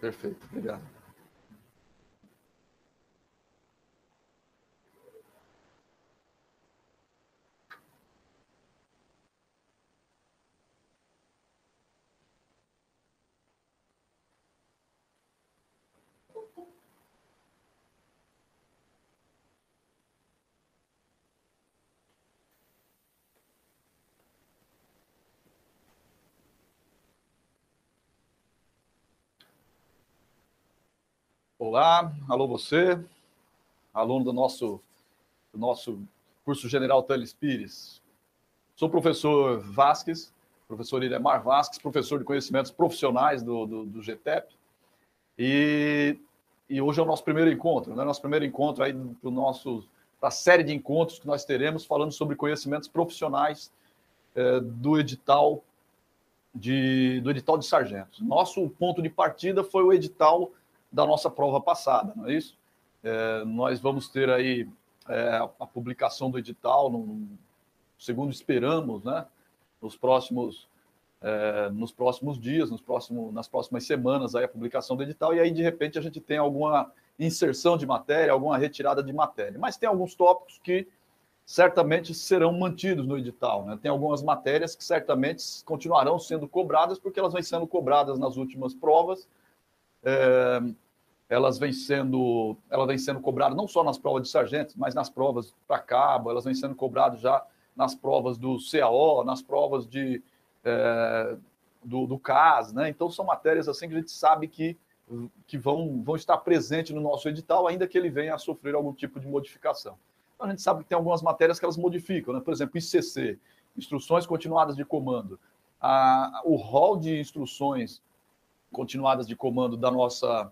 Perfeito, obrigado. Olá, alô você, aluno do nosso, do nosso curso General Teles Pires. Sou o professor Vasques, professor Idemar Vasques, professor de conhecimentos profissionais do, do, do GTEP. E, e hoje é o nosso primeiro encontro, né? Nosso primeiro encontro aí do nosso da série de encontros que nós teremos falando sobre conhecimentos profissionais é, do edital de, do edital de sargentos. Nosso ponto de partida foi o edital da nossa prova passada, não é isso? É, nós vamos ter aí é, a publicação do edital, no, segundo esperamos, né? Nos próximos, é, nos próximos dias, nos próximos, nas próximas semanas, aí a publicação do edital, e aí, de repente, a gente tem alguma inserção de matéria, alguma retirada de matéria. Mas tem alguns tópicos que certamente serão mantidos no edital. Né? Tem algumas matérias que certamente continuarão sendo cobradas, porque elas vêm sendo cobradas nas últimas provas, é, elas vêm sendo, ela vem sendo cobrada não só nas provas de sargentos, mas nas provas para cabo, elas vêm sendo cobradas já nas provas do CAO, nas provas de, é, do, do CAS, né? Então são matérias assim que a gente sabe que, que vão, vão estar presentes no nosso edital, ainda que ele venha a sofrer algum tipo de modificação. Então, a gente sabe que tem algumas matérias que elas modificam, né? Por exemplo, ICC, Instruções Continuadas de Comando. A, o rol de instruções continuadas de comando da nossa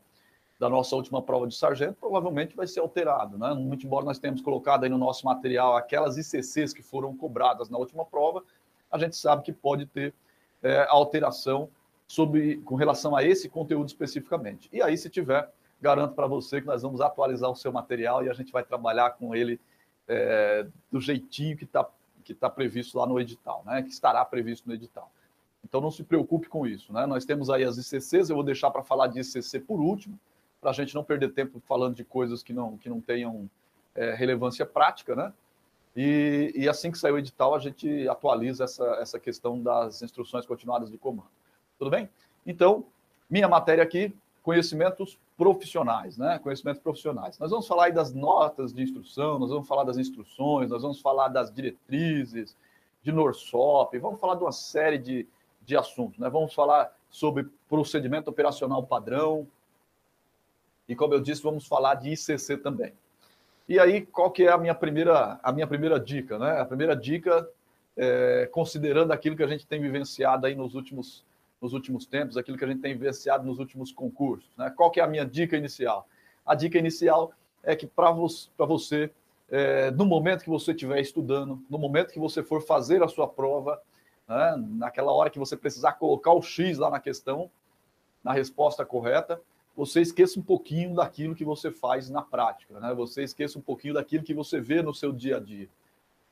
da nossa última prova de sargento provavelmente vai ser alterado, né? Muito embora nós tenhamos colocado aí no nosso material aquelas ICCs que foram cobradas na última prova, a gente sabe que pode ter é, alteração sobre com relação a esse conteúdo especificamente. E aí, se tiver, garanto para você que nós vamos atualizar o seu material e a gente vai trabalhar com ele é, do jeitinho que está que tá previsto lá no edital, né? Que estará previsto no edital. Então não se preocupe com isso. Né? Nós temos aí as ICCs, eu vou deixar para falar de ICC por último, para a gente não perder tempo falando de coisas que não, que não tenham é, relevância prática, né? E, e, assim que sair o edital, a gente atualiza essa, essa questão das instruções continuadas de comando. Tudo bem? Então, minha matéria aqui, conhecimentos profissionais, né? Conhecimentos profissionais. Nós vamos falar aí das notas de instrução, nós vamos falar das instruções, nós vamos falar das diretrizes, de NORSOP, vamos falar de uma série de, de assuntos. Né? Vamos falar sobre procedimento operacional padrão. E, como eu disse, vamos falar de ICC também. E aí, qual que é a minha primeira, a minha primeira dica? Né? A primeira dica, é, considerando aquilo que a gente tem vivenciado aí nos últimos, nos últimos tempos, aquilo que a gente tem vivenciado nos últimos concursos. Né? Qual que é a minha dica inicial? A dica inicial é que para vo você, é, no momento que você estiver estudando, no momento que você for fazer a sua prova, né? naquela hora que você precisar colocar o X lá na questão, na resposta correta, você esqueça um pouquinho daquilo que você faz na prática, né? você esqueça um pouquinho daquilo que você vê no seu dia a dia.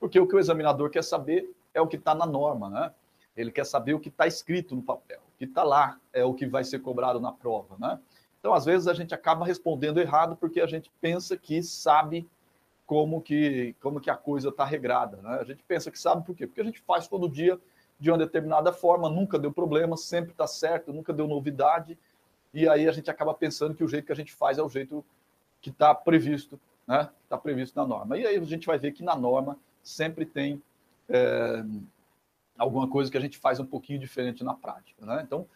Porque o que o examinador quer saber é o que está na norma, né? Ele quer saber o que está escrito no papel, o que está lá é o que vai ser cobrado na prova, né? Então, às vezes, a gente acaba respondendo errado porque a gente pensa que sabe como que, como que a coisa está regrada, né? A gente pensa que sabe por quê? Porque a gente faz todo dia de uma determinada forma, nunca deu problema, sempre está certo, nunca deu novidade, e aí a gente acaba pensando que o jeito que a gente faz é o jeito que está previsto, né? Está previsto na norma. E aí a gente vai ver que na norma sempre tem é, alguma coisa que a gente faz um pouquinho diferente na prática, né? Então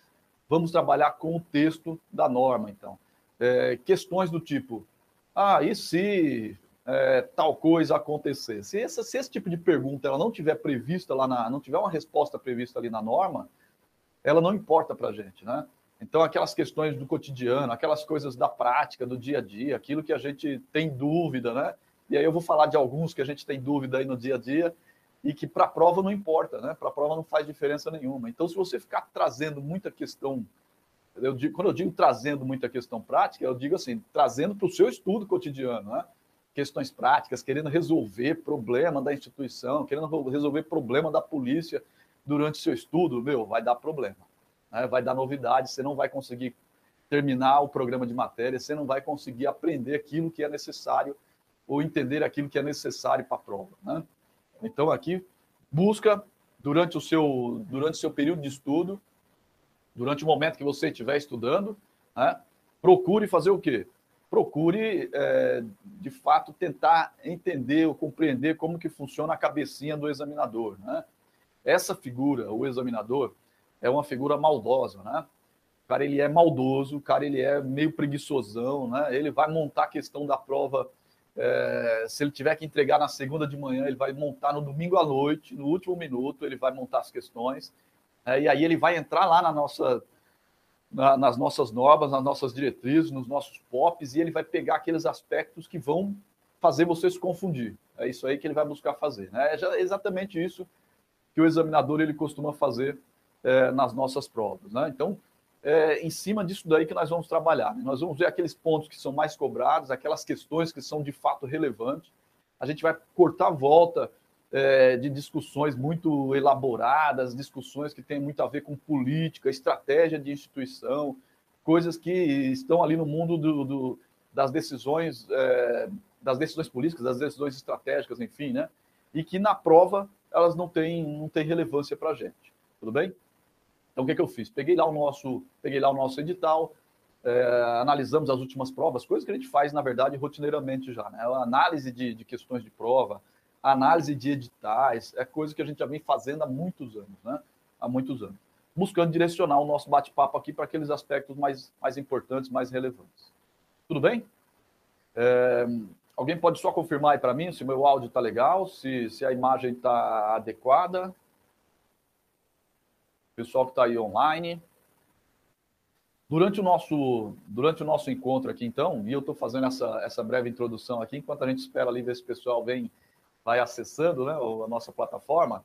vamos trabalhar com o texto da norma, então. É, questões do tipo, ah, e se é, tal coisa acontecer. Se, essa, se esse tipo de pergunta ela não tiver prevista lá na, não tiver uma resposta prevista ali na norma, ela não importa para a gente, né? Então, aquelas questões do cotidiano, aquelas coisas da prática, do dia a dia, aquilo que a gente tem dúvida, né? E aí eu vou falar de alguns que a gente tem dúvida aí no dia a dia e que para a prova não importa, né? Para a prova não faz diferença nenhuma. Então, se você ficar trazendo muita questão, eu digo, quando eu digo trazendo muita questão prática, eu digo assim, trazendo para o seu estudo cotidiano, né? Questões práticas, querendo resolver problema da instituição, querendo resolver problema da polícia durante seu estudo, meu, vai dar problema. Né? Vai dar novidade, você não vai conseguir terminar o programa de matéria, você não vai conseguir aprender aquilo que é necessário ou entender aquilo que é necessário para a prova. Né? Então, aqui, busca, durante o, seu, durante seu período de estudo, durante o momento que você estiver estudando, né? procure fazer o quê? Procure, é, de fato, tentar entender ou compreender como que funciona a cabecinha do examinador. Né? Essa figura, o examinador, é uma figura maldosa, né? O cara ele é maldoso, o cara ele é meio preguiçosão, né? Ele vai montar a questão da prova. É, se ele tiver que entregar na segunda de manhã, ele vai montar no domingo à noite, no último minuto, ele vai montar as questões. É, e aí ele vai entrar lá na nossa, na, nas nossas normas, nas nossas diretrizes, nos nossos POPs, e ele vai pegar aqueles aspectos que vão fazer você se confundir. É isso aí que ele vai buscar fazer. Né? É exatamente isso que o examinador ele costuma fazer é, nas nossas provas. Né? Então, é, em cima disso daí que nós vamos trabalhar. Né? Nós vamos ver aqueles pontos que são mais cobrados, aquelas questões que são de fato relevantes. A gente vai cortar a volta é, de discussões muito elaboradas, discussões que têm muito a ver com política, estratégia de instituição, coisas que estão ali no mundo do, do, das decisões, é, das decisões políticas, das decisões estratégicas, enfim, né? E que na prova elas não têm, não têm relevância para a gente. Tudo bem? Então, o que, que eu fiz? Peguei lá o nosso, peguei lá o nosso edital, é, analisamos as últimas provas, coisas que a gente faz, na verdade, rotineiramente já. Né? A análise de, de questões de prova, análise de editais, é coisa que a gente já vem fazendo há muitos anos, né? Há muitos anos. Buscando direcionar o nosso bate-papo aqui para aqueles aspectos mais, mais importantes, mais relevantes. Tudo bem? É, alguém pode só confirmar aí para mim se meu áudio está legal, se, se a imagem está adequada? pessoal que está aí online. Durante o, nosso, durante o nosso encontro aqui, então, e eu estou fazendo essa, essa breve introdução aqui, enquanto a gente espera ali ver se o pessoal vem, vai acessando né, a nossa plataforma,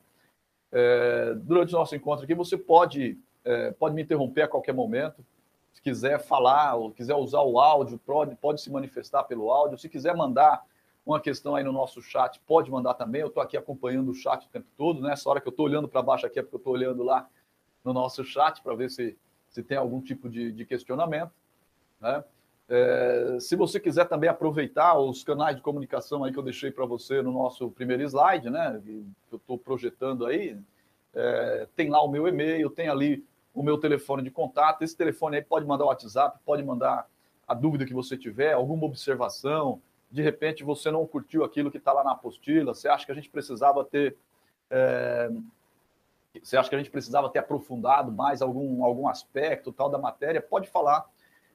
é, durante o nosso encontro aqui, você pode, é, pode me interromper a qualquer momento, se quiser falar ou quiser usar o áudio, pode, pode se manifestar pelo áudio, se quiser mandar uma questão aí no nosso chat, pode mandar também, eu estou aqui acompanhando o chat o tempo todo, né? Hora que eu estou olhando para baixo aqui é porque eu estou olhando lá no nosso chat para ver se, se tem algum tipo de, de questionamento. Né? É, se você quiser também aproveitar os canais de comunicação aí que eu deixei para você no nosso primeiro slide, né, que eu estou projetando aí, é, tem lá o meu e-mail, tem ali o meu telefone de contato. Esse telefone aí pode mandar o WhatsApp, pode mandar a dúvida que você tiver, alguma observação. De repente você não curtiu aquilo que está lá na apostila, você acha que a gente precisava ter é, você acha que a gente precisava ter aprofundado mais algum, algum aspecto tal da matéria, pode falar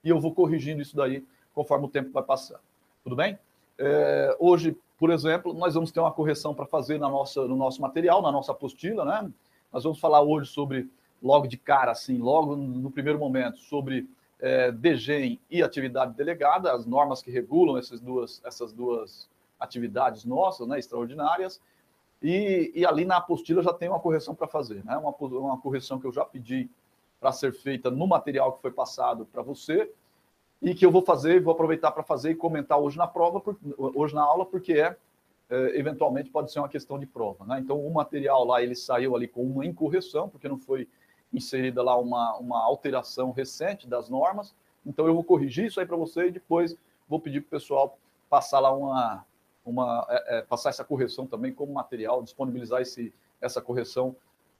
e eu vou corrigindo isso daí conforme o tempo vai passar. Tudo bem? É, hoje, por exemplo, nós vamos ter uma correção para fazer na nossa, no nosso material, na nossa apostila, né? Nós vamos falar hoje sobre, logo de cara, assim, logo no primeiro momento, sobre é, DGEM e atividade delegada, as normas que regulam essas duas, essas duas atividades nossas, né, extraordinárias. E, e ali na apostila já tem uma correção para fazer, né? Uma, uma correção que eu já pedi para ser feita no material que foi passado para você e que eu vou fazer, vou aproveitar para fazer e comentar hoje na prova, hoje na aula, porque é, é, eventualmente pode ser uma questão de prova, né? Então o material lá ele saiu ali com uma incorreção, porque não foi inserida lá uma, uma alteração recente das normas. Então eu vou corrigir isso aí para você e depois vou pedir para o pessoal passar lá uma, uma, é, é, passar essa correção também como material, disponibilizar esse, essa correção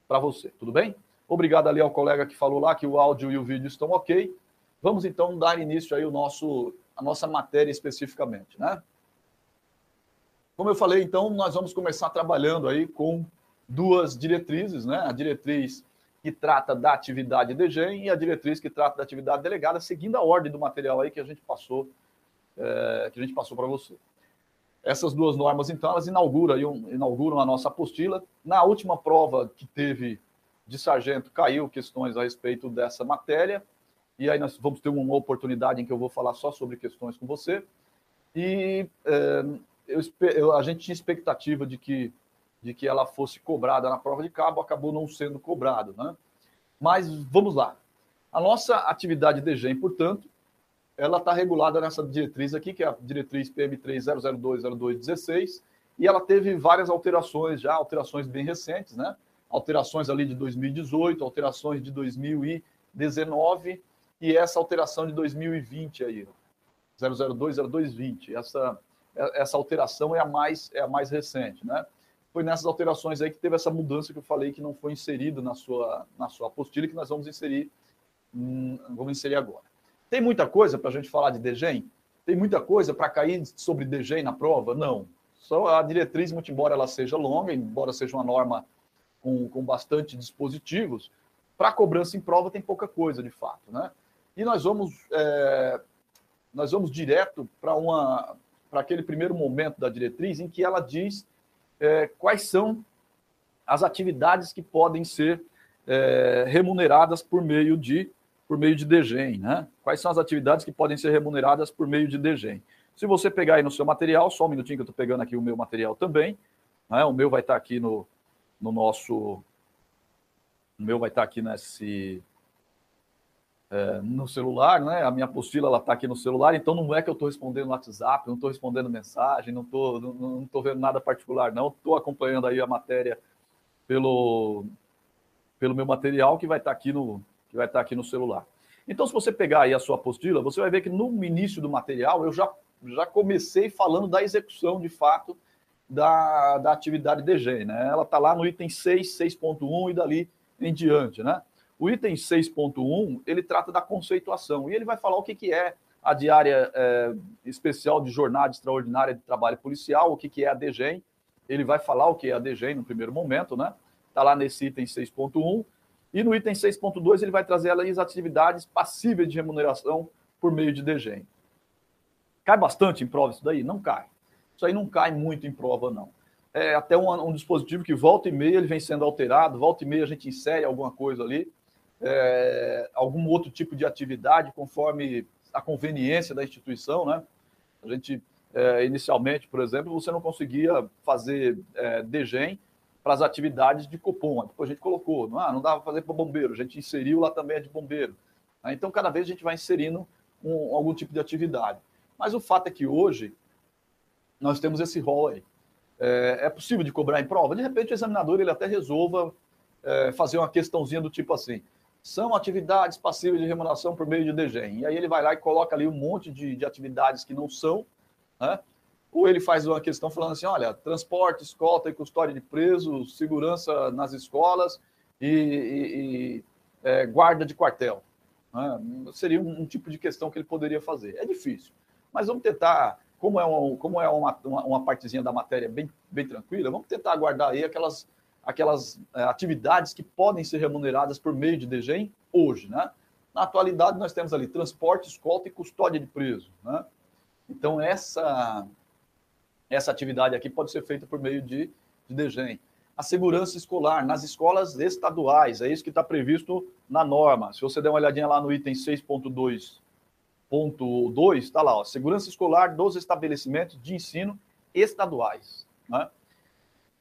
para você. Tudo bem? Obrigado ali ao colega que falou lá que o áudio e o vídeo estão ok. Vamos então dar início aí o nosso, a nossa matéria especificamente, né? Como eu falei, então, nós vamos começar trabalhando aí com duas diretrizes, né? A diretriz que trata da atividade DGEM e a diretriz que trata da atividade delegada, seguindo a ordem do material aí que a gente passou, é, que a gente passou para você. Essas duas normas, então, elas inauguram, inauguram a nossa apostila. Na última prova que teve de sargento, caiu questões a respeito dessa matéria. E aí nós vamos ter uma oportunidade em que eu vou falar só sobre questões com você. E é, eu, eu, a gente tinha expectativa de que, de que ela fosse cobrada na prova de cabo, acabou não sendo cobrado. Né? Mas vamos lá. A nossa atividade DGEM, portanto, ela está regulada nessa diretriz aqui, que é a diretriz PM30020216, e ela teve várias alterações já, alterações bem recentes, né? Alterações ali de 2018, alterações de 2019, e essa alteração de 2020 aí, 002, 0220. Essa, essa alteração é a mais é a mais recente, né? Foi nessas alterações aí que teve essa mudança que eu falei que não foi inserido na sua na sua apostila que nós vamos inserir hum, vamos inserir agora. Tem muita coisa para a gente falar de DGEM? Tem muita coisa para cair sobre DGEM na prova? Não. Só a diretriz, embora ela seja longa, embora seja uma norma com, com bastante dispositivos, para cobrança em prova tem pouca coisa, de fato, né? E nós vamos, é, nós vamos direto para uma para aquele primeiro momento da diretriz em que ela diz é, quais são as atividades que podem ser é, remuneradas por meio de por meio de DGEM, né? Quais são as atividades que podem ser remuneradas por meio de DGEM? Se você pegar aí no seu material, só um minutinho que eu estou pegando aqui o meu material também, né? O meu vai estar aqui no, no nosso, o meu vai estar aqui nesse é, no celular, né? A minha apostila ela está aqui no celular, então não é que eu estou respondendo no WhatsApp, não estou respondendo mensagem, não estou não, não tô vendo nada particular, não. Estou acompanhando aí a matéria pelo pelo meu material que vai estar aqui no que vai estar aqui no celular. Então, se você pegar aí a sua apostila, você vai ver que no início do material eu já, já comecei falando da execução de fato da, da atividade DG, né? Ela está lá no item 6, 6.1 e dali em diante, né? O item 6.1, ele trata da conceituação e ele vai falar o que, que é a diária é, especial de jornada extraordinária de trabalho policial, o que, que é a DGEM. Ele vai falar o que é a DGEM no primeiro momento, né? Está lá nesse item 6.1. E no item 6.2 ele vai trazer as atividades passíveis de remuneração por meio de DGEM. Cai bastante em prova isso daí? Não cai. Isso aí não cai muito em prova, não. É até um, um dispositivo que volta e meia ele vem sendo alterado, volta e meia a gente insere alguma coisa ali, é, algum outro tipo de atividade conforme a conveniência da instituição, né? A gente, é, inicialmente, por exemplo, você não conseguia fazer é, para as atividades de Copom. Depois a gente colocou, ah, não dava para fazer para bombeiro, a gente inseriu lá também a de bombeiro. Então, cada vez a gente vai inserindo um, algum tipo de atividade. Mas o fato é que hoje nós temos esse rol aí. É, é possível de cobrar em prova? De repente, o examinador ele até resolva é, fazer uma questãozinha do tipo assim: são atividades passíveis de remuneração por meio de DGEM. E aí ele vai lá e coloca ali um monte de, de atividades que não são, né? ou ele faz uma questão falando assim: olha, transporte, escolta e custódia de presos, segurança nas escolas e, e, e é, guarda de quartel. Né? Seria um, um, tipo de questão que ele poderia fazer. É difícil, mas vamos tentar, como é, um, como é uma, uma, uma, partezinha da matéria bem, bem tranquila, vamos tentar aguardar aí aquelas, aquelas é, atividades que podem ser remuneradas por meio de DGEM hoje. Né? Na atualidade, nós temos ali transporte, escolta e custódia de preso. Né? Então, essa essa atividade aqui pode ser feita por meio de, de DGEM. A segurança escolar nas escolas estaduais, é isso que está previsto na norma. Se você der uma olhadinha lá no item 6.2.2, está lá, ó, segurança escolar dos estabelecimentos de ensino estaduais. Né?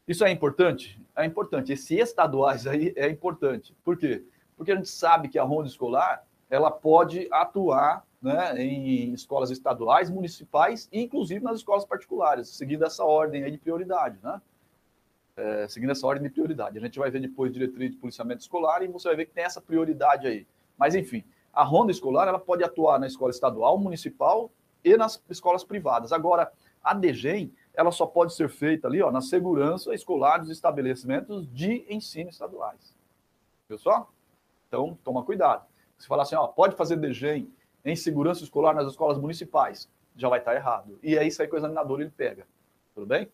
Isso é importante? É importante. Esse estaduais aí é importante. Por quê? Porque a gente sabe que a ronda escolar ela pode atuar né, em escolas estaduais, municipais e inclusive nas escolas particulares, seguindo essa ordem aí de prioridade, né? É, seguindo essa ordem de prioridade. A gente vai ver depois diretriz de policiamento escolar e você vai ver que tem essa prioridade aí. Mas enfim, a ronda escolar ela pode atuar na escola estadual, municipal e nas escolas privadas. Agora, a DGEM ela só pode ser feita ali, ó, na segurança escolar dos estabelecimentos de ensino estaduais. Viu só? Então, toma cuidado. Se falar assim, ó, pode fazer DGEM em segurança escolar nas escolas municipais, já vai estar errado. E é isso aí que o examinador ele pega. Tudo bem?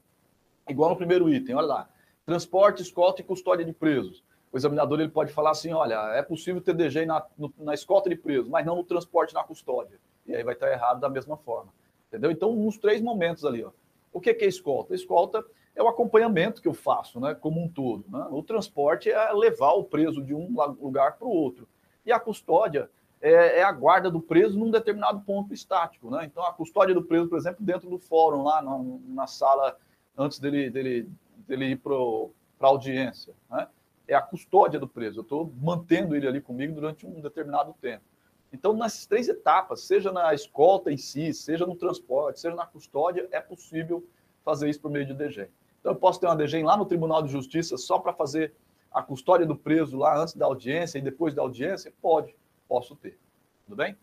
Igual no primeiro item, olha lá. Transporte, escolta e custódia de presos. O examinador ele pode falar assim: olha, é possível ter DG na, no, na escolta de presos, mas não no transporte na custódia. E aí vai estar errado da mesma forma. Entendeu? Então, nos três momentos ali, ó. O que é escolta? Escolta é o acompanhamento que eu faço, né, como um todo. Né? O transporte é levar o preso de um lugar para o outro. E a custódia é, é, a guarda do preso num determinado ponto estático. Né? Então, a custódia do preso, por exemplo, dentro do fórum, lá na, na sala, antes dele, dele, dele ir para a audiência. Né? É a custódia do preso. Eu estou mantendo ele ali comigo durante um determinado tempo. Então, nessas três etapas, seja na escolta em si, seja no transporte, seja na custódia, é possível fazer isso por meio de DG. Então, eu posso ter uma DG lá no Tribunal de Justiça só para fazer a custódia do preso lá antes da audiência e depois da audiência? Pode posso ter. Tudo bem?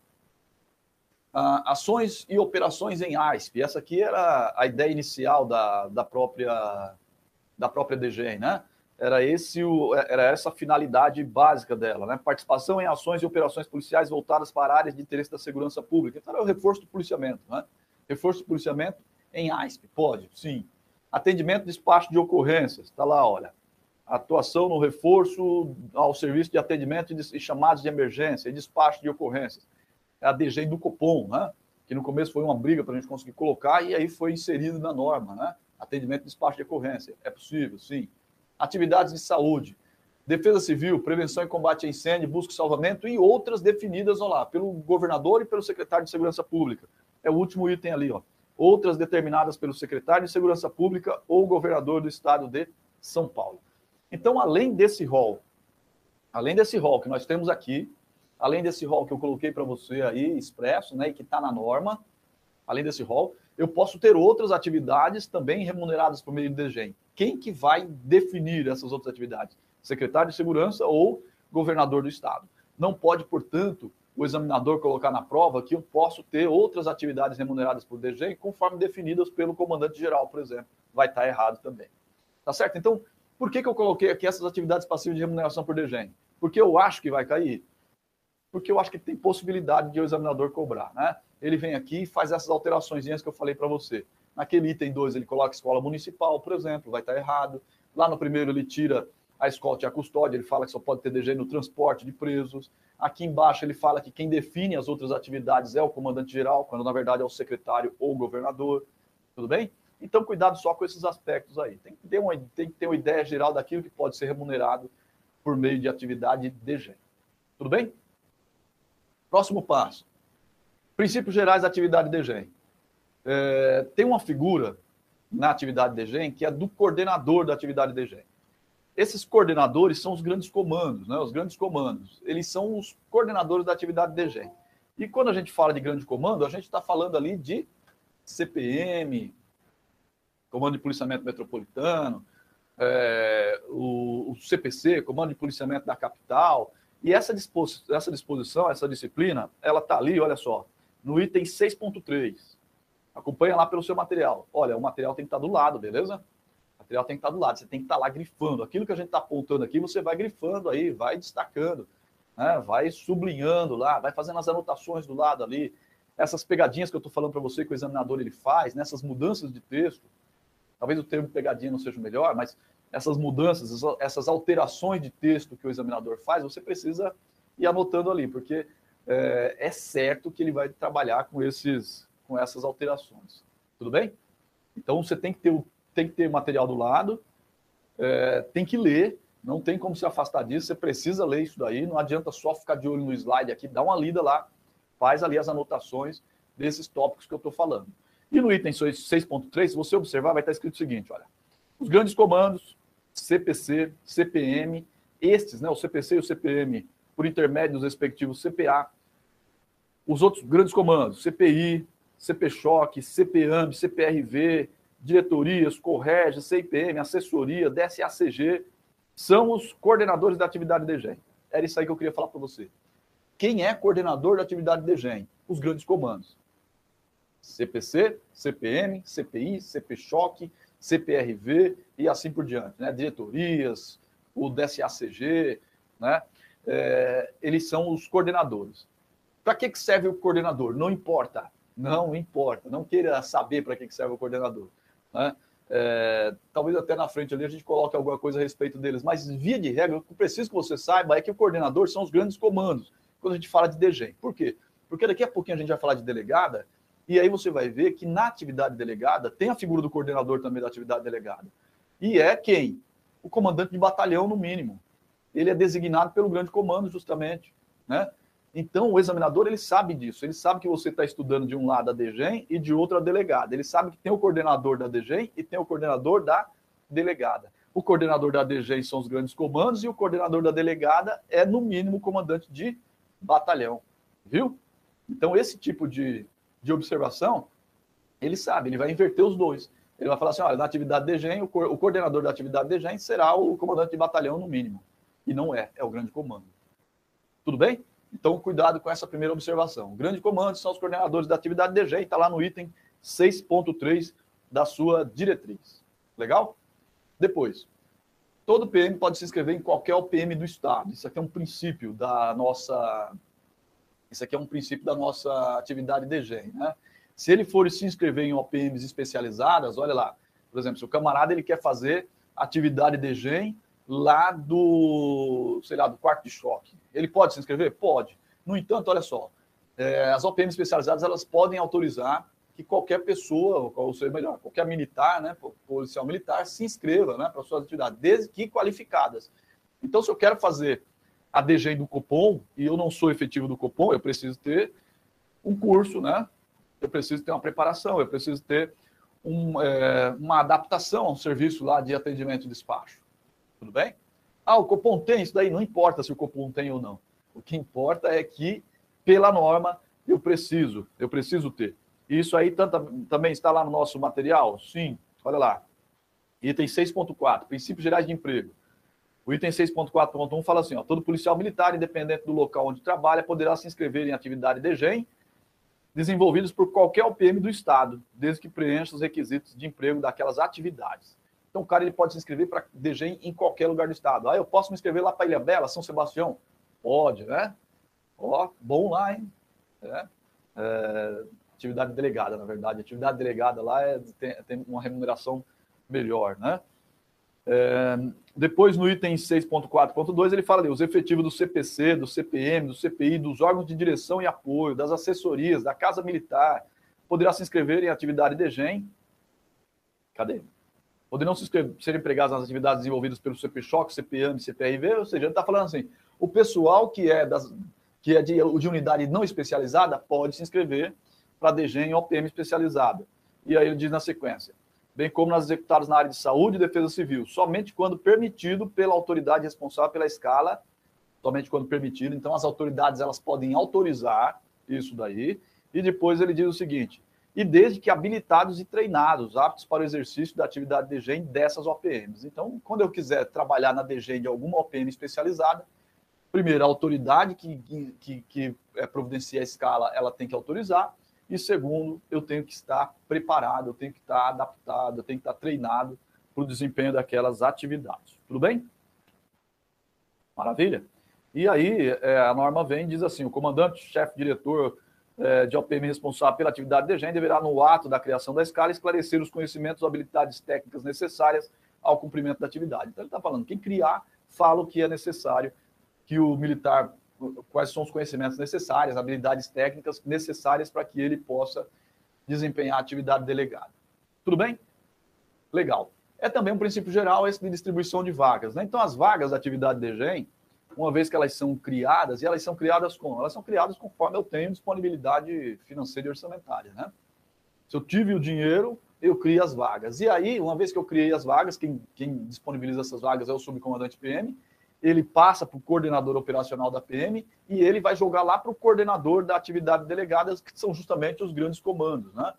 Ah, ações e operações em ASP. Essa aqui era a ideia inicial da, da própria da própria DGEM, né? Era, esse o, era essa a finalidade básica dela, né? Participação em ações e operações policiais voltadas para áreas de interesse da segurança pública. Então, era o reforço do policiamento, né? Reforço do policiamento em ASP, pode, sim. Atendimento, despacho de ocorrências, está lá, olha. Atuação no reforço ao serviço de atendimento e chamados de emergência e despacho de ocorrências. É a DG do Copom, né? Que no começo foi uma briga para a gente conseguir colocar e aí foi inserido na norma, né? Atendimento e despacho de ocorrência. É possível, sim. Atividades de saúde, defesa civil, prevenção e combate a incêndio, busca e salvamento e outras definidas, olha lá, pelo governador e pelo secretário de Segurança Pública. É o último item ali, ó outras determinadas pelo secretário de Segurança Pública ou governador do estado de São Paulo. Então, além desse rol, além desse rol que nós temos aqui, além desse rol que eu coloquei para você aí expresso, né, e que está na norma, além desse rol, eu posso ter outras atividades também remuneradas por meio do DGEM. Quem que vai definir essas outras atividades? Secretário de Segurança ou governador do estado. Não pode, portanto, o examinador colocar na prova que eu posso ter outras atividades remuneradas por DG conforme definidas pelo comandante geral, por exemplo. Vai estar errado também. Tá certo? Então, por que, que eu coloquei aqui essas atividades passivas de remuneração por DG? Porque eu acho que vai cair. Porque eu acho que tem possibilidade de o examinador cobrar, né? Ele vem aqui e faz essas alterações que eu falei para você. Naquele item 2, ele coloca escola municipal, por exemplo, vai estar errado. Lá no primeiro, ele tira a escolta e a custódia, ele fala que só pode ter DG no transporte de presos. Aqui embaixo ele fala que quem define as outras atividades é o comandante geral, quando na verdade é o secretário ou o governador. Tudo bem? Então, cuidado só com esses aspectos aí. Tem que ter uma, tem que ter uma ideia geral daquilo que pode ser remunerado por meio de atividade DG. Tudo bem? Próximo passo. Princípios gerais da atividade DG. É, tem uma figura na atividade DG que é do coordenador da atividade DG. Esses coordenadores são os grandes comandos, né? Os grandes comandos. Eles são os coordenadores da atividade DG. E quando a gente fala de grande comando, a gente está falando ali de CPM, Comando de Policiamento Metropolitano, é, o, o, CPC, Comando de Policiamento da Capital. E essa, essa disposição, essa disciplina, ela está ali, olha só, no item 6.3. Acompanha lá pelo seu material. Olha, o material tem que estar tá do lado, beleza? material tem que estar do lado, você tem que estar lá grifando. Aquilo que a gente está apontando aqui, você vai grifando aí, vai destacando, né? vai sublinhando lá, vai fazendo as anotações do lado ali. Essas pegadinhas que eu estou falando para você que o examinador ele faz, nessas mudanças de texto, talvez o termo pegadinha não seja o melhor, mas essas mudanças, essas alterações de texto que o examinador faz, você precisa ir anotando ali, porque é, é certo que ele vai trabalhar com, esses, com essas alterações. Tudo bem? Então você tem que ter o tem que ter material do lado, é, tem que ler, não tem como se afastar disso, você precisa ler isso daí, não adianta só ficar de olho no slide aqui, dá uma lida lá, faz ali as anotações desses tópicos que eu estou falando. E no item 6.3, se você observar, vai estar escrito o seguinte, olha, os grandes comandos, CPC, CPM, estes, né, o CPC e o CPM, por intermédio dos respectivos CPA, os outros grandes comandos, CPI, CPCHOC, CPAMB, CPRV, diretorias, Correge, CIPM, assessoria, DSACG, são os coordenadores da atividade DGEM. Era isso aí que eu queria falar para você. Quem é coordenador da atividade DGEM? Os grandes comandos. CPC, CPM, CPI, CPCHOC, CPRV e assim por diante. Né? Diretorias, o DSACG, né? É, eles são os coordenadores. Para que, que serve o coordenador? Não importa. Não importa. Não queira saber para que, que serve o coordenador. Né? É, talvez até na frente ali a gente coloque alguma coisa a respeito deles, mas via de regra, o que preciso que você saiba é que o coordenador são os grandes comandos quando a gente fala de DGEM. Por quê? Porque daqui a pouquinho a gente vai falar de delegada, e aí você vai ver que na atividade delegada tem a figura do coordenador também da atividade delegada. E é quem? O comandante de batalhão, no mínimo. Ele é designado pelo grande comando, justamente. Né? Então, o examinador ele sabe disso. Ele sabe que você está estudando de um lado a DGEM e de outro a delegada. Ele sabe que tem o coordenador da DGEM e tem o coordenador da delegada. O coordenador da DGEM são os grandes comandos e o coordenador da delegada é, no mínimo, comandante de batalhão. Viu? Então, esse tipo de, de observação, ele sabe, ele vai inverter os dois. Ele vai falar assim: olha, na atividade DGEM, o, co o coordenador da atividade DGEM será o comandante de batalhão, no mínimo. E não é, é o grande comando. Tudo bem? Então, cuidado com essa primeira observação. O grande comando são os coordenadores da atividade DG, está lá no item 6.3 da sua diretriz. Legal? Depois, todo PM pode se inscrever em qualquer OPM do Estado. Isso aqui é um princípio da nossa. Isso aqui é um princípio da nossa atividade DG, né? Se ele for se inscrever em OPMs especializadas, olha lá, por exemplo, se o camarada ele quer fazer atividade DGEM lá do, sei lá, do quarto de choque, ele pode se inscrever? Pode. No entanto, olha só, é, as OPMs especializadas elas podem autorizar que qualquer pessoa, ou seja, melhor, qualquer militar, né, policial militar, se inscreva né, para suas atividades, desde que qualificadas. Então, se eu quero fazer a DG do Copom e eu não sou efetivo do Copom, eu preciso ter um curso, né? Eu preciso ter uma preparação, eu preciso ter um, é, uma adaptação ao serviço lá de atendimento e despacho. Tudo bem? Ah, o Copom tem isso daí? Não importa se o Copom tem ou não. O que importa é que, pela norma, eu preciso, eu preciso ter. Isso aí também está lá no nosso material? Sim, olha lá. Item 6.4, princípios gerais de emprego. O item 6.4.1 fala assim: ó, todo policial militar, independente do local onde trabalha, poderá se inscrever em atividade de GEM desenvolvidos por qualquer OPM do Estado, desde que preencha os requisitos de emprego daquelas atividades. Então, o cara ele pode se inscrever para DGEM em qualquer lugar do Estado. Ah, eu posso me inscrever lá para Ilha Bela, São Sebastião? Pode, né? Ó, bom lá, hein? É. É, atividade delegada, na verdade. Atividade delegada lá é, tem, tem uma remuneração melhor, né? É, depois, no item 6.4.2, ele fala ali, os efetivos do CPC, do CPM, do CPI, dos órgãos de direção e apoio, das assessorias, da Casa Militar, poderá se inscrever em atividade de GEM. Cadê? Poderão se ser empregados nas atividades desenvolvidas pelo CPCHOC, CPAM, CPRV, ou seja, ele está falando assim, o pessoal que é, das, que é de, de unidade não especializada pode se inscrever para DGEM ou OPM especializada. E aí ele diz na sequência, bem como nas executadas na área de saúde e defesa civil, somente quando permitido pela autoridade responsável pela escala, somente quando permitido. Então, as autoridades elas podem autorizar isso daí. E depois ele diz o seguinte: e desde que habilitados e treinados, aptos para o exercício da atividade DGEM dessas OPMs. Então, quando eu quiser trabalhar na DGEM de alguma OPM especializada, primeiro, a autoridade que, que, que, é, providencia a escala, ela tem que autorizar, e segundo, eu tenho que estar preparado, eu tenho que estar adaptado, eu tenho que estar treinado para o desempenho daquelas atividades. Tudo bem? Maravilha? E aí é, a norma vem e diz assim: o comandante, chefe, diretor de OPM responsável pela atividade de GEM deverá, no ato da criação da escala, esclarecer os conhecimentos ou habilidades técnicas necessárias ao cumprimento da atividade. Então ele está falando, quem criar, fala o que é necessário que o militar quais são os conhecimentos necessários, habilidades técnicas necessárias para que ele possa desempenhar a atividade delegada. Tudo bem? Legal. É também um princípio geral esse de distribuição de vagas. Né? Então, as vagas da atividade de GEM, uma vez que elas são criadas, e elas são criadas como? Elas são criadas conforme eu tenho disponibilidade financeira e orçamentária. Né? Se eu tive o dinheiro, eu crio as vagas. E aí, uma vez que eu criei as vagas, quem, quem disponibiliza essas vagas é o subcomandante PM, ele passa para o coordenador operacional da PM e ele vai jogar lá para o coordenador da atividade delegada, que são justamente os grandes comandos, né?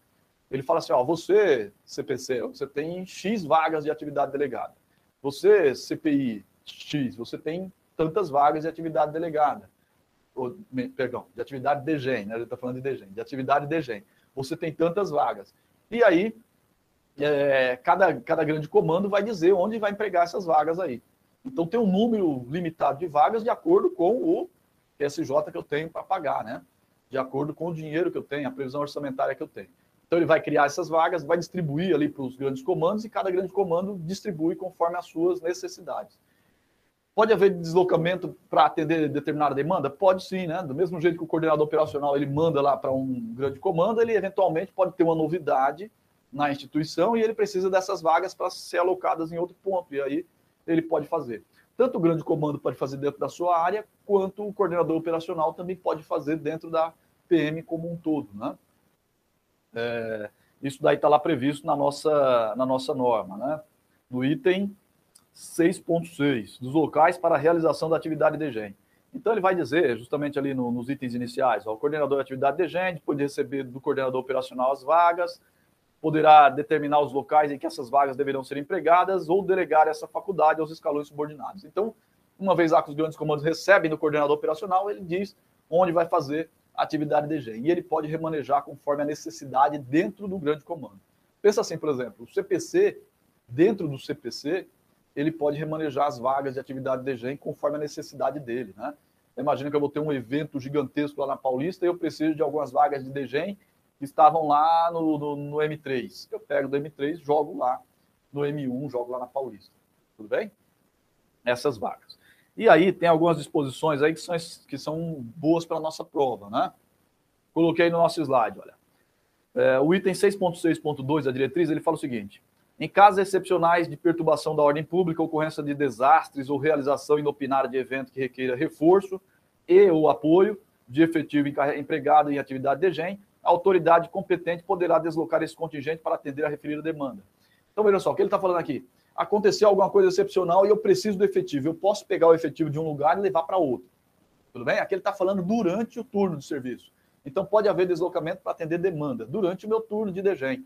Ele fala assim, ó, você, CPC, você tem X vagas de atividade delegada. Você, CPI, X, você tem tantas vagas de atividade delegada. Ou, perdão, de atividade DGEM, né? Ele está falando de DGEM, de atividade DGEM. Você tem tantas vagas. E aí, é, cada, cada grande comando vai dizer onde vai empregar essas vagas aí. Então tem um número limitado de vagas de acordo com o SJ que eu tenho para pagar, né? De acordo com o dinheiro que eu tenho, a previsão orçamentária que eu tenho. Então ele vai criar essas vagas, vai distribuir ali para os grandes comandos e cada grande comando distribui conforme as suas necessidades. Pode haver deslocamento para atender determinada demanda? Pode sim, né? Do mesmo jeito que o coordenador operacional ele manda lá para um grande comando, ele eventualmente pode ter uma novidade na instituição e ele precisa dessas vagas para ser alocadas em outro ponto. E aí ele pode fazer. Tanto o grande comando pode fazer dentro da sua área, quanto o coordenador operacional também pode fazer dentro da PM como um todo. Né? É, isso daí está lá previsto na nossa, na nossa norma, né? no item 6.6, dos locais para a realização da atividade de DGEM. Então, ele vai dizer, justamente ali no, nos itens iniciais, ó, o coordenador de atividade de DGEM pode receber do coordenador operacional as vagas, poderá determinar os locais em que essas vagas deverão ser empregadas ou delegar essa faculdade aos escalões subordinados. Então, uma vez lá que os grandes comandos recebem do coordenador operacional, ele diz onde vai fazer atividade DG. E ele pode remanejar conforme a necessidade dentro do grande comando. Pensa assim, por exemplo, o CPC, dentro do CPC, ele pode remanejar as vagas de atividade DG conforme a necessidade dele, né? Imagina que eu vou ter um evento gigantesco lá na Paulista e eu preciso de algumas vagas de DGEM que estavam lá no, no, no, M3. Eu pego do M3, jogo lá no M1, jogo lá na Paulista. Tudo bem? Essas vagas. E aí tem algumas disposições aí que são, que são boas para a nossa prova, né? Coloquei no nosso slide, olha. É, o item 6.6.2 da diretriz, ele fala o seguinte: em casos excepcionais de perturbação da ordem pública, ocorrência de desastres ou realização inopinária de evento que requeira reforço e ou apoio de efetivo empregado em atividade de GEM, a autoridade competente poderá deslocar esse contingente para atender a referida demanda. Então, veja só, o que ele está falando aqui? Aconteceu alguma coisa excepcional e eu preciso do efetivo. Eu posso pegar o efetivo de um lugar e levar para outro. Tudo bem? Aqui ele está falando durante o turno de serviço. Então, pode haver deslocamento para atender demanda durante o meu turno de DGEM.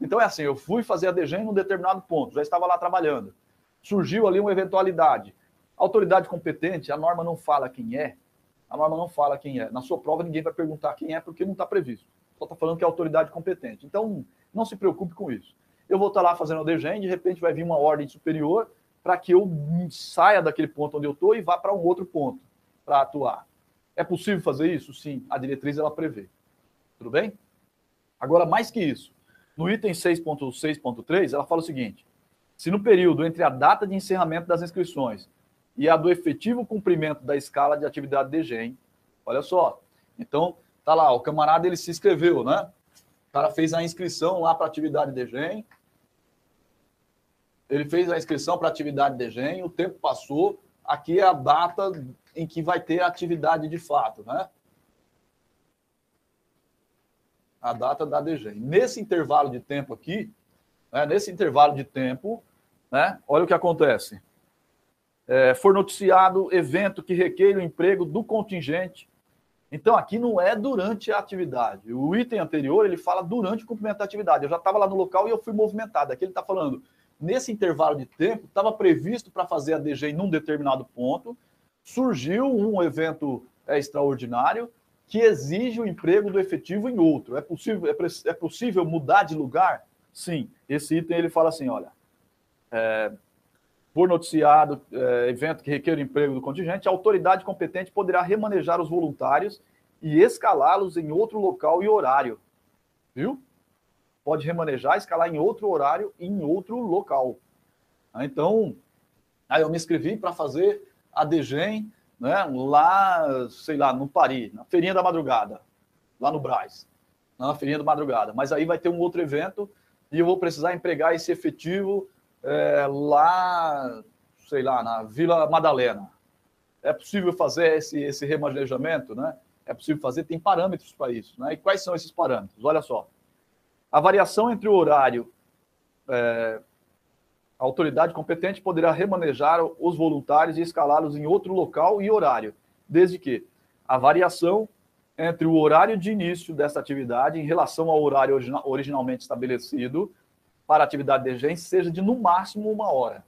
Então, é assim: eu fui fazer a DGEM num determinado ponto, já estava lá trabalhando. Surgiu ali uma eventualidade. Autoridade competente, a norma não fala quem é, a norma não fala quem é. Na sua prova, ninguém vai perguntar quem é, porque não está previsto. Só está falando que é autoridade competente. Então, não se preocupe com isso. Eu vou estar tá lá fazendo a DGEM, de repente vai vir uma ordem superior para que eu saia daquele ponto onde eu estou e vá para um outro ponto para atuar. É possível fazer isso? Sim, a diretriz ela prevê. Tudo bem? Agora, mais que isso, no item 6.6.3, ela fala o seguinte: se no período entre a data de encerramento das inscrições e a do efetivo cumprimento da escala de atividade de GEM, olha só, então tá lá, o camarada ele se inscreveu, né? O cara fez a inscrição lá para atividade de GEM, ele fez a inscrição para atividade de GEM, o tempo passou, aqui é a data em que vai ter a atividade de fato, né? A data da DG. Nesse intervalo de tempo aqui, né, nesse intervalo de tempo, né, olha o que acontece. É, for noticiado evento que requer o emprego do contingente. Então, aqui não é durante a atividade. O item anterior, ele fala durante o cumprimento da atividade. Eu já estava lá no local e eu fui movimentado. Aqui ele está falando, nesse intervalo de tempo, estava previsto para fazer a DG em um determinado ponto, surgiu um evento é, extraordinário que exige o emprego do efetivo em outro. É possível, é, é possível mudar de lugar? Sim. Esse item ele fala assim: olha, é, por noticiado é, evento que requer o emprego do contingente, a autoridade competente poderá remanejar os voluntários e escalá-los em outro local e horário. Viu? Pode remanejar, escalar em outro horário e em outro local. Então, aí eu me inscrevi para fazer a DGEM, né, lá, sei lá, no Paris, na Feirinha da Madrugada, lá no Braz, na Feirinha da Madrugada. Mas aí vai ter um outro evento e eu vou precisar empregar esse efetivo é, lá, sei lá, na Vila Madalena. É possível fazer esse, esse remanejamento, né? É possível fazer, tem parâmetros para isso. Né? E quais são esses parâmetros? Olha só. A variação entre o horário é, a autoridade competente poderá remanejar os voluntários e escalá-los em outro local e horário, desde que a variação entre o horário de início dessa atividade em relação ao horário originalmente estabelecido para a atividade de DGEM seja de no máximo uma hora.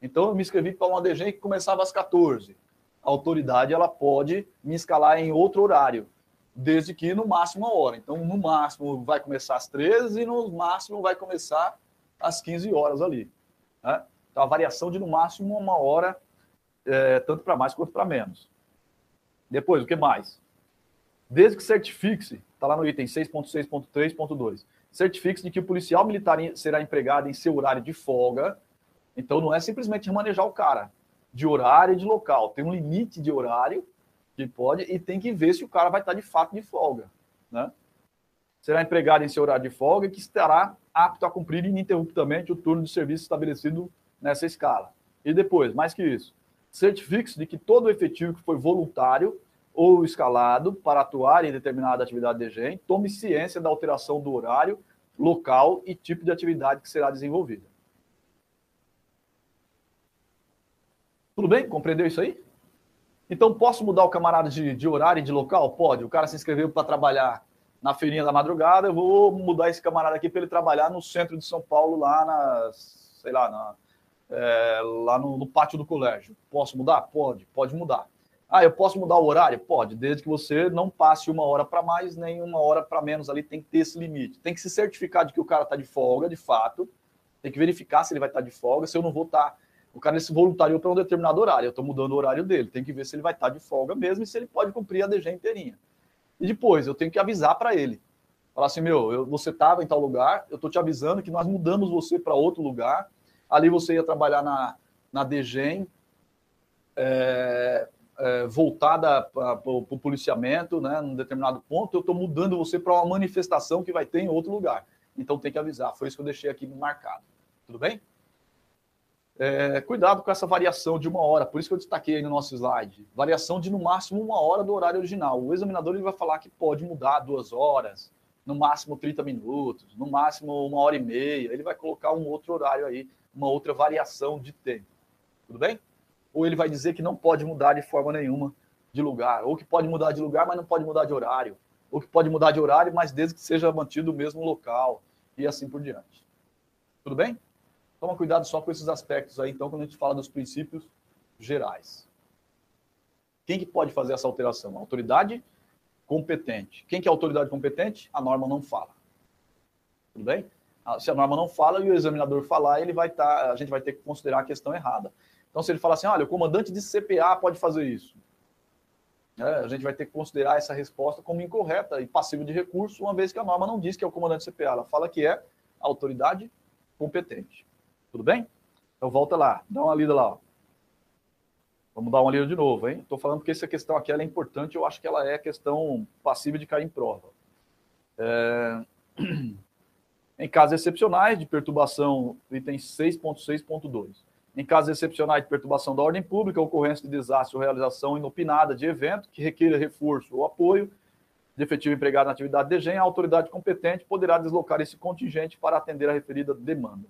Então, eu me inscrevi para uma DGEM que começava às 14. A autoridade ela pode me escalar em outro horário, desde que no máximo uma hora. Então, no máximo vai começar às 13 e no máximo vai começar às 15 horas ali. Né? Então, a variação de no máximo uma hora, é, tanto para mais quanto para menos. Depois, o que mais? Desde que certifique-se, está lá no item 6.6.3.2, certifique-se de que o policial militar será empregado em seu horário de folga. Então, não é simplesmente manejar o cara de horário e de local. Tem um limite de horário que pode e tem que ver se o cara vai estar de fato de folga. Né? Será empregado em seu horário de folga que estará apto a cumprir ininterruptamente o turno de serviço estabelecido nessa escala. E depois, mais que isso, certifique-se de que todo o efetivo que foi voluntário ou escalado para atuar em determinada atividade de GEM tome ciência da alteração do horário, local e tipo de atividade que será desenvolvida. Tudo bem? Compreendeu isso aí? Então, posso mudar o camarada de, de horário e de local? Pode. O cara se inscreveu para trabalhar na feirinha da madrugada, eu vou mudar esse camarada aqui para ele trabalhar no centro de São Paulo, lá na, sei lá, na, é, lá no, no, pátio do colégio. Posso mudar? Pode, pode mudar. Ah, eu posso mudar o horário? Pode, desde que você não passe uma hora para mais, nem uma hora para menos ali, tem que ter esse limite. Tem que se certificar de que o cara está de folga, de fato, tem que verificar se ele vai estar tá de folga, se eu não vou estar. Tá... O cara se voluntariou para um determinado horário, eu estou mudando o horário dele, tem que ver se ele vai estar tá de folga mesmo e se ele pode cumprir a DG inteirinha. E depois, eu tenho que avisar para ele. Falar assim, meu, eu, você estava em tal lugar, eu estou te avisando que nós mudamos você para outro lugar, ali você ia trabalhar na, na DGEM, é, é, voltada para o policiamento, né, num determinado ponto, eu estou mudando você para uma manifestação que vai ter em outro lugar. Então tem que avisar. Foi isso que eu deixei aqui marcado. Tudo bem? É, cuidado com essa variação de uma hora, por isso que eu destaquei aí no nosso slide. Variação de no máximo uma hora do horário original. O examinador ele vai falar que pode mudar duas horas, no máximo 30 minutos, no máximo uma hora e meia. Ele vai colocar um outro horário aí, uma outra variação de tempo. Tudo bem? ou ele vai dizer que não pode mudar de forma nenhuma de lugar, ou que pode mudar de lugar, mas não pode mudar de horário, ou que pode mudar de horário, mas desde que seja mantido o mesmo local, e assim por diante. Tudo bem? Toma cuidado só com esses aspectos aí, então, quando a gente fala dos princípios gerais. Quem que pode fazer essa alteração? A autoridade competente. Quem que é a autoridade competente? A norma não fala. Tudo bem? Ah, se a norma não fala e o examinador falar, ele vai estar, tá, a gente vai ter que considerar a questão errada. Então, se ele falar assim, olha, o comandante de CPA pode fazer isso, é, a gente vai ter que considerar essa resposta como incorreta e passível de recurso, uma vez que a norma não diz que é o comandante de CPA, ela fala que é a autoridade competente. Tudo bem? Então, volta lá, dá uma lida lá. Ó. Vamos dar uma lida de novo, hein? Estou falando porque essa questão aqui é importante, eu acho que ela é questão passível de cair em prova. É... Em casos excepcionais de perturbação, item 6.6.2 em casos excepcionais de perturbação da ordem pública, ocorrência de desastre ou realização inopinada de evento que requeira reforço ou apoio de efetivo empregado na atividade de GEM, a autoridade competente poderá deslocar esse contingente para atender a referida demanda.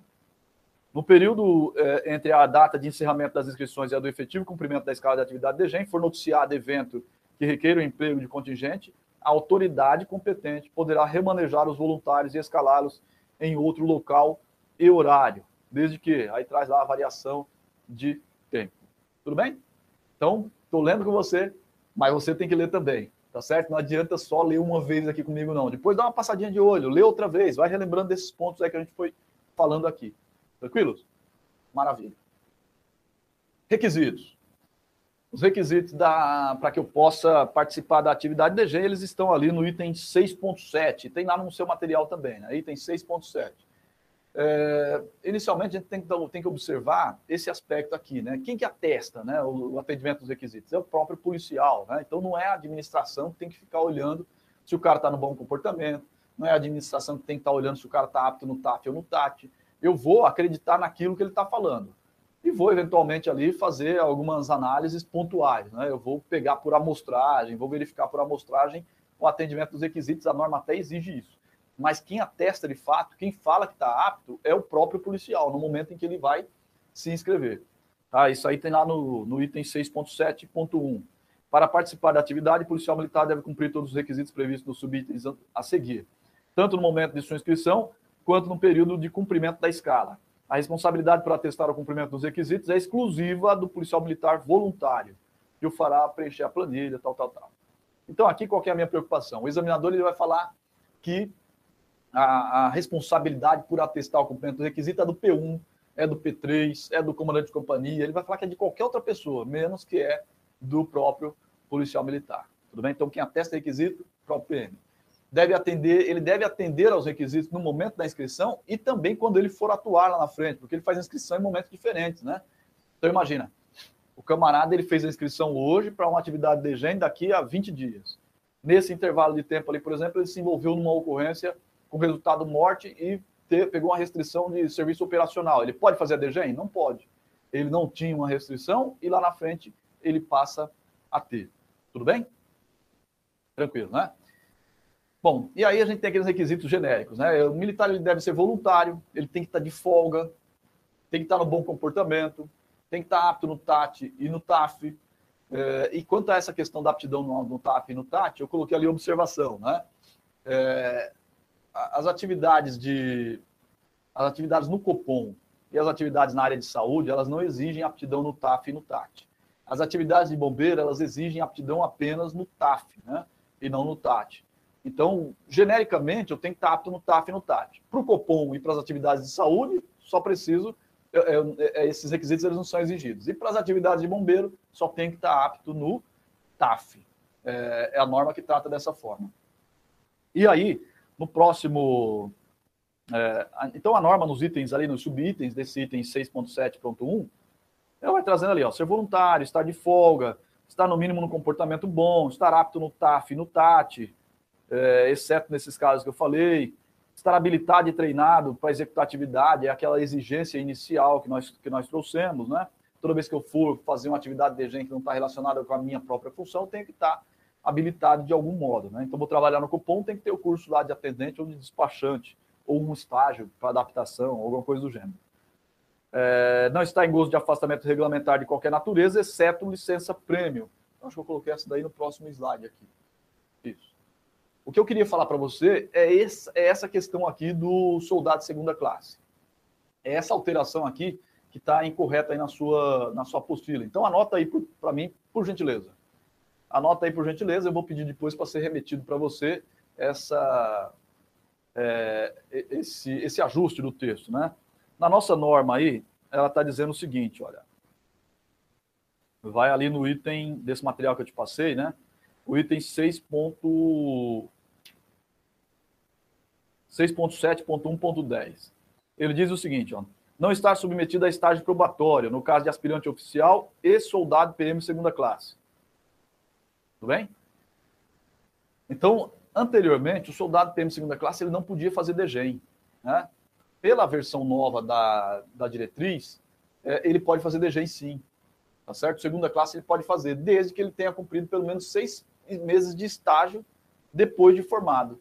No período eh, entre a data de encerramento das inscrições e a do efetivo cumprimento da escala de atividade de GEM, for noticiado evento que requeira o emprego de contingente, a autoridade competente poderá remanejar os voluntários e escalá-los em outro local e horário desde que aí traz lá a variação de tempo. Tudo bem? Então, estou lendo com você, mas você tem que ler também, tá certo? Não adianta só ler uma vez aqui comigo, não. Depois dá uma passadinha de olho, lê outra vez, vai relembrando desses pontos aí que a gente foi falando aqui. Tranquilos? Maravilha. Requisitos. Os requisitos para que eu possa participar da atividade DG, eles estão ali no item 6.7. Tem lá no seu material também, né? Item 6.7. É, inicialmente, a gente tem que, tem que, observar esse aspecto aqui, né? Quem que atesta né, o, o atendimento dos requisitos? É o próprio policial, né? Então, não é a administração que tem que ficar olhando se o cara está no bom comportamento, não é a administração que tem que estar tá olhando se o cara está apto no TAF ou no TAT. Eu vou acreditar naquilo que ele está falando e vou, eventualmente, ali fazer algumas análises pontuais, né? Eu vou pegar por amostragem, vou verificar por amostragem o atendimento dos requisitos, a norma até exige isso mas quem atesta de fato, quem fala que está apto, é o próprio policial, no momento em que ele vai se inscrever. Tá? Isso aí tem lá no, no item 6.7.1. Para participar da atividade, o policial militar deve cumprir todos os requisitos previstos nos subitens a seguir, tanto no momento de sua inscrição, quanto no período de cumprimento da escala. A responsabilidade por atestar o cumprimento dos requisitos é exclusiva do policial militar voluntário, que o fará preencher a planilha, tal, tal, tal. Então, aqui qual é a minha preocupação? O examinador ele vai falar que a, a responsabilidade por atestar o cumprimento do requisito é do P1, é do P3, é do comandante de companhia, ele vai falar que é de qualquer outra pessoa, menos que é do próprio policial militar. Tudo bem? Então, quem atesta requisito, próprio PM. Deve atender, ele deve atender aos requisitos no momento da inscrição e também quando ele for atuar lá na frente, porque ele faz inscrição em momentos diferentes, né? Então, imagina, o camarada ele fez a inscrição hoje para uma atividade de GEM daqui a 20 dias. Nesse intervalo de tempo ali, por exemplo, ele se envolveu numa ocorrência com resultado morte e ter, pegou uma restrição de serviço operacional. Ele pode fazer a DGEM? Não pode. Ele não tinha uma restrição e lá na frente ele passa a ter. Tudo bem? Tranquilo, né? Bom, e aí a gente tem aqueles requisitos genéricos, né? O militar ele deve ser voluntário, ele tem que estar de folga, tem que estar no bom comportamento, tem que estar apto no TAT e no TAF. É, e quanto a essa questão da aptidão no, no TAF e no TAT, eu coloquei ali observação, né? É, as atividades de as atividades no Copom e as atividades na área de saúde, elas não exigem aptidão no TAF e no TAT. As atividades de bombeiro, elas exigem aptidão apenas no TAF, né? E não no TAT. Então, genericamente, eu tenho que estar apto no TAF e no TAT. Para o Copom e para as atividades de saúde, só preciso, é, é, é, esses requisitos eles não são exigidos. E para as atividades de bombeiro, só tem que estar apto no TAF. É, é a norma que trata dessa forma. E aí, no próximo. É, então, a norma nos itens ali, nos subitens desse item 6.7.1, ela vai trazendo ali, ó, ser voluntário, estar de folga, estar no mínimo no comportamento bom, estar apto no TAF e no TAT, é, exceto nesses casos que eu falei, estar habilitado e treinado para executar atividade, é aquela exigência inicial que nós, que nós trouxemos, né? Toda vez que eu for fazer uma atividade de gente que não está relacionada com a minha própria função, eu tenho que estar habilitado de algum modo, né? Então, vou trabalhar no cupom, tem que ter o curso lá de atendente ou de despachante, ou um estágio para adaptação, alguma coisa do gênero. É, não está em gozo de afastamento regulamentar de qualquer natureza, exceto licença prêmio. Acho que eu coloquei essa daí no próximo slide aqui. Isso. O que eu queria falar para você é essa, é essa questão aqui do soldado de segunda classe. É essa alteração aqui que está incorreta aí na sua, na sua apostila. Então anota aí para mim, por gentileza. Anota aí por gentileza, eu vou pedir depois para ser remetido para você essa, é, esse, esse ajuste do texto. Né? Na nossa norma aí, ela está dizendo o seguinte, olha. Vai ali no item desse material que eu te passei, né? O item 6. 6.7.1.10. Ele diz o seguinte, ó, não estar submetido a estágio probatório, no caso de aspirante oficial e soldado PM segunda classe. Tudo bem? Então, anteriormente, o soldado PM segunda classe ele não podia fazer DGEM. Né? Pela versão nova da, da diretriz, é, ele pode fazer DGEM sim. Tá certo? Segunda classe ele pode fazer, desde que ele tenha cumprido pelo menos seis meses de estágio depois de formado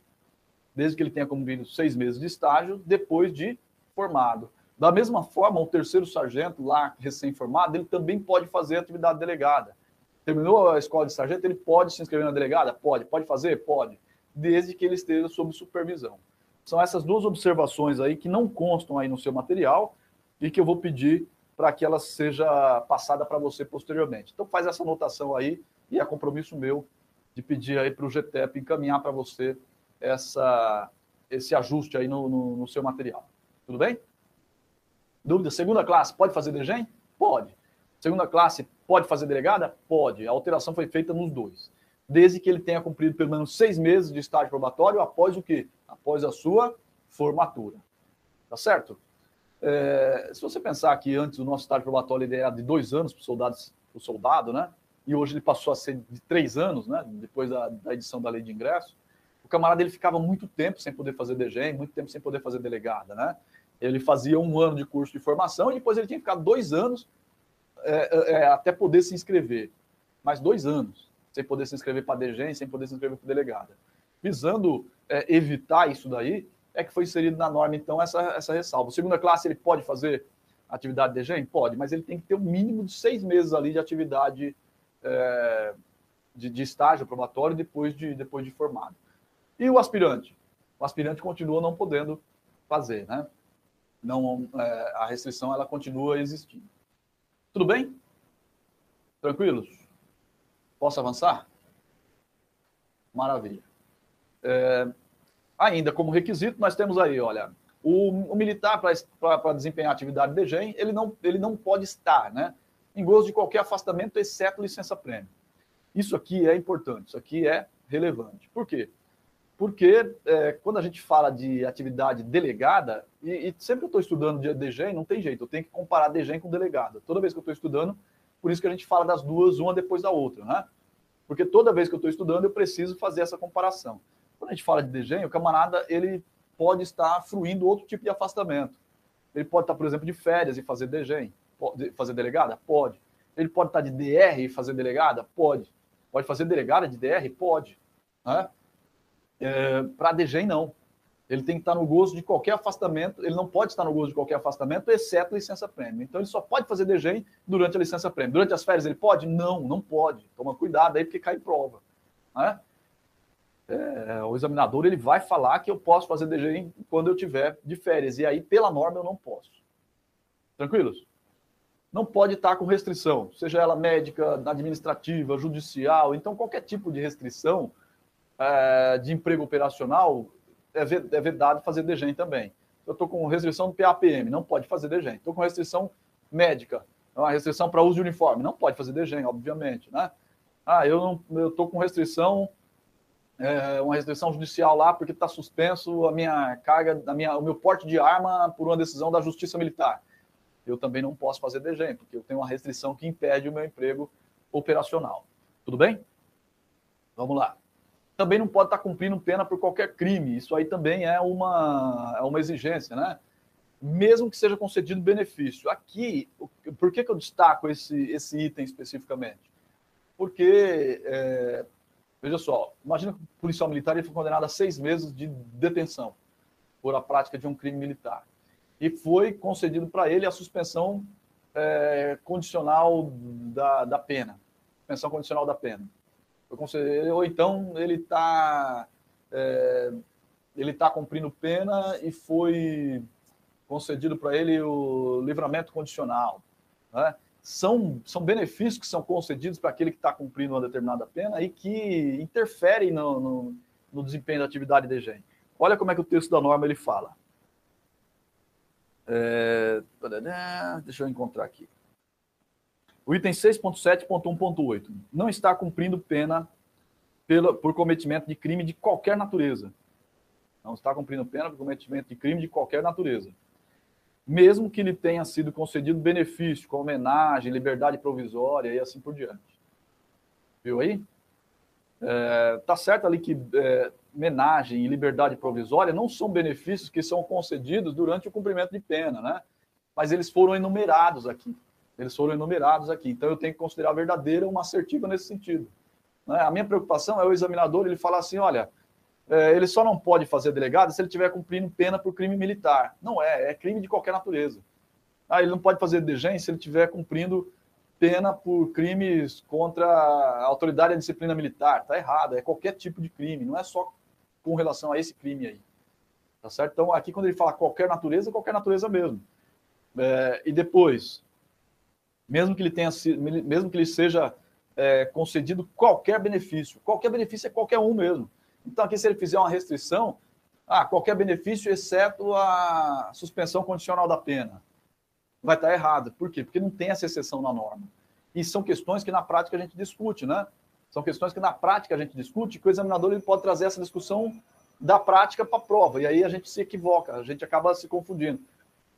desde que ele tenha cumprido seis meses de estágio depois de formado. Da mesma forma, o terceiro sargento, lá recém-formado, ele também pode fazer atividade delegada. Terminou a escola de sargento, ele pode se inscrever na delegada? Pode. Pode fazer? Pode. Desde que ele esteja sob supervisão. São essas duas observações aí que não constam aí no seu material e que eu vou pedir para que ela seja passada para você posteriormente. Então faz essa anotação aí e é compromisso meu de pedir aí para o GTEP encaminhar para você essa, esse ajuste aí no, no, no seu material. Tudo bem? Dúvida? Segunda classe, pode fazer DGEM? Pode. Segunda classe, pode fazer delegada? Pode. A alteração foi feita nos dois. Desde que ele tenha cumprido pelo menos seis meses de estágio probatório após o quê? Após a sua formatura. Tá certo? É, se você pensar que antes o nosso estágio probatório era de dois anos para o soldado, né? E hoje ele passou a ser de três anos, né? Depois da, da edição da lei de ingresso camarada ele ficava muito tempo sem poder fazer DGEM, muito tempo sem poder fazer delegada, né? Ele fazia um ano de curso de formação e depois ele tinha que ficar dois anos é, é, é até poder se inscrever. Mais dois anos sem poder se inscrever para DGEM, sem poder se inscrever para delegada. Visando é, evitar isso daí, é que foi inserido na norma, então, essa, essa ressalva. Segunda classe, ele pode fazer atividade de DGEM? Pode, mas ele tem que ter um mínimo de seis meses ali de atividade é, de, de, estágio probatório depois de, depois de formado. E o aspirante? O aspirante continua não podendo fazer, né? Não, é, a restrição ela continua existindo. Tudo bem? Tranquilos? Posso avançar? Maravilha. É, ainda como requisito, nós temos aí, olha, o, o militar, para desempenhar atividade de GEM, ele não, ele não pode estar né, em gozo de qualquer afastamento, exceto licença-prêmio. Isso aqui é importante, isso aqui é relevante. Por quê? Porque é, quando a gente fala de atividade delegada, e, e sempre que eu estou estudando de DGEM, não tem jeito, eu tenho que comparar DGEM com delegada. Toda vez que eu estou estudando, por isso que a gente fala das duas, uma depois da outra, né? Porque toda vez que eu estou estudando, eu preciso fazer essa comparação. Quando a gente fala de DGEM, o camarada, ele pode estar fruindo outro tipo de afastamento. Ele pode estar, por exemplo, de férias e fazer DGEM. Pode fazer delegada? Pode. Ele pode estar de DR e fazer delegada? Pode. Pode fazer delegada de DR? Pode. Né? É, para a DGEM, não. Ele tem que estar no gozo de qualquer afastamento, ele não pode estar no gozo de qualquer afastamento, exceto licença prêmio. Então, ele só pode fazer DGEM durante a licença prêmio. Durante as férias, ele pode? Não, não pode. Toma cuidado aí, porque cai prova. Né? É, o examinador ele vai falar que eu posso fazer DGEM quando eu tiver de férias, e aí, pela norma, eu não posso. Tranquilos? não pode estar com restrição, seja ela médica, administrativa, judicial. Então, qualquer tipo de restrição é, de emprego operacional é, é vedado fazer DGEM também. Eu estou com restrição do PAPM, não pode fazer DGEM. Estou com restrição médica, uma restrição para uso de uniforme, não pode fazer DGEM, obviamente. Né? Ah, eu estou com restrição, é, uma restrição judicial lá porque está suspenso a minha carga, a minha, o meu porte de arma por uma decisão da Justiça Militar eu também não posso fazer DGEM, porque eu tenho uma restrição que impede o meu emprego operacional. Tudo bem? Vamos lá. Também não pode estar cumprindo pena por qualquer crime. Isso aí também é uma, é uma exigência, né? Mesmo que seja concedido benefício. Aqui, por que, que eu destaco esse, esse item especificamente? Porque, é, veja só, imagina que o policial militar ele foi condenado a seis meses de detenção por a prática de um crime militar e foi concedido para ele a suspensão é, condicional da, da pena. Suspensão condicional da pena. Ou então ele está é, ele está cumprindo pena e foi concedido para ele o livramento condicional. Né? São, são benefícios que são concedidos para aquele que está cumprindo uma determinada pena e que interferem no, no, no desempenho da atividade de DGEM. Olha como é que o texto da norma ele fala. É... Deixa eu encontrar aqui. O item 6.7.1.8 não está cumprindo pena pela, por cometimento de crime de qualquer natureza. Não está cumprindo pena por cometimento de crime de qualquer natureza. Mesmo que lhe tenha sido concedido benefício, com homenagem, liberdade provisória e assim por diante. Viu aí? É, tá certo ali que é, homenagem e liberdade provisória não são benefícios que são concedidos durante o cumprimento de pena, né? Mas eles foram enumerados aqui. Eles foram enumerados aqui. Então eu tenho que considerar verdadeira uma assertiva nesse sentido. Né? A minha preocupação é o examinador ele falar assim, olha, é, ele só não pode fazer delegado se ele estiver cumprindo pena por crime militar. Não é, é crime de qualquer natureza. Ah, ele não pode fazer degem se ele estiver cumprindo pena por crimes contra a autoridade da disciplina militar. Está errado, é qualquer tipo de crime, não é só com relação a esse crime aí. Tá certo? Então, aqui, quando ele fala qualquer natureza, qualquer natureza mesmo. É, e depois, mesmo que ele tenha mesmo que ele seja é, concedido qualquer benefício, qualquer benefício é qualquer um mesmo. Então, aqui, se ele fizer uma restrição, ah, qualquer benefício exceto a suspensão condicional da pena. Vai estar errado. Por quê? Porque não tem essa exceção na norma. E são questões que na prática a gente discute, né? São questões que na prática a gente discute, que o examinador ele pode trazer essa discussão da prática para a prova, e aí a gente se equivoca, a gente acaba se confundindo.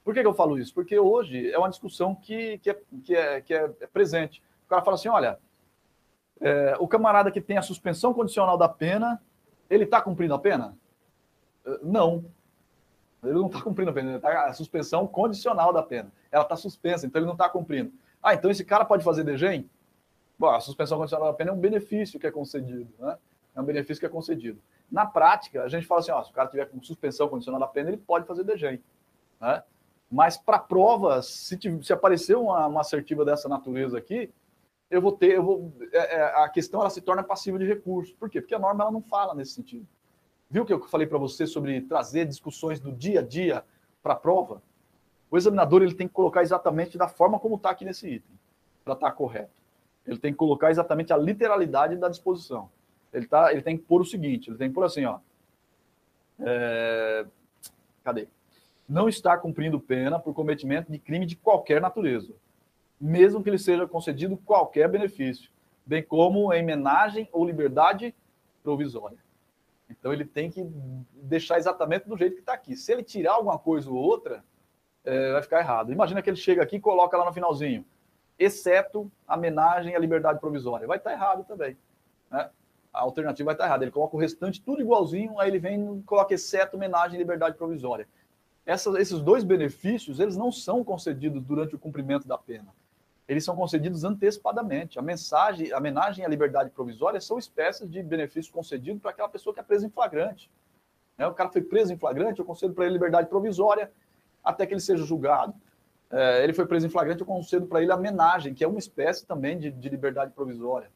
Por que, que eu falo isso? Porque hoje é uma discussão que, que, é, que, é, que é presente. O cara fala assim: olha, é, o camarada que tem a suspensão condicional da pena, ele está cumprindo a pena? É, não. Ele não está cumprindo a pena, ele está a suspensão condicional da pena. Ela está suspensa, então ele não está cumprindo. Ah, então esse cara pode fazer degem? Bom, a suspensão condicional da pena é um benefício que é concedido, né? É um benefício que é concedido. Na prática, a gente fala assim, ó, se o cara tiver com suspensão condicional da pena, ele pode fazer DGEM, né? Mas para provas, se, se aparecer uma, uma assertiva dessa natureza aqui, eu vou ter, eu vou, é, é, a questão ela se torna passiva de recurso. Por quê? Porque a norma ela não fala nesse sentido. Viu que eu falei para você sobre trazer discussões do dia a dia para a prova? O examinador ele tem que colocar exatamente da forma como está aqui nesse item, para estar tá correto. Ele tem que colocar exatamente a literalidade da disposição. Ele, tá, ele tem que pôr o seguinte: ele tem que pôr assim, ó. É, cadê? Não está cumprindo pena por cometimento de crime de qualquer natureza, mesmo que lhe seja concedido qualquer benefício, bem como em homenagem ou liberdade provisória. Então ele tem que deixar exatamente do jeito que está aqui. Se ele tirar alguma coisa ou outra, é, vai ficar errado. Imagina que ele chega aqui e coloca lá no finalzinho exceto a homenagem à liberdade provisória. Vai estar errado também. Né? A alternativa vai estar errada. Ele coloca o restante tudo igualzinho, aí ele vem e coloca exceto homenagem à liberdade provisória. Esses dois benefícios, eles não são concedidos durante o cumprimento da pena. Eles são concedidos antecipadamente. A mensagem, a homenagem à liberdade provisória são espécies de benefícios concedidos para aquela pessoa que é presa em flagrante. Né? O cara foi preso em flagrante, eu concedo para ele liberdade provisória até que ele seja julgado é, ele foi preso em flagrante, eu concedo para ele a homenagem, que é uma espécie também de, de liberdade provisória.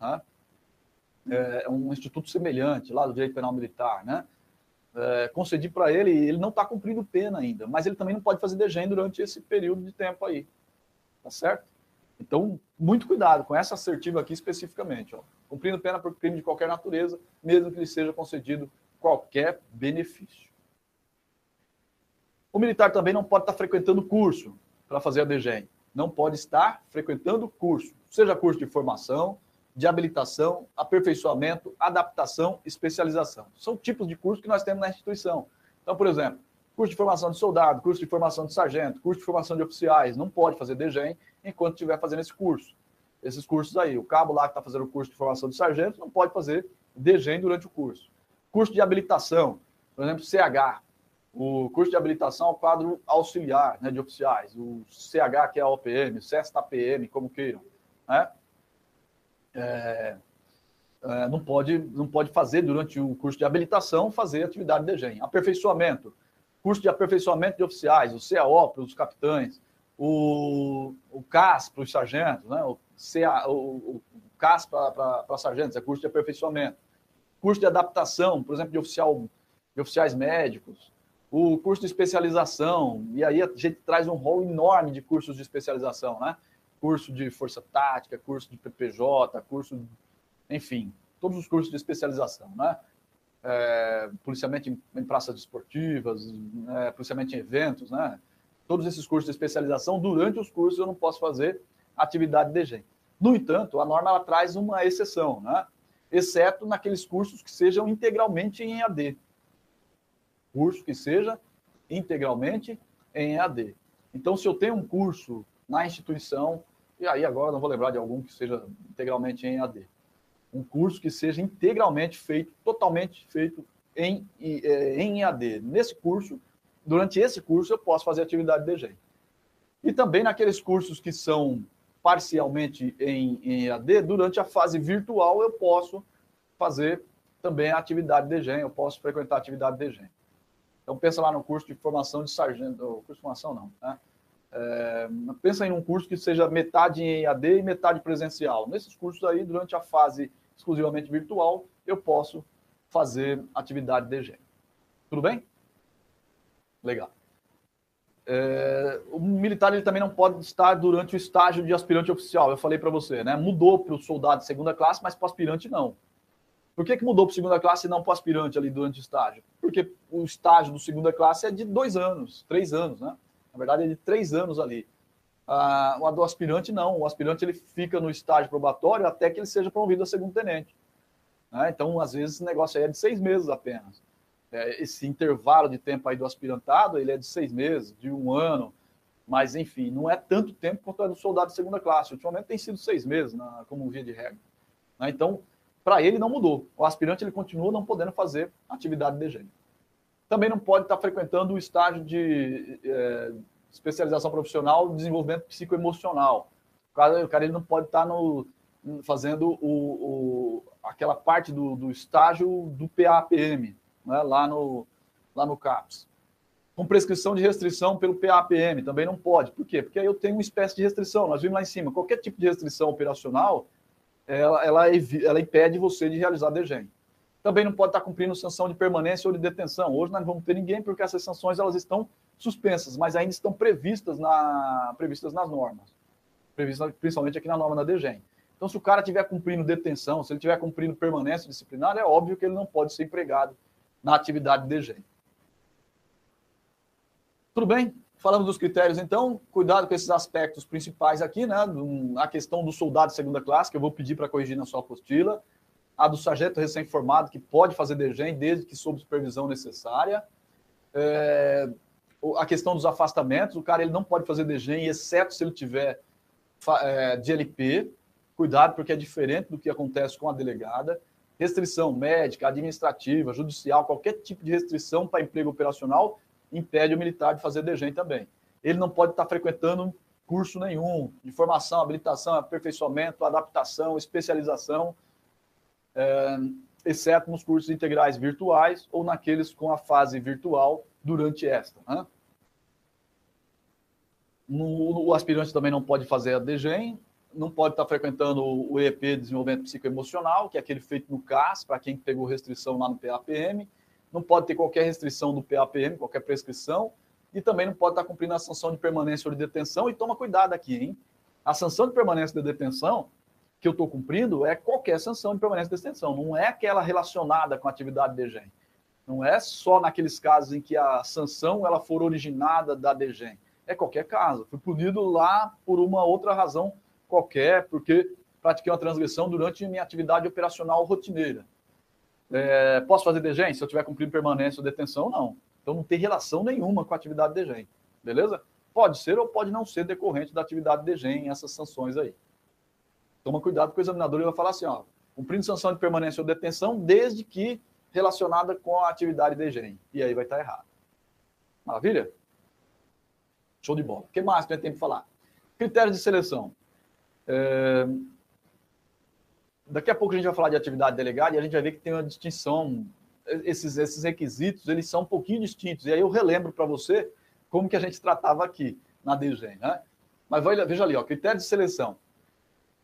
Né? É um instituto semelhante lá do direito penal militar, né? É, concedi para ele, ele não está cumprindo pena ainda, mas ele também não pode fazer degem durante esse período de tempo aí. tá certo? Então, muito cuidado com essa assertiva aqui especificamente. Ó. Cumprindo pena por crime de qualquer natureza, mesmo que lhe seja concedido qualquer benefício. O militar também não pode estar frequentando curso para fazer a DGEM. Não pode estar frequentando curso, seja curso de formação, de habilitação, aperfeiçoamento, adaptação, especialização. São tipos de curso que nós temos na instituição. Então, por exemplo, curso de formação de soldado, curso de formação de sargento, curso de formação de oficiais, não pode fazer DGEM enquanto estiver fazendo esse curso. Esses cursos aí, o cabo lá que está fazendo o curso de formação de sargento não pode fazer DGEM durante o curso. Curso de habilitação, por exemplo, CH, o curso de habilitação ao quadro auxiliar né, de oficiais, o CH, que é a OPM, o CESTA-PM, como queiram. Né? É, é, não, pode, não pode fazer durante o curso de habilitação, fazer atividade de DGEM. Aperfeiçoamento, curso de aperfeiçoamento de oficiais, o CAO para os capitães, o, o CAS para os sargentos, né? o, CA, o, o CAS para sargentos, é curso de aperfeiçoamento. Curso de adaptação, por exemplo, de, oficial, de oficiais médicos, o curso de especialização, e aí a gente traz um rol enorme de cursos de especialização, né? Curso de força tática, curso de PPJ, curso, enfim, todos os cursos de especialização, né? É, policiamento em, praças desportivas, é, policiamento em eventos, né? Todos esses cursos de especialização, durante os cursos eu não posso fazer atividade de DG. No entanto, a norma ela traz uma exceção, né? exceto naqueles cursos que sejam integralmente em EAD. Curso que seja integralmente em EAD. Então, se eu tenho um curso na instituição, e aí agora não vou lembrar de algum que seja integralmente em EAD, um curso que seja integralmente feito, totalmente feito em, é, em EAD. Nesse curso, durante esse curso, eu posso fazer atividade de DG. E também naqueles cursos que são parcialmente em, em EAD, durante a fase virtual eu posso fazer também a atividade de DGEM, eu posso frequentar a atividade de DGEM. Então pensa lá no curso de formação de sargento, curso de formação não, né? É, pensa em um curso que seja metade em EAD e metade presencial. Nesses cursos aí, durante a fase exclusivamente virtual, eu posso fazer atividade de DGEM. Tudo bem? Legal. É, o militar ele também não pode estar durante o estágio de aspirante oficial. Eu falei para você, né? Mudou para o soldado de segunda classe, mas para o aspirante não. Por que, que mudou para segunda classe e não para o aspirante ali durante o estágio? Porque o estágio do segunda classe é de dois anos, três anos, né? Na verdade, é de três anos ali. Ah, o do aspirante não. O aspirante ele fica no estágio probatório até que ele seja promovido a segundo tenente. Né? Então, às vezes, esse negócio aí é de seis meses apenas é, esse intervalo de tempo aí do aspirantado, ele é de seis meses, de um ano, mas enfim, não é tanto tempo quanto é do soldado de segunda classe. Ultimamente tem sido seis meses, na, como via de regra. Né? Então, para ele não mudou. O aspirante ele continua não podendo fazer atividade de gênero. Também não pode estar frequentando o estágio de é, especialização profissional de desenvolvimento psicoemocional. O cara, o cara ele não pode estar no, fazendo o, o, aquela parte do, do estágio do PAPM, né, lá, no, lá no CAPS. Com prescrição de restrição pelo PAPM, também não pode. Por quê? Porque aí eu tenho uma espécie de restrição. Nós vimos lá em cima, qualquer tipo de restrição operacional, ela, ela, ela impede você de realizar DGEM. Também não pode estar cumprindo sanção de permanência ou de detenção. Hoje nós não vamos ter ninguém, porque essas sanções elas estão suspensas, mas ainda estão previstas, na, previstas nas normas. Previstas principalmente aqui na norma da DGEM. Então, se o cara estiver cumprindo detenção, se ele estiver cumprindo permanência disciplinar, é óbvio que ele não pode ser empregado na atividade de DG. Tudo bem? Falamos dos critérios, então, cuidado com esses aspectos principais aqui, né? A questão do soldado de segunda classe, que eu vou pedir para corrigir na sua apostila, a do sargento recém-formado, que pode fazer DGEM desde que sob supervisão necessária, é, a questão dos afastamentos, o cara ele não pode fazer DGEM, exceto se ele tiver é, de LP, cuidado, porque é diferente do que acontece com a delegada. Restrição médica, administrativa, judicial, qualquer tipo de restrição para emprego operacional impede o militar de fazer DGEM também. Ele não pode estar frequentando curso nenhum de formação, habilitação, aperfeiçoamento, adaptação, especialização, exceto nos cursos integrais virtuais ou naqueles com a fase virtual durante esta. Né? No, o aspirante também não pode fazer a DGEM, não pode estar frequentando o EP de desenvolvimento psicoemocional, que é aquele feito no CAS, para quem pegou restrição lá no PAPM. Não pode ter qualquer restrição do PAPM, qualquer prescrição. E também não pode estar cumprindo a sanção de permanência ou de detenção. E toma cuidado aqui, hein? A sanção de permanência de detenção que eu estou cumprindo é qualquer sanção de permanência de detenção, não é aquela relacionada com a atividade DGEM. Não é só naqueles casos em que a sanção ela for originada da DGEM. É qualquer caso. Fui punido lá por uma outra razão qualquer, porque pratiquei uma transgressão durante minha atividade operacional rotineira. É, posso fazer DGEM se eu tiver cumprido permanência ou detenção? Não. Então não tem relação nenhuma com a atividade DGEM. Beleza? Pode ser ou pode não ser decorrente da atividade DGEM essas sanções aí. Toma cuidado com o examinador, ele vai falar assim, ó, cumprindo sanção de permanência ou detenção, desde que relacionada com a atividade DGEM. E aí vai estar errado. Maravilha? Show de bola. O que mais que a gente tem que falar? Critérios de seleção. É... Daqui a pouco a gente vai falar de atividade delegada e a gente vai ver que tem uma distinção. Esses, esses requisitos, eles são um pouquinho distintos. E aí eu relembro para você como que a gente tratava aqui na DGEM, né? Mas veja ali, ó, critério de seleção.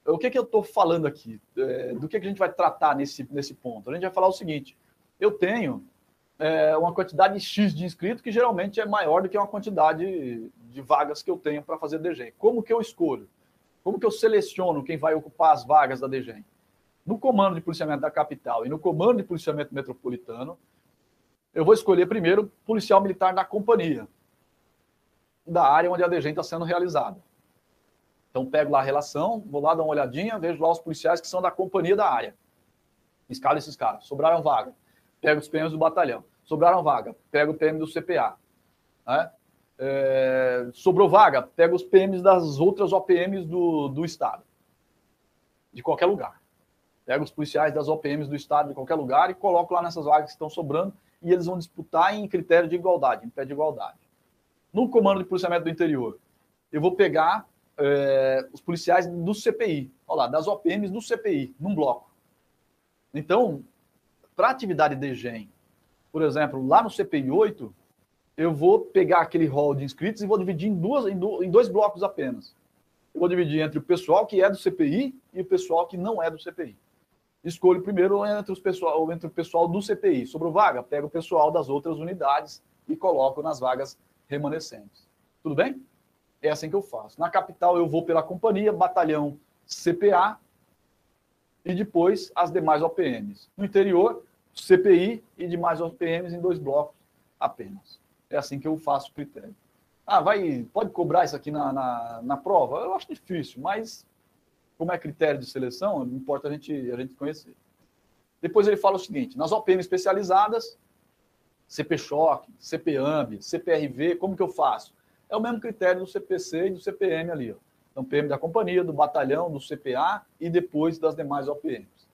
O que, que eu estou falando aqui? É, do que, que a gente vai tratar nesse, nesse ponto? A gente vai falar o seguinte: eu tenho é, uma quantidade X de inscritos que geralmente é maior do que uma quantidade de vagas que eu tenho para fazer DGEM. Como que eu escolho? Como que eu seleciono quem vai ocupar as vagas da DGEM? No comando de policiamento da capital e no comando de policiamento metropolitano, eu vou escolher primeiro policial militar da companhia, da área onde a DGEM está sendo realizada. Então, pego lá a relação, vou lá dar uma olhadinha, vejo lá os policiais que são da companhia da área. Escala esses caras. Sobraram vaga. Pego os PMs do batalhão. Sobraram vaga. Pego o PM do CPA. Né? É, sobrou vaga, pega os PMs das outras OPMs do, do Estado, de qualquer lugar. Pega os policiais das OPMs do Estado de qualquer lugar e coloco lá nessas vagas que estão sobrando e eles vão disputar em critério de igualdade, em pé de igualdade. No comando de policiamento do interior, eu vou pegar é, os policiais do CPI, olha lá, das OPMs do CPI, num bloco. Então, para atividade de GEM, por exemplo, lá no CPI 8, eu vou pegar aquele rol de inscritos e vou dividir em, duas, em dois blocos apenas. Eu vou dividir entre o pessoal que é do CPI e o pessoal que não é do CPI. Escolho primeiro entre, os pessoal, entre o pessoal do CPI. Sobre o vaga, pego o pessoal das outras unidades e coloco nas vagas remanescentes. Tudo bem? É assim que eu faço. Na capital, eu vou pela companhia, batalhão CPA e depois as demais OPMs. No interior, CPI e demais OPMs em dois blocos apenas. É assim que eu faço o critério. Ah, vai, pode cobrar isso aqui na, na, na prova? Eu acho difícil, mas como é critério de seleção, não importa a gente, a gente conhecer. Depois ele fala o seguinte: nas OPM especializadas, CP Choque, CPAMB, CPRV, como que eu faço? É o mesmo critério do CPC e do CPM ali. Ó. Então, PM da companhia, do batalhão, do CPA e depois das demais OPMs.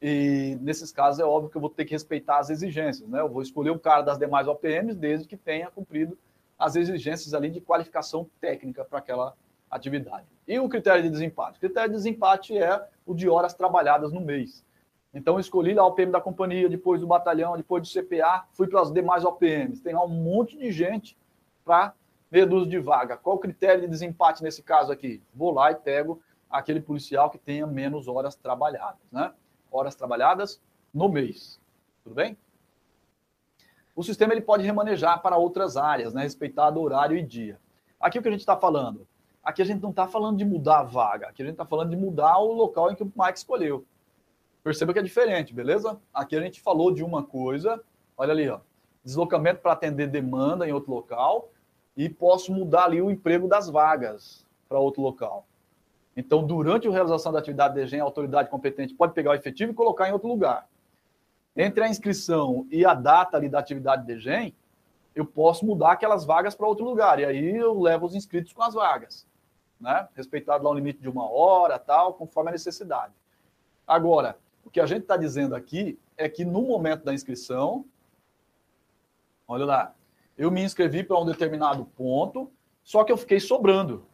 E nesses casos é óbvio que eu vou ter que respeitar as exigências, né? Eu vou escolher um cara das demais OPMs desde que tenha cumprido as exigências ali de qualificação técnica para aquela atividade. E o critério de desempate? O critério de desempate é o de horas trabalhadas no mês. Então, escolhi lá o OPM da companhia, depois do batalhão, depois do CPA, fui para as demais OPMs. Tem lá um monte de gente para reduz de vaga. Qual o critério de desempate nesse caso aqui? Vou lá e pego aquele policial que tenha menos horas trabalhadas, né? horas trabalhadas no mês. Tudo bem? O sistema ele pode remanejar para outras áreas, né, respeitado horário e dia. Aqui o que a gente está falando? Aqui a gente não está falando de mudar a vaga, aqui a gente está falando de mudar o local em que o Mike escolheu. Perceba que é diferente, beleza? Aqui a gente falou de uma coisa, olha ali, ó, deslocamento para atender demanda em outro local e posso mudar ali o emprego das vagas para outro local. Então, durante a realização da atividade de EGEM, a autoridade competente pode pegar o efetivo e colocar em outro lugar. Entre a inscrição e a data ali da atividade de EGEM, eu posso mudar aquelas vagas para outro lugar. E aí eu levo os inscritos com as vagas. Né? Respeitado lá o limite de uma hora, tal, conforme a necessidade. Agora, o que a gente está dizendo aqui é que no momento da inscrição, olha lá, eu me inscrevi para um determinado ponto, só que eu fiquei sobrando.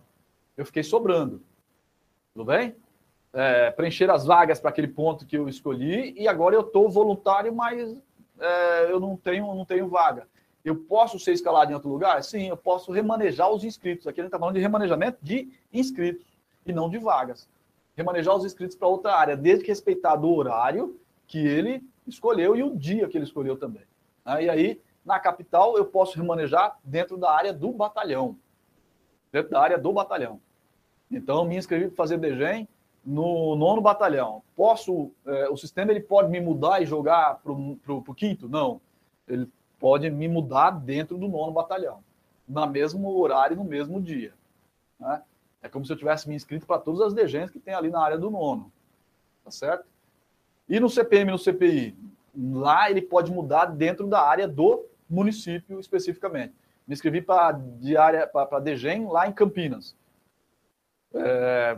Eu fiquei sobrando. Tudo bem? É, preencher as vagas para aquele ponto que eu escolhi e agora eu estou voluntário, mas é, eu não tenho, não tenho vaga. Eu posso ser escalado em outro lugar? Sim, eu posso remanejar os inscritos. Aqui a gente está falando de remanejamento de inscritos e não de vagas. Remanejar os inscritos para outra área, desde que respeitado o horário que ele escolheu e o dia que ele escolheu também. E aí, na capital, eu posso remanejar dentro da área do batalhão. Dentro da área do batalhão. Então, me inscrevi para fazer DGEM no nono batalhão. Posso, é, o sistema ele pode me mudar e jogar para o quinto? Não. Ele pode me mudar dentro do nono batalhão, no mesmo horário, no mesmo dia. Né? É como se eu tivesse me inscrito para todas as DGENs que tem ali na área do nono. Tá certo? E no CPM no CPI? Lá ele pode mudar dentro da área do município especificamente. Me inscrevi para a DGEM lá em Campinas. É,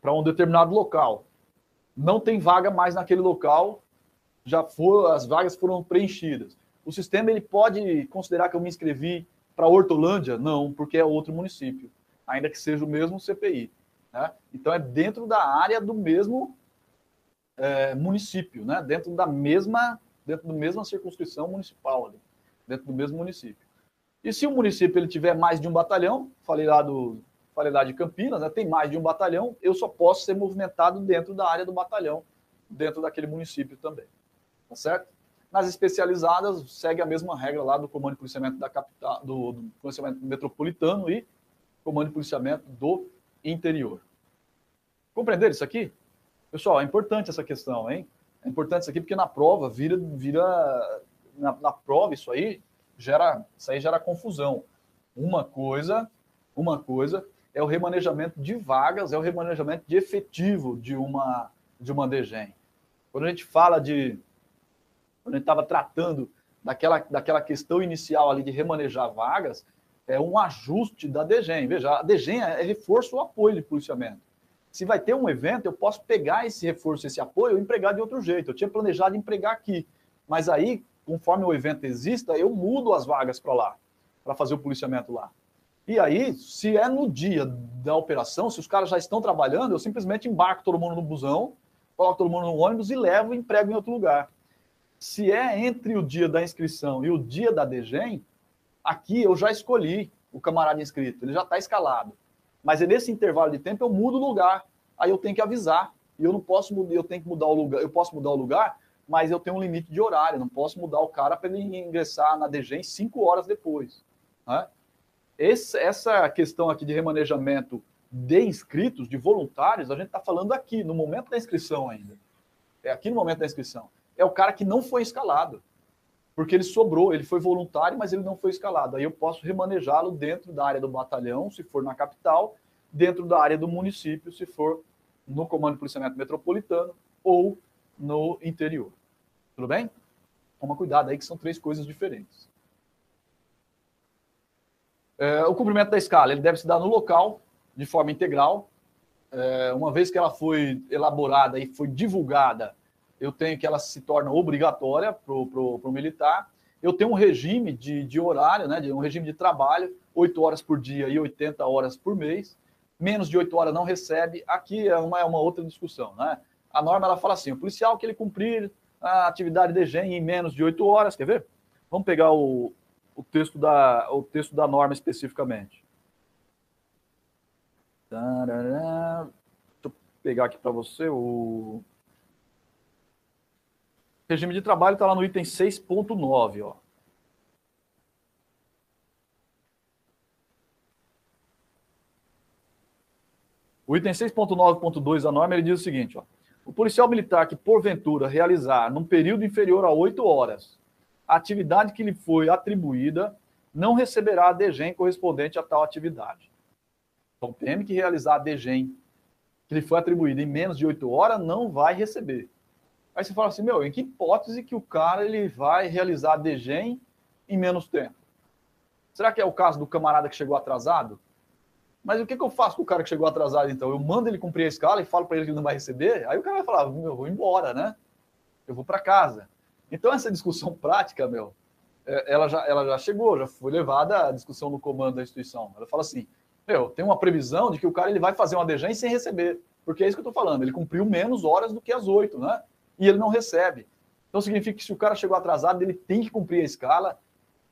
para um determinado local. Não tem vaga mais naquele local, já as vagas foram preenchidas. O sistema ele pode considerar que eu me inscrevi para Hortolândia? Não, porque é outro município, ainda que seja o mesmo CPI. Né? Então é dentro da área do mesmo é, município, né? dentro da mesma dentro da mesma circunscrição municipal ali, dentro do mesmo município. E se o município ele tiver mais de um batalhão, falei lá do, Qualidade de Campinas, né, tem mais de um batalhão, eu só posso ser movimentado dentro da área do batalhão, dentro daquele município também. Tá certo? Nas especializadas, segue a mesma regra lá do Comando de Policiamento da capital, do, do Policiamento Metropolitano e Comando de Policiamento do Interior. Compreenderam isso aqui? Pessoal, é importante essa questão, hein? É importante isso aqui porque na prova vira, vira na, na prova isso aí gera, isso aí gera confusão. Uma coisa, uma coisa é o remanejamento de vagas, é o remanejamento de efetivo de uma, de uma DGEM. Quando a gente fala de. Quando a gente estava tratando daquela, daquela questão inicial ali de remanejar vagas, é um ajuste da DGEM. Veja, a DGEM é reforço ou apoio de policiamento. Se vai ter um evento, eu posso pegar esse reforço, esse apoio e empregar de outro jeito. Eu tinha planejado empregar aqui. Mas aí, conforme o evento exista, eu mudo as vagas para lá, para fazer o policiamento lá. E aí, se é no dia da operação, se os caras já estão trabalhando, eu simplesmente embarco todo mundo no busão, coloco todo mundo no ônibus e levo e emprego em outro lugar. Se é entre o dia da inscrição e o dia da DGEM, aqui eu já escolhi o camarada inscrito, ele já está escalado. Mas nesse intervalo de tempo eu mudo o lugar, aí eu tenho que avisar. E eu não posso mudar, eu tenho que mudar o lugar, eu posso mudar o lugar, mas eu tenho um limite de horário, não posso mudar o cara para ele ingressar na DGEM cinco horas depois. Né? Esse, essa questão aqui de remanejamento de inscritos, de voluntários, a gente está falando aqui, no momento da inscrição ainda. É aqui no momento da inscrição. É o cara que não foi escalado. Porque ele sobrou, ele foi voluntário, mas ele não foi escalado. Aí eu posso remanejá-lo dentro da área do batalhão, se for na capital, dentro da área do município, se for no Comando de Policiamento Metropolitano ou no interior. Tudo bem? Toma cuidado aí que são três coisas diferentes. É, o cumprimento da escala ele deve se dar no local, de forma integral. É, uma vez que ela foi elaborada e foi divulgada, eu tenho que ela se torna obrigatória para o militar. Eu tenho um regime de, de horário, né, de, um regime de trabalho, 8 horas por dia e 80 horas por mês. Menos de 8 horas não recebe. Aqui é uma, é uma outra discussão. Né? A norma ela fala assim: o policial que ele cumprir a atividade de GEM em menos de 8 horas, quer ver? Vamos pegar o, o texto da, o texto da norma especificamente. Deixa eu pegar aqui para você o regime de trabalho está lá no item 6.9, ó. O item 6.9.2 da norma ele diz o seguinte: ó, o policial militar que, porventura, realizar num período inferior a oito horas a atividade que lhe foi atribuída não receberá a DGEM correspondente a tal atividade. Então, o PM que realizar a DGEM que lhe foi atribuída em menos de oito horas não vai receber. Aí você fala assim, meu, em que hipótese que o cara ele vai realizar a DGEM em menos tempo? Será que é o caso do camarada que chegou atrasado? Mas o que, que eu faço com o cara que chegou atrasado, então? Eu mando ele cumprir a escala e falo para ele que ele não vai receber? Aí o cara vai falar, meu, eu vou embora, né? Eu vou para casa. Então, essa discussão prática, meu, é, ela já, ela já chegou, já foi levada à discussão no comando da instituição. Ela fala assim: meu, tem uma previsão de que o cara ele vai fazer uma DGEM sem receber. Porque é isso que eu estou falando, ele cumpriu menos horas do que as oito, né? E ele não recebe. Então significa que se o cara chegou atrasado, ele tem que cumprir a escala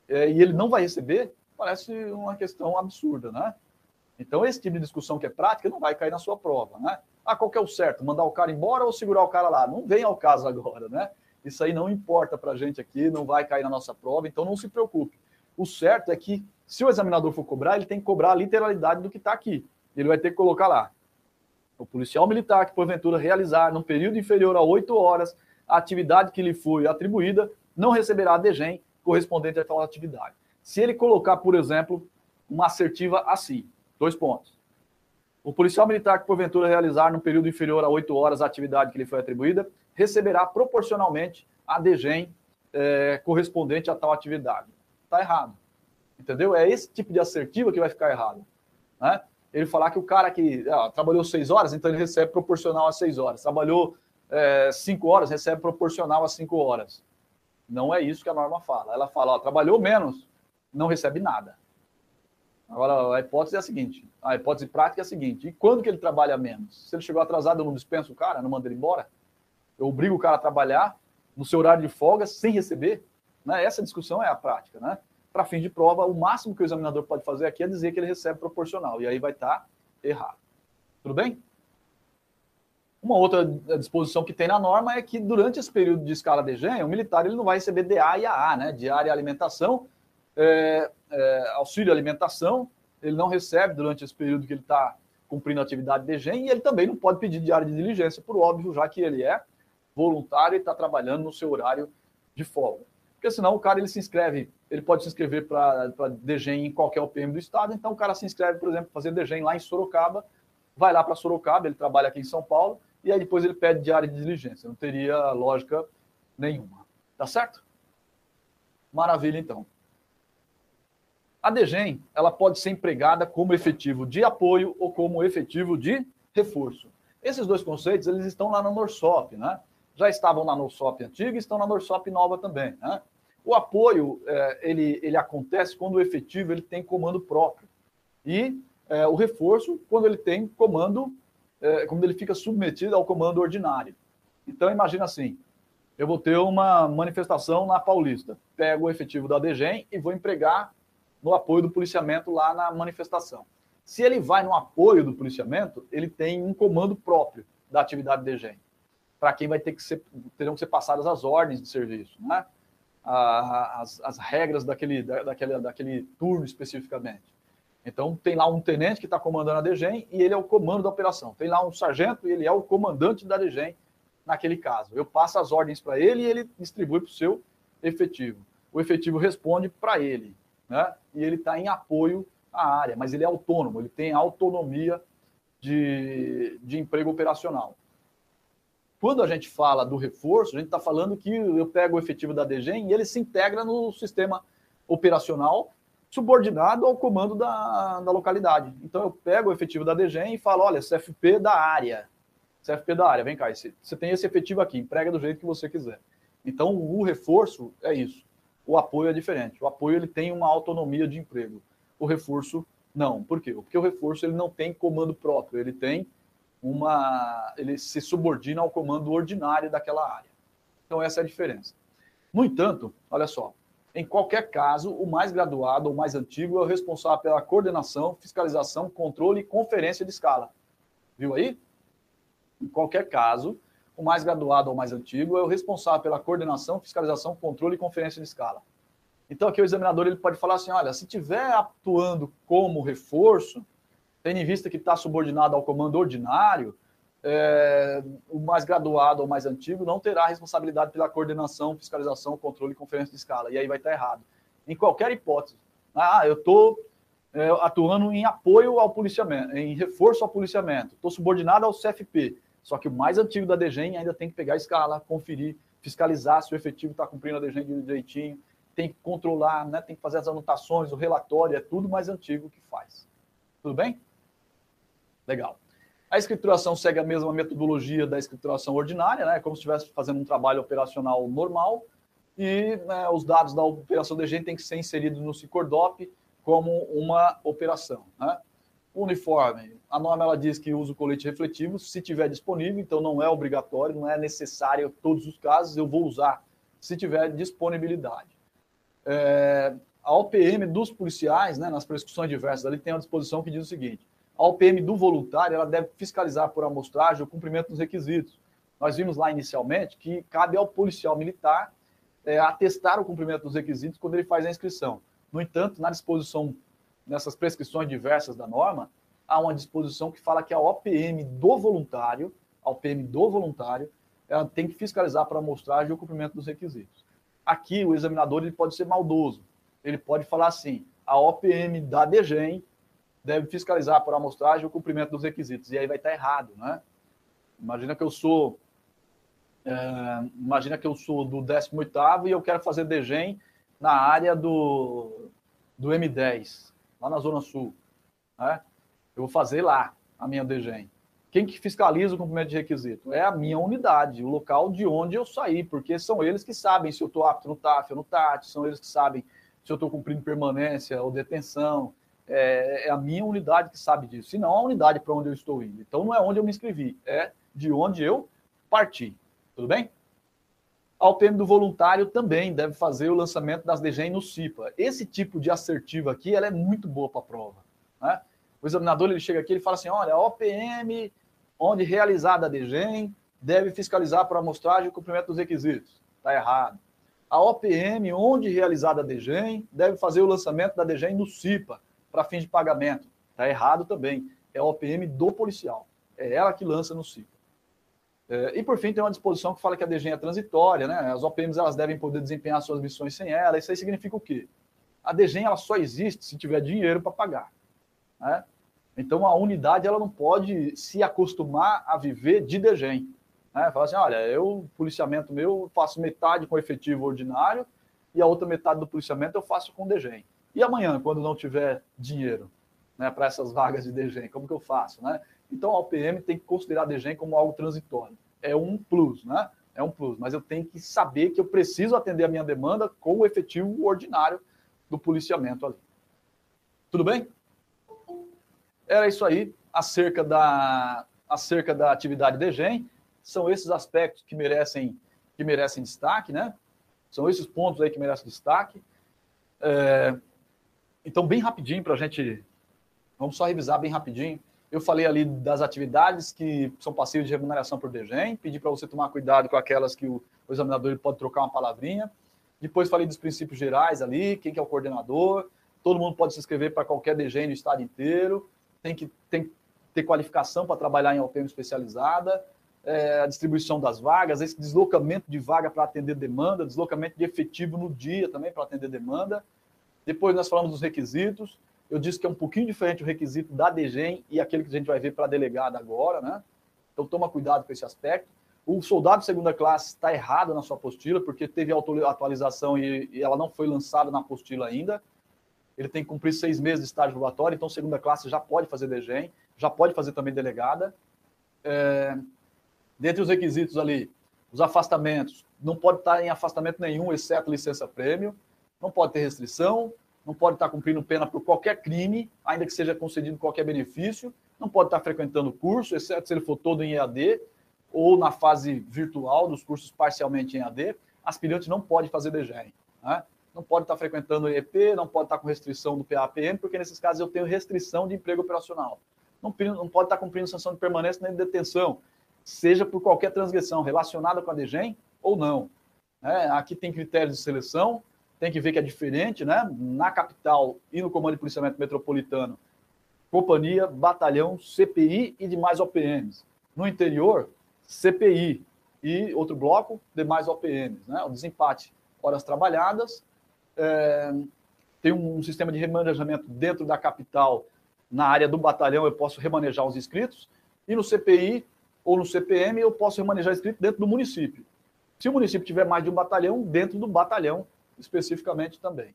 é, e ele não vai receber, parece uma questão absurda, né? Então, esse tipo de discussão que é prática não vai cair na sua prova, né? Ah, qual que é o certo? Mandar o cara embora ou segurar o cara lá? Não vem ao caso agora, né? Isso aí não importa para a gente aqui, não vai cair na nossa prova, então não se preocupe. O certo é que, se o examinador for cobrar, ele tem que cobrar a literalidade do que está aqui. ele vai ter que colocar lá. O policial militar que, porventura, realizar num período inferior a oito horas a atividade que lhe foi atribuída, não receberá a DGEM correspondente a tal atividade. Se ele colocar, por exemplo, uma assertiva assim, dois pontos. O policial militar que, porventura, realizar num período inferior a oito horas a atividade que lhe foi atribuída, receberá proporcionalmente a DGEM é, correspondente a tal atividade. Está errado. Entendeu? É esse tipo de assertiva que vai ficar errado. Né? Ele falar que o cara que ah, trabalhou seis horas, então ele recebe proporcional a seis horas. Trabalhou é, cinco horas, recebe proporcional a cinco horas. Não é isso que a norma fala. Ela fala, ó, trabalhou menos, não recebe nada. Agora, a hipótese é a seguinte: a hipótese prática é a seguinte: e quando que ele trabalha menos? Se ele chegou atrasado, eu não dispenso o cara, não mando ele embora? Eu obrigo o cara a trabalhar no seu horário de folga sem receber? Né? Essa discussão é a prática, né? Para fim de prova, o máximo que o examinador pode fazer aqui é dizer que ele recebe proporcional, e aí vai estar tá errado. Tudo bem? Uma outra disposição que tem na norma é que durante esse período de escala de DGEM, o militar ele não vai receber DA e AA, né? Diária e alimentação, é, é, auxílio alimentação, ele não recebe durante esse período que ele está cumprindo a atividade de DGEM e ele também não pode pedir diária de diligência, por óbvio, já que ele é voluntário e está trabalhando no seu horário de folga. Porque senão o cara ele se inscreve, ele pode se inscrever para DGEM em qualquer UPM do estado, então o cara se inscreve, por exemplo, fazer DGEM lá em Sorocaba, vai lá para Sorocaba, ele trabalha aqui em São Paulo, e aí depois ele pede diária de diligência. Não teria lógica nenhuma. Tá certo? Maravilha, então. A DGEM, ela pode ser empregada como efetivo de apoio ou como efetivo de reforço. Esses dois conceitos, eles estão lá na NORSOP, né? Já estavam na NORSOP antiga e estão na NORSOP nova também, né? O apoio, é, ele, ele acontece quando o efetivo ele tem comando próprio. E é, o reforço, quando ele tem comando, é, quando ele fica submetido ao comando ordinário. Então, imagina assim, eu vou ter uma manifestação na Paulista, pego o efetivo da DGEM e vou empregar no apoio do policiamento lá na manifestação. Se ele vai no apoio do policiamento, ele tem um comando próprio da atividade DGEM, para quem vai ter que ser, terão que ser passadas as ordens de serviço, né? as, as regras daquele, daquele, daquele turno especificamente. Então, tem lá um tenente que está comandando a DGEM e ele é o comando da operação. Tem lá um sargento e ele é o comandante da DGEM naquele caso. Eu passo as ordens para ele e ele distribui para o seu efetivo. O efetivo responde para ele né? E ele está em apoio à área, mas ele é autônomo, ele tem autonomia de, de emprego operacional. Quando a gente fala do reforço, a gente está falando que eu pego o efetivo da DGEM e ele se integra no sistema operacional subordinado ao comando da, da localidade. Então eu pego o efetivo da DGEM e falo, olha, CFP da área. CFP da área, vem cá, você tem esse efetivo aqui, emprega do jeito que você quiser. Então o reforço é isso o apoio é diferente. O apoio ele tem uma autonomia de emprego. O reforço não. Por quê? Porque o reforço ele não tem comando próprio, ele tem uma ele se subordina ao comando ordinário daquela área. Então essa é a diferença. No entanto, olha só, em qualquer caso, o mais graduado ou mais antigo é o responsável pela coordenação, fiscalização, controle e conferência de escala. Viu aí? Em qualquer caso, o mais graduado ou mais antigo é o responsável pela coordenação, fiscalização, controle e conferência de escala. Então, aqui o examinador ele pode falar assim: olha, se tiver atuando como reforço, tendo em vista que está subordinado ao comando ordinário, é, o mais graduado ou mais antigo não terá responsabilidade pela coordenação, fiscalização, controle e conferência de escala. E aí vai estar errado. Em qualquer hipótese. Ah, eu estou é, atuando em apoio ao policiamento, em reforço ao policiamento, estou subordinado ao CFP. Só que o mais antigo da DGEM ainda tem que pegar a escala, conferir, fiscalizar se o efetivo está cumprindo a DGEM direitinho, tem que controlar, né? tem que fazer as anotações, o relatório, é tudo mais antigo que faz. Tudo bem? Legal. A escrituração segue a mesma metodologia da escrituração ordinária, né? como se estivesse fazendo um trabalho operacional normal, e né, os dados da operação DGEM têm que ser inseridos no Cicordop como uma operação. Né? uniforme. A norma ela diz que usa o colete refletivo se tiver disponível, então não é obrigatório, não é necessário em todos os casos, eu vou usar se tiver disponibilidade. É, a OPM dos policiais, né, nas prescrições diversas, ali tem uma disposição que diz o seguinte: a OPM do voluntário ela deve fiscalizar por amostragem o cumprimento dos requisitos. Nós vimos lá inicialmente que cabe ao policial militar é, atestar o cumprimento dos requisitos quando ele faz a inscrição. No entanto, na disposição nessas prescrições diversas da norma, há uma disposição que fala que a OPM do voluntário, a OPM do voluntário, ela tem que fiscalizar para amostragem o cumprimento dos requisitos. Aqui, o examinador ele pode ser maldoso. Ele pode falar assim: a OPM da DGEM deve fiscalizar por amostragem o cumprimento dos requisitos. E aí vai estar errado, né? Imagina que eu sou. É, imagina que eu sou do 18 e eu quero fazer DGEM na área do, do M10, lá na Zona Sul. Né? Eu vou fazer lá a minha DGEM. Quem que fiscaliza o cumprimento de requisito? É a minha unidade, o local de onde eu saí, porque são eles que sabem se eu estou apto no TAF ou no TAT, são eles que sabem se eu estou cumprindo permanência ou detenção. É, é, a minha unidade que sabe disso, e não a unidade para onde eu estou indo. Então não é onde eu me inscrevi, é de onde eu parti. Tudo bem? A OPM do voluntário também deve fazer o lançamento das DGEM no CIPA. Esse tipo de assertiva aqui ela é muito boa para a prova. Né? O examinador ele chega aqui e fala assim: olha, a OPM, onde realizada a DGEM, deve fiscalizar para amostragem o cumprimento dos requisitos. Está errado. A OPM, onde realizada a DGEM, deve fazer o lançamento da DGEM no CIPA, para fins de pagamento. Está errado também. É a OPM do policial. É ela que lança no CIPA. É, e, por fim, tem uma disposição que fala que a DGEM é transitória, né? As OPMs elas devem poder desempenhar suas missões sem ela. Isso aí significa o quê? A DGEM ela só existe se tiver dinheiro para pagar. Né? Então, a unidade ela não pode se acostumar a viver de DGEM. Né? Fala assim, olha, eu, policiamento meu, faço metade com efetivo ordinário e a outra metade do policiamento eu faço com DGEM. E amanhã, quando não tiver dinheiro né, para essas vagas de DGEM, como que eu faço? Né? Então, a OPM tem que considerar DGEM como algo transitório. É um plus, né? É um plus, mas eu tenho que saber que eu preciso atender a minha demanda com o efetivo ordinário do policiamento ali. Tudo bem? Era isso aí acerca da, acerca da atividade DGEM. São esses aspectos que merecem, que merecem destaque, né? São esses pontos aí que merecem destaque. É, então, bem rapidinho para a gente. Vamos só revisar bem rapidinho. Eu falei ali das atividades que são passíveis de remuneração por DGEM, pedi para você tomar cuidado com aquelas que o, o examinador pode trocar uma palavrinha. Depois falei dos princípios gerais ali, quem que é o coordenador. Todo mundo pode se inscrever para qualquer DGEM no estado inteiro tem que, tem que ter qualificação para trabalhar em OPM especializada, é, a distribuição das vagas, esse deslocamento de vaga para atender demanda, deslocamento de efetivo no dia também para atender demanda. Depois nós falamos dos requisitos. Eu disse que é um pouquinho diferente o requisito da DGEM e aquele que a gente vai ver para delegada agora, né? Então toma cuidado com esse aspecto. O soldado de segunda classe está errado na sua apostila, porque teve atualização e ela não foi lançada na apostila ainda ele tem que cumprir seis meses de estágio probatório, então segunda classe já pode fazer DGEM, já pode fazer também delegada. É, dentre os requisitos ali, os afastamentos, não pode estar em afastamento nenhum, exceto licença prêmio, não pode ter restrição, não pode estar cumprindo pena por qualquer crime, ainda que seja concedido qualquer benefício, não pode estar frequentando curso, exceto se ele for todo em EAD ou na fase virtual dos cursos parcialmente em EAD, aspirante não pode fazer DGEM. Né? Não pode estar frequentando o IEP, não pode estar com restrição do PAPM, porque nesses casos eu tenho restrição de emprego operacional. Não, não pode estar cumprindo sanção de permanência nem de detenção, seja por qualquer transgressão relacionada com a DGEM ou não. É, aqui tem critérios de seleção, tem que ver que é diferente, né? Na capital e no Comando de Policiamento Metropolitano, companhia, batalhão, CPI e demais OPMs. No interior, CPI e outro bloco, demais OPMs, né? O desempate, horas trabalhadas é, tem um sistema de remanejamento dentro da capital, na área do batalhão, eu posso remanejar os inscritos, e no CPI ou no CPM eu posso remanejar inscrito dentro do município. Se o município tiver mais de um batalhão, dentro do batalhão especificamente também.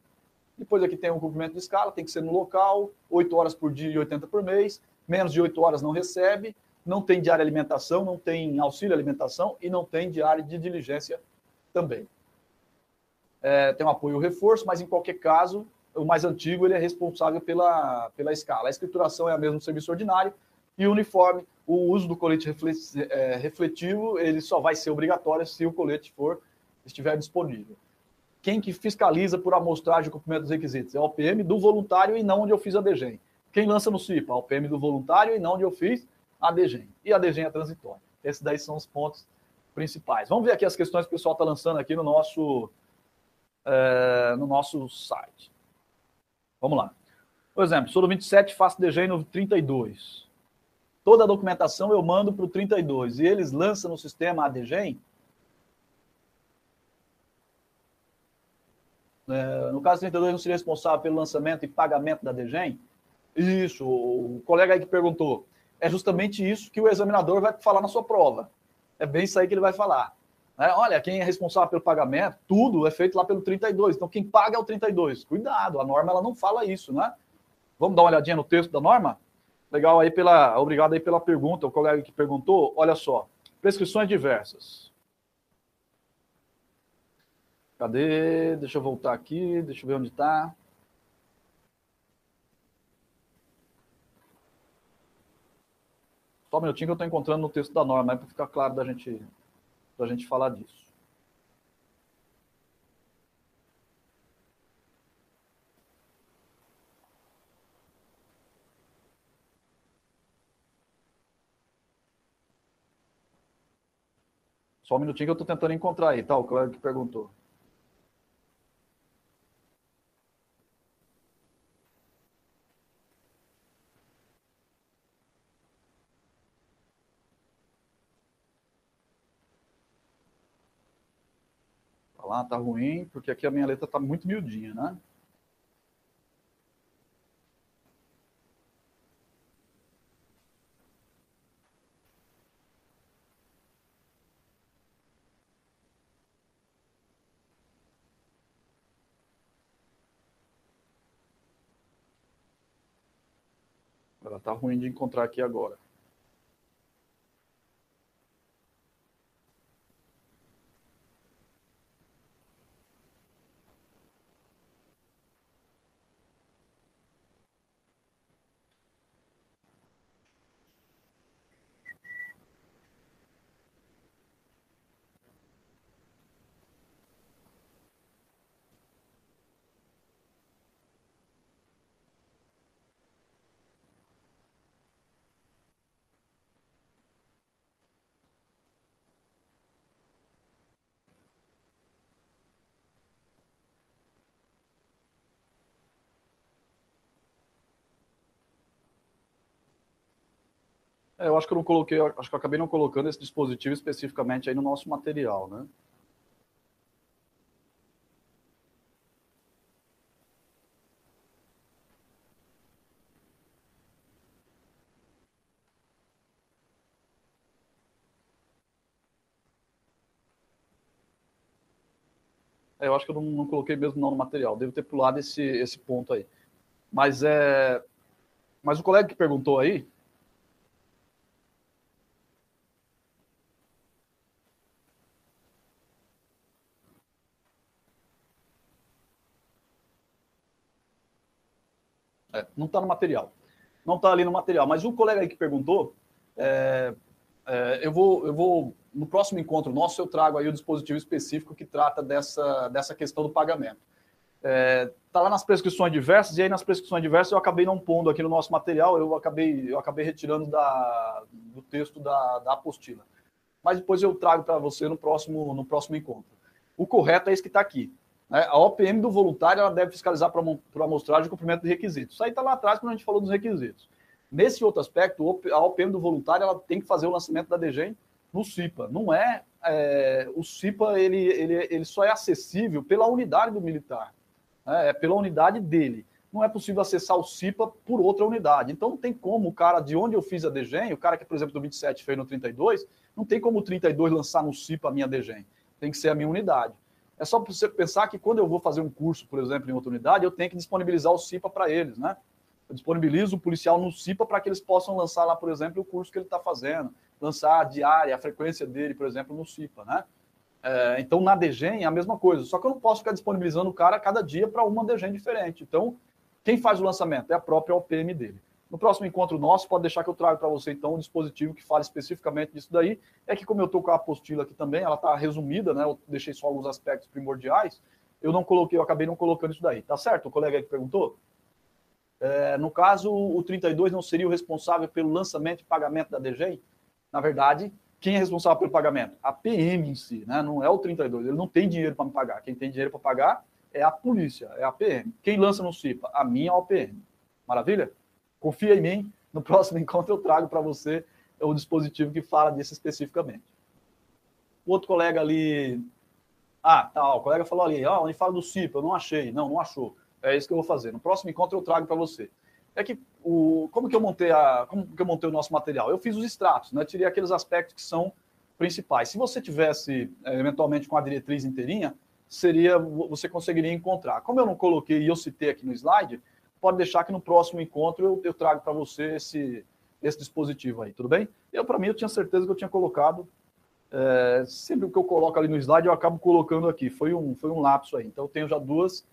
Depois aqui tem um cumprimento de escala, tem que ser no local, 8 horas por dia e 80 por mês, menos de 8 horas não recebe, não tem diária alimentação, não tem auxílio alimentação e não tem diária de diligência também é, tem um apoio reforço, mas em qualquer caso, o mais antigo ele é responsável pela, pela escala. A escrituração é a mesma no serviço ordinário e uniforme, o uso do colete é, refletivo, ele só vai ser obrigatório se o colete for estiver disponível. Quem que fiscaliza por amostragem o cumprimento dos requisitos? É a OPM do voluntário e não onde eu fiz a DGEM. Quem lança no CIPA? A OPM do voluntário e não onde eu fiz a DGEM. E a DGEM é transitória. Esses daí são os pontos principais. Vamos ver aqui as questões que o pessoal está lançando aqui no nosso é, no nosso site. Vamos lá. Por exemplo, sou do 27, faço DG no 32. Toda a documentação eu mando para o 32 e eles lançam no sistema ADGEM. É, no caso 32, não seria responsável pelo lançamento e pagamento da DGEM? Isso, o colega aí que perguntou. É justamente isso que o examinador vai falar na sua prova. É bem isso aí que ele vai falar. É, olha, quem é responsável pelo pagamento, tudo é feito lá pelo 32. Então, quem paga é o 32. Cuidado, a norma ela não fala isso, né? Vamos dar uma olhadinha no texto da norma? Legal aí pela. Obrigado aí pela pergunta. O colega que perguntou, olha só. Prescrições diversas. Cadê? Deixa eu voltar aqui, deixa eu ver onde está. Só um minutinho que eu estou encontrando no texto da norma, para ficar claro da gente, da gente falar disso. Só um minutinho que eu estou tentando encontrar aí, tá? O colega que perguntou. Lá, tá ruim, porque aqui a minha letra tá muito miudinha, né? Ela tá ruim de encontrar aqui agora. Eu acho que eu não coloquei, acho que eu acabei não colocando esse dispositivo especificamente aí no nosso material, né? É, eu acho que eu não, não, coloquei mesmo não no material. Devo ter pulado esse, esse ponto aí. Mas é, mas o colega que perguntou aí, É, não está no material. Não está ali no material. Mas o colega aí que perguntou, é, é, eu, vou, eu vou, no próximo encontro nosso, eu trago aí o dispositivo específico que trata dessa, dessa questão do pagamento. Está é, lá nas prescrições diversas, e aí nas prescrições diversas eu acabei não pondo aqui no nosso material, eu acabei, eu acabei retirando da, do texto da, da apostila. Mas depois eu trago para você no próximo, no próximo encontro. O correto é esse que está aqui. Né? A OPM do voluntário ela deve fiscalizar para amostragem o cumprimento de requisitos. Isso aí está lá atrás quando a gente falou dos requisitos. Nesse outro aspecto, a OPM do voluntário ela tem que fazer o lançamento da DGEM no CIPA. Não é, é o CIPA ele, ele, ele só é acessível pela unidade do militar, né? é pela unidade dele. Não é possível acessar o CIPA por outra unidade. Então não tem como o cara de onde eu fiz a DGEM, o cara que, por exemplo, do 27 fez no 32, não tem como o 32 lançar no CIPA a minha DGEM. Tem que ser a minha unidade. É só você pensar que quando eu vou fazer um curso, por exemplo, em outra unidade, eu tenho que disponibilizar o CIPA para eles, né? Eu disponibilizo o policial no CIPA para que eles possam lançar lá, por exemplo, o curso que ele está fazendo, lançar a diária, a frequência dele, por exemplo, no CIPA, né? É, então, na DGEM é a mesma coisa, só que eu não posso ficar disponibilizando o cara cada dia para uma DGEM diferente. Então, quem faz o lançamento é a própria OPM dele. No próximo encontro nosso, pode deixar que eu trago para você, então, um dispositivo que fale especificamente disso daí. É que, como eu estou com a apostila aqui também, ela está resumida, né? Eu deixei só alguns aspectos primordiais. Eu não coloquei, eu acabei não colocando isso daí. Tá certo? O colega aí que perguntou? É, no caso, o 32 não seria o responsável pelo lançamento e pagamento da DGEM? Na verdade, quem é responsável pelo pagamento? A PM em si, né? Não é o 32. Ele não tem dinheiro para me pagar. Quem tem dinheiro para pagar é a polícia, é a PM. Quem lança no CIPA? A minha OPM. Maravilha? Confia em mim, no próximo encontro eu trago para você o dispositivo que fala disso especificamente. O outro colega ali. Ah, tá, o colega falou ali, ó, onde fala do CIP, eu não achei. Não, não achou. É isso que eu vou fazer. No próximo encontro eu trago para você. É que o, como que eu montei a, como que eu montei o nosso material? Eu fiz os extratos, né? Tirei aqueles aspectos que são principais. Se você tivesse é, eventualmente com a diretriz inteirinha, seria você conseguiria encontrar. Como eu não coloquei e eu citei aqui no slide, pode deixar que no próximo encontro eu, eu trago para você esse, esse dispositivo aí, tudo bem? Eu, para mim, eu tinha certeza que eu tinha colocado. É, sempre o que eu coloco ali no slide, eu acabo colocando aqui. Foi um, foi um lapso aí. Então, eu tenho já duas,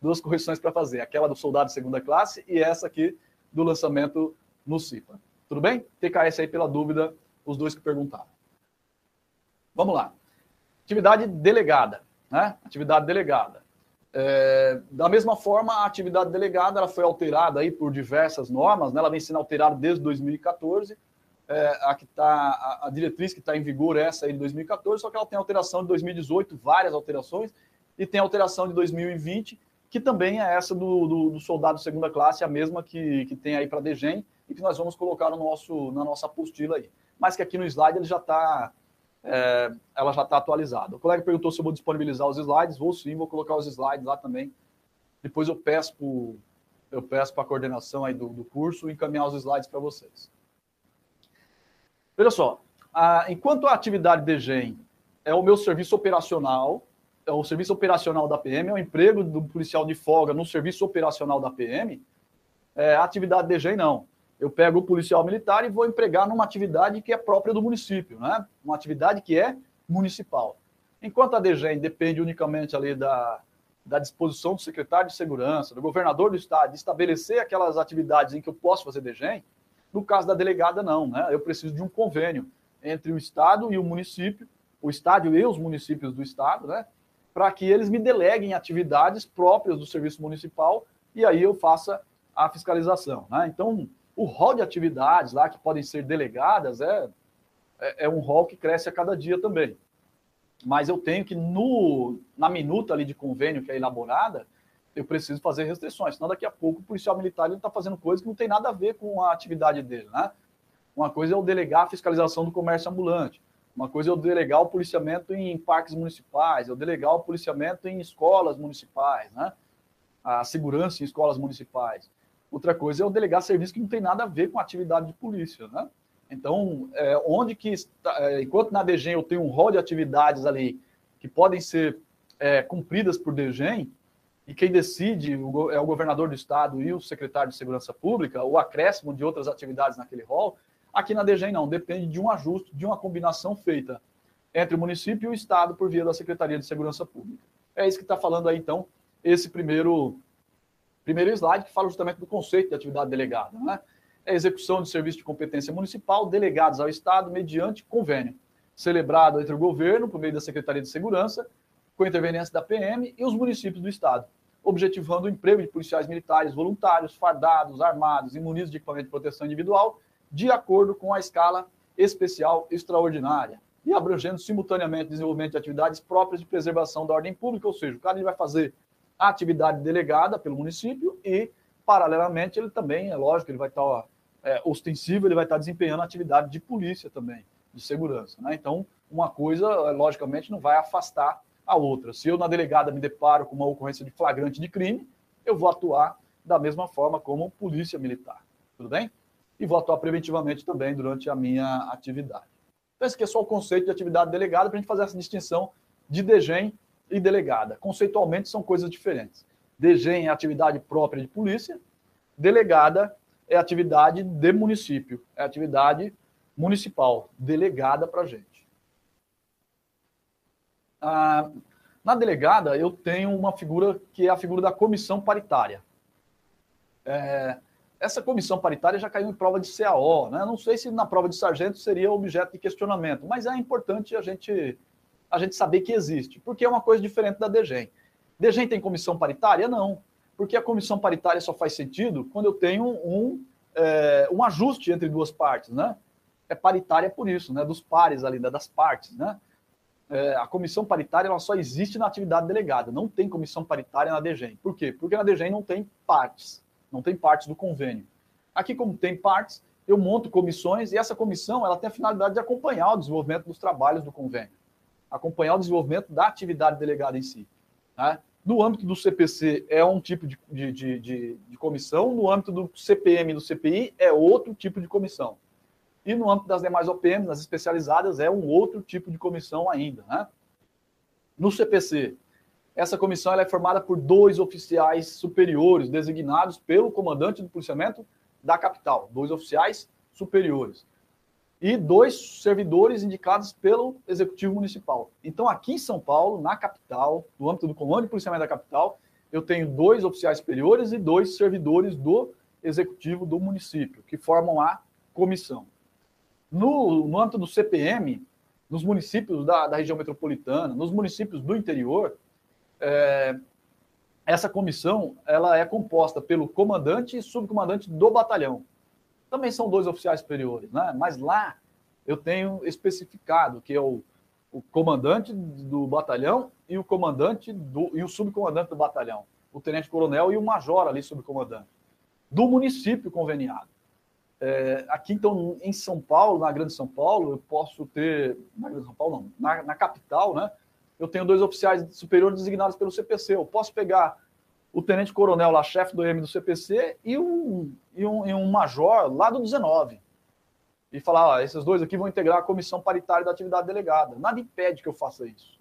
duas correções para fazer: aquela do soldado de segunda classe e essa aqui do lançamento no CIPA. Tudo bem? TKS aí pela dúvida, os dois que perguntaram. Vamos lá. Atividade delegada. Né? Atividade delegada. É, da mesma forma, a atividade delegada ela foi alterada aí por diversas normas, né? ela vem sendo alterada desde 2014. É, a, que tá, a, a diretriz que está em vigor é essa aí de 2014, só que ela tem alteração de 2018, várias alterações, e tem alteração de 2020, que também é essa do, do, do soldado segunda classe, a mesma que, que tem aí para a DGEM, e que nós vamos colocar no nosso, na nossa apostila aí. Mas que aqui no slide ele já está é, ela já está atualizada. O colega perguntou se eu vou disponibilizar os slides. Vou sim, vou colocar os slides lá também. Depois eu peço pro, eu peço para a coordenação aí do, do curso encaminhar os slides para vocês. Veja só, a, enquanto a atividade DGEM é o meu serviço operacional, é o serviço operacional da PM, é o emprego do policial de folga no serviço operacional da PM, é, a atividade DGEM não eu pego o policial militar e vou empregar numa atividade que é própria do município, né? Uma atividade que é municipal. Enquanto a DGEM depende unicamente ali da, da disposição do secretário de segurança, do governador do estado, de estabelecer aquelas atividades em que eu posso fazer DGEM, no caso da delegada, não, né? Eu preciso de um convênio entre o estado e o município, o estado e os municípios do estado, né? Para que eles me deleguem atividades próprias do serviço municipal e aí eu faça a fiscalização, né? Então, o rol de atividades lá que podem ser delegadas é, é, é um rol que cresce a cada dia também. Mas eu tenho que, no, na minuta ali de convênio que é elaborada, eu preciso fazer restrições, senão daqui a pouco o policial militar está fazendo coisa que não tem nada a ver com a atividade dele, né? Uma coisa é eu delegar a fiscalização do comércio ambulante, uma coisa é eu delegar o policiamento em parques municipais, eu delegar o policiamento em escolas municipais, né? A segurança em escolas municipais. Outra coisa é o delegar serviço que não tem nada a ver com atividade de polícia, né? Então, é, onde que, está, é, enquanto na DGEM eu tenho um rol de atividades ali que podem ser é, cumpridas por DGEM, e quem decide é o governador do estado e o secretário de Segurança Pública, o acréscimo de outras atividades naquele rol, aqui na DGEM não, depende de um ajuste, de uma combinação feita entre o município e o estado por via da Secretaria de Segurança Pública. É isso que está falando aí, então, esse primeiro primeiro slide que fala justamente do conceito de atividade delegada. Né? É a execução de serviço de competência municipal delegados ao Estado mediante convênio, celebrado entre o governo, por meio da Secretaria de Segurança, com interveniência da PM e os municípios do Estado, objetivando o emprego de policiais militares voluntários, fardados, armados e munidos de equipamento de proteção individual, de acordo com a escala especial extraordinária, e abrangendo simultaneamente desenvolvimento de atividades próprias de preservação da ordem pública, ou seja, o cara ele vai fazer a atividade delegada pelo município e, paralelamente, ele também, é lógico, ele vai estar é, ostensivo, ele vai estar desempenhando atividade de polícia também, de segurança. Né? Então, uma coisa, logicamente, não vai afastar a outra. Se eu, na delegada, me deparo com uma ocorrência de flagrante de crime, eu vou atuar da mesma forma como polícia militar. Tudo bem? E vou atuar preventivamente também durante a minha atividade. Então, esse aqui é só o conceito de atividade delegada para a gente fazer essa distinção de DGEM e delegada. Conceitualmente são coisas diferentes. DGEM é atividade própria de polícia, delegada é atividade de município, é atividade municipal, delegada para a gente. Ah, na delegada, eu tenho uma figura que é a figura da comissão paritária. É, essa comissão paritária já caiu em prova de CAO, né? Não sei se na prova de sargento seria objeto de questionamento, mas é importante a gente a gente saber que existe, porque é uma coisa diferente da DGEM. DGEM tem comissão paritária? Não, porque a comissão paritária só faz sentido quando eu tenho um, é, um ajuste entre duas partes, né? É paritária por isso, né? Dos pares ali, né? das partes, né? É, a comissão paritária ela só existe na atividade delegada, não tem comissão paritária na DGEM. Por quê? Porque na DGEM não tem partes, não tem partes do convênio. Aqui, como tem partes, eu monto comissões e essa comissão ela tem a finalidade de acompanhar o desenvolvimento dos trabalhos do convênio, acompanhar o desenvolvimento da atividade delegada em si. Né? No âmbito do CPC é um tipo de, de, de, de, comissão, no âmbito do CPM e do CPI é outro tipo de comissão. E no âmbito das demais OPMs, nas especializadas, é um outro tipo de comissão ainda. Né? No CPC, essa comissão é formada por dois oficiais superiores designados pelo comandante do policiamento da capital, dois oficiais superiores. E dois servidores indicados pelo Executivo Municipal. Então, aqui em São Paulo, na capital, no âmbito do Comando de Policiamento da capital, eu tenho dois oficiais superiores e dois servidores do Executivo do município, que formam a comissão. No, no âmbito do CPM, nos municípios da, da região metropolitana, nos municípios do interior, é, essa comissão ela é composta pelo comandante e subcomandante do batalhão. Também são dois oficiais superiores, né? mas lá eu tenho especificado que é o, o comandante do batalhão e o comandante do, e o subcomandante do batalhão, o tenente-coronel e o major ali subcomandante, do município conveniado. É, aqui, então, em São Paulo, na Grande São Paulo, eu posso ter. Na Grande São Paulo, não, na, na capital, né? eu tenho dois oficiais superiores designados pelo CPC. Eu posso pegar o tenente-coronel lá, chefe do EM do CPC, e um, e, um, e um major lá do 19. E falar, ó, esses dois aqui vão integrar a comissão paritária da atividade delegada. Nada impede que eu faça isso.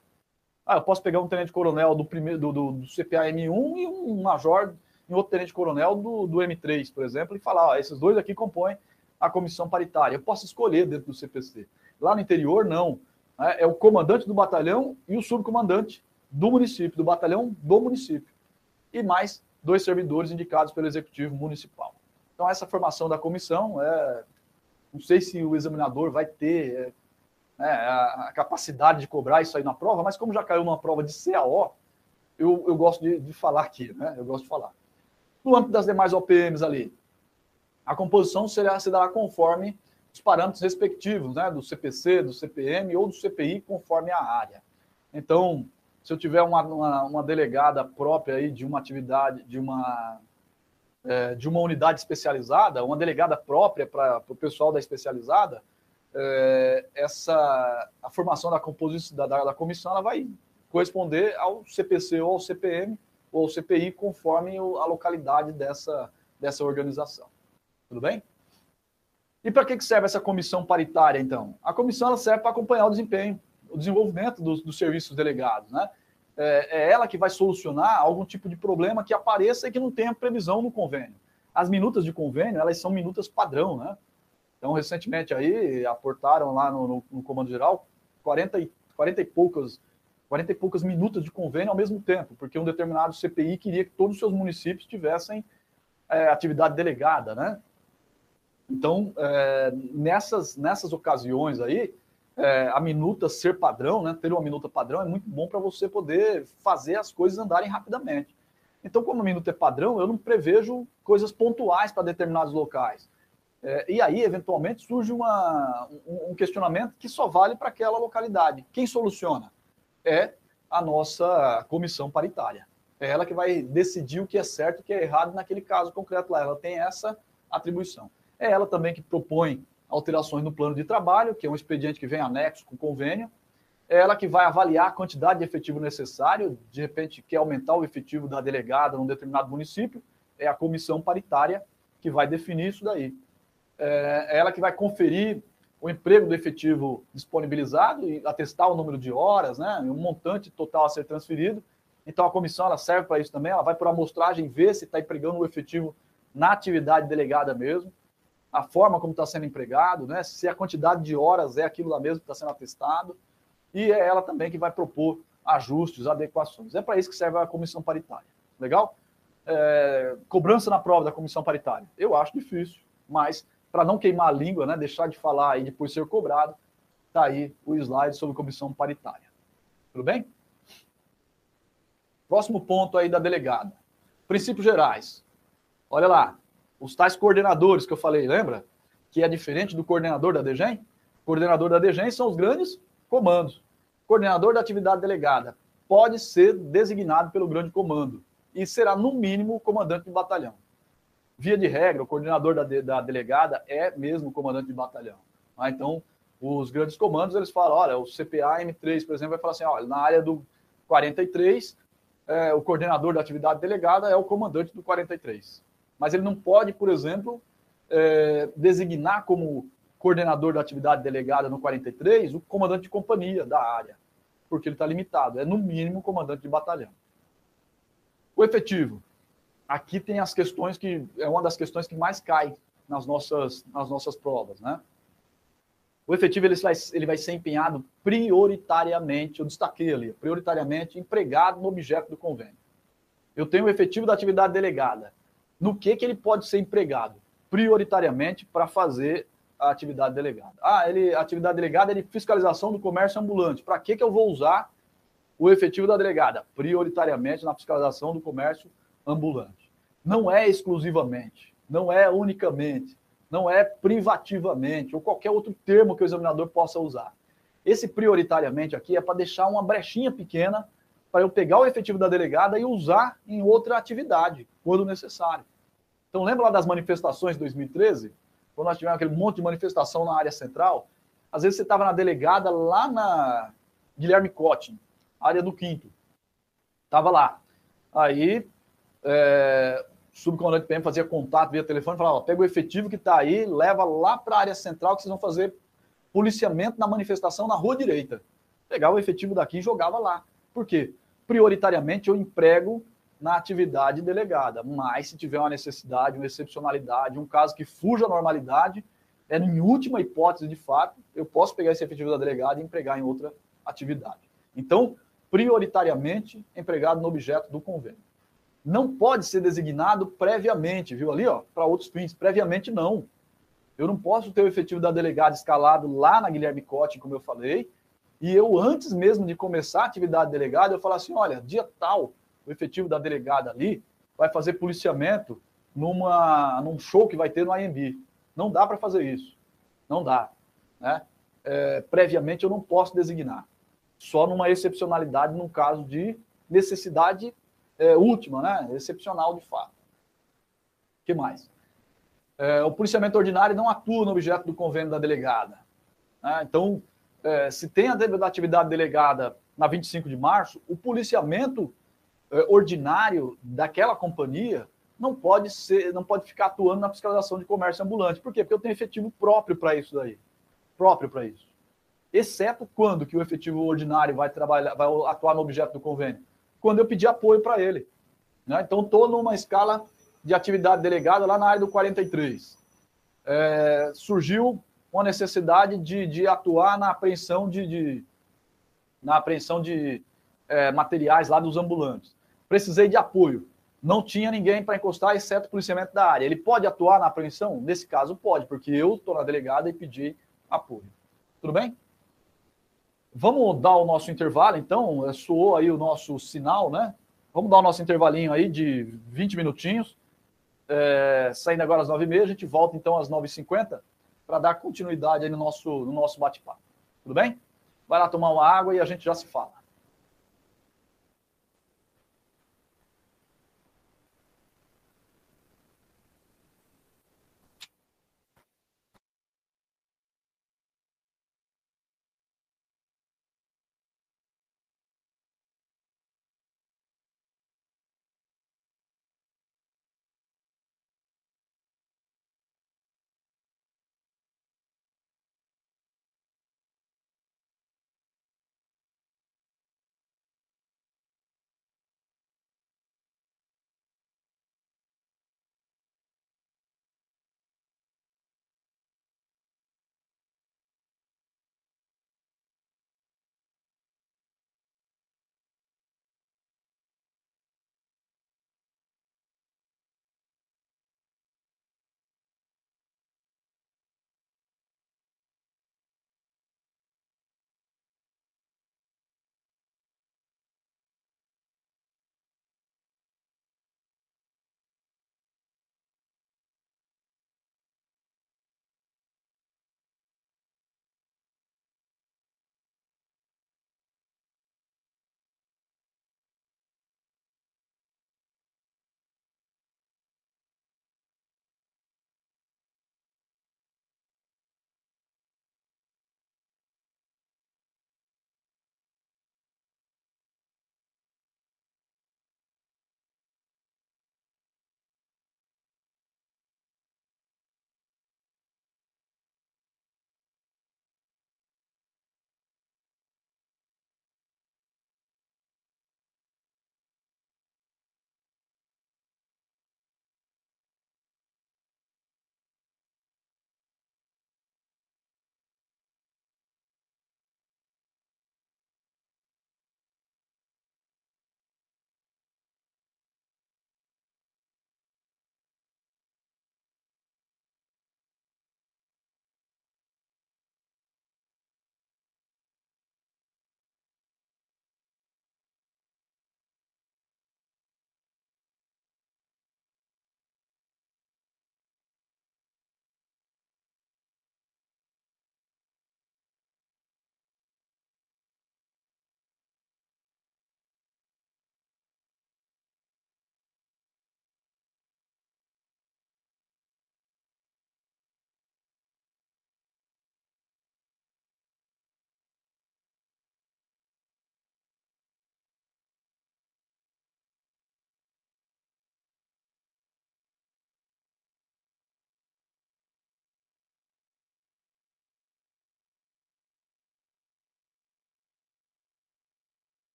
Ah, eu posso pegar um tenente-coronel do, primeiro, do, do, do CPA M1 e um major e outro tenente-coronel do, do M3, por exemplo, e falar, esses dois aqui compõem a comissão paritária. Eu posso escolher dentro do CPC. Lá no interior, não. Né? É o comandante do batalhão e o subcomandante do município, do batalhão do município. E mais dois servidores indicados pelo executivo municipal. Então, essa formação da comissão, é, não sei se o examinador vai ter é, a, a, capacidade de cobrar isso aí na prova, mas como já caiu numa prova de CAO, eu, eu gosto de, de falar aqui, né? Eu gosto de falar. No âmbito das demais OPMs ali, a composição será, se dará conforme os parâmetros respectivos, né, do CPC, do CPM ou do CPI, conforme a área. Então, se eu tiver uma, uma, uma delegada própria aí de uma atividade, de uma, é, de uma unidade especializada, uma delegada própria para o pessoal da especializada, é, essa a formação da composição da, da, da, comissão ela vai corresponder ao CPC ou ao CPM ou ao CPI conforme a localidade dessa, dessa organização. Tudo bem? E para que serve essa comissão paritária, então? A comissão ela serve para acompanhar o desempenho, o desenvolvimento dos, dos serviços delegados. Né? É, é, ela que vai solucionar algum tipo de problema que apareça e que não tenha previsão no convênio. As minutas de convênio, elas são minutas padrão, né? Então, recentemente aí, aportaram lá no, no, no Comando Geral 40 e, 40 e poucas 40 e poucas minutas de convênio ao mesmo tempo, porque um determinado CPI queria que todos os seus municípios tivessem é, atividade delegada, né? Então, é, nessas, nessas ocasiões aí, é, a minuta ser padrão, né, ter uma minuta padrão é muito bom para você poder fazer as coisas andarem rapidamente. Então, como a minuta é padrão, eu não prevejo coisas pontuais para determinados locais. É, e aí, eventualmente, surge uma, um, um questionamento que só vale para aquela localidade. Quem soluciona? É a nossa comissão paritária. É ela que vai decidir o que é certo e o que é errado naquele caso concreto lá. Ela tem essa atribuição. É ela também que propõe alterações no plano de trabalho, que é um expediente que vem anexo com convênio. É ela que vai avaliar a quantidade de efetivo necessário, de repente quer aumentar o efetivo da delegada num determinado município, é a comissão paritária que vai definir isso daí. É, é ela que vai conferir o emprego do efetivo disponibilizado e atestar o número de horas, né, um montante total a ser transferido. Então a comissão ela serve para isso também, ela vai por amostragem ver se está empregando o efetivo na atividade delegada mesmo a forma como está sendo empregado, né? se a quantidade de horas é aquilo lá mesmo que está sendo atestado, e é ela também que vai propor ajustes, adequações. É para isso que serve a comissão paritária. Legal? É, cobrança na prova da comissão paritária. Eu acho difícil, mas para não queimar a língua, né, deixar de falar e depois ser cobrado, está aí o slide sobre comissão paritária. Tudo bem? Próximo ponto aí da delegada. Princípios gerais. Olha lá, os tais coordenadores que eu falei, lembra? Que é diferente do coordenador da DGEM? Coordenador da DGEM são os grandes comandos. coordenador da atividade delegada pode ser designado pelo grande comando e será, no mínimo, o comandante do batalhão. via de regra, o coordenador da, de, da delegada é mesmo o comandante de batalhão. Ah, então, os grandes comandos, eles falam, olha, o CPA M3, por exemplo, vai falar assim, olha, na área do 43, é, o coordenador da atividade delegada é o comandante do 43. Mas ele não pode, por exemplo, é, designar como coordenador da atividade delegada no 43 o comandante de companhia da área, porque ele está limitado. É, no mínimo, comandante de batalhão. O efetivo. Aqui tem as questões que é uma das questões que mais cai nas nossas, nas nossas provas, né? O efetivo ele vai, ele vai ser empenhado prioritariamente, eu destaquei ali, prioritariamente empregado no objeto do convênio. Eu tenho o efetivo da atividade delegada. No que, que ele pode ser empregado? Prioritariamente para fazer a atividade delegada. Ah, ele, a atividade delegada é de fiscalização do comércio ambulante. Para que, que eu vou usar o efetivo da delegada? Prioritariamente na fiscalização do comércio ambulante. Não é exclusivamente, não é unicamente, não é privativamente, ou qualquer outro termo que o examinador possa usar. Esse prioritariamente aqui é para deixar uma brechinha pequena para eu pegar o efetivo da delegada e usar em outra atividade, quando necessário. Então, lembra lá das manifestações de 2013? quando nós tivemos aquele monte de manifestação na área central, às vezes você estava na delegada lá na Guilherme Cotin, área do quinto. Estava lá. Aí, é, o subcomandante PM fazia contato via telefone, falava, pega o efetivo que está aí, leva lá para a área central que vocês vão fazer policiamento na manifestação na rua direita. Pegava o efetivo daqui e jogava lá. Por quê? Prioritariamente eu emprego na atividade delegada. Mas se tiver uma necessidade, uma excepcionalidade, um caso que fuja à normalidade, é em última hipótese de fato, eu posso pegar esse efetivo da delegada e empregar em outra atividade. Então, prioritariamente empregado no objeto do convênio. Não pode ser designado previamente, viu ali, ó, para outros fins. Previamente não. Eu não posso ter o efetivo da delegada escalado lá na Guilherme Cote, como eu falei, e eu antes mesmo de começar a atividade delegada, eu falar assim, olha, dia tal, o efetivo da delegada ali vai fazer policiamento numa, num show que vai ter no IMB. Não dá para fazer isso. Não dá. Né? É, previamente eu não posso designar. Só numa excepcionalidade, num caso de necessidade é, última, né? excepcional de fato. O que mais? É, o policiamento ordinário não atua no objeto do convênio da delegada. Né? Então, é, se tem a atividade delegada na 25 de março, o policiamento é, ordinário daquela companhia não pode ser, não pode ficar atuando na fiscalização de comércio ambulante. Por quê? Porque eu tenho efetivo próprio para isso daí. Próprio para isso. Exceto quando que o efetivo ordinário vai trabalhar, vai atuar no objeto do convênio? Quando eu pedir apoio para ele. Né? Então, estou numa escala de atividade delegada lá na área do 43. É, surgiu uma necessidade de, de atuar na apreensão de, de na apreensão de é, materiais lá dos ambulantes precisei de apoio. Não tinha ninguém para encostar, exceto o policiamento da área. Ele pode atuar na apreensão? Nesse caso, pode, porque eu estou na delegada e pedi apoio. Tudo bem? Vamos dar o nosso intervalo, então. É, soou aí o nosso sinal, né? Vamos dar o nosso intervalinho aí de 20 minutinhos. É, saindo agora às 9h30, a gente volta então às 9h50 para dar continuidade no nosso, no nosso bate-papo. Tudo bem? Vai lá tomar uma água e a gente já se fala.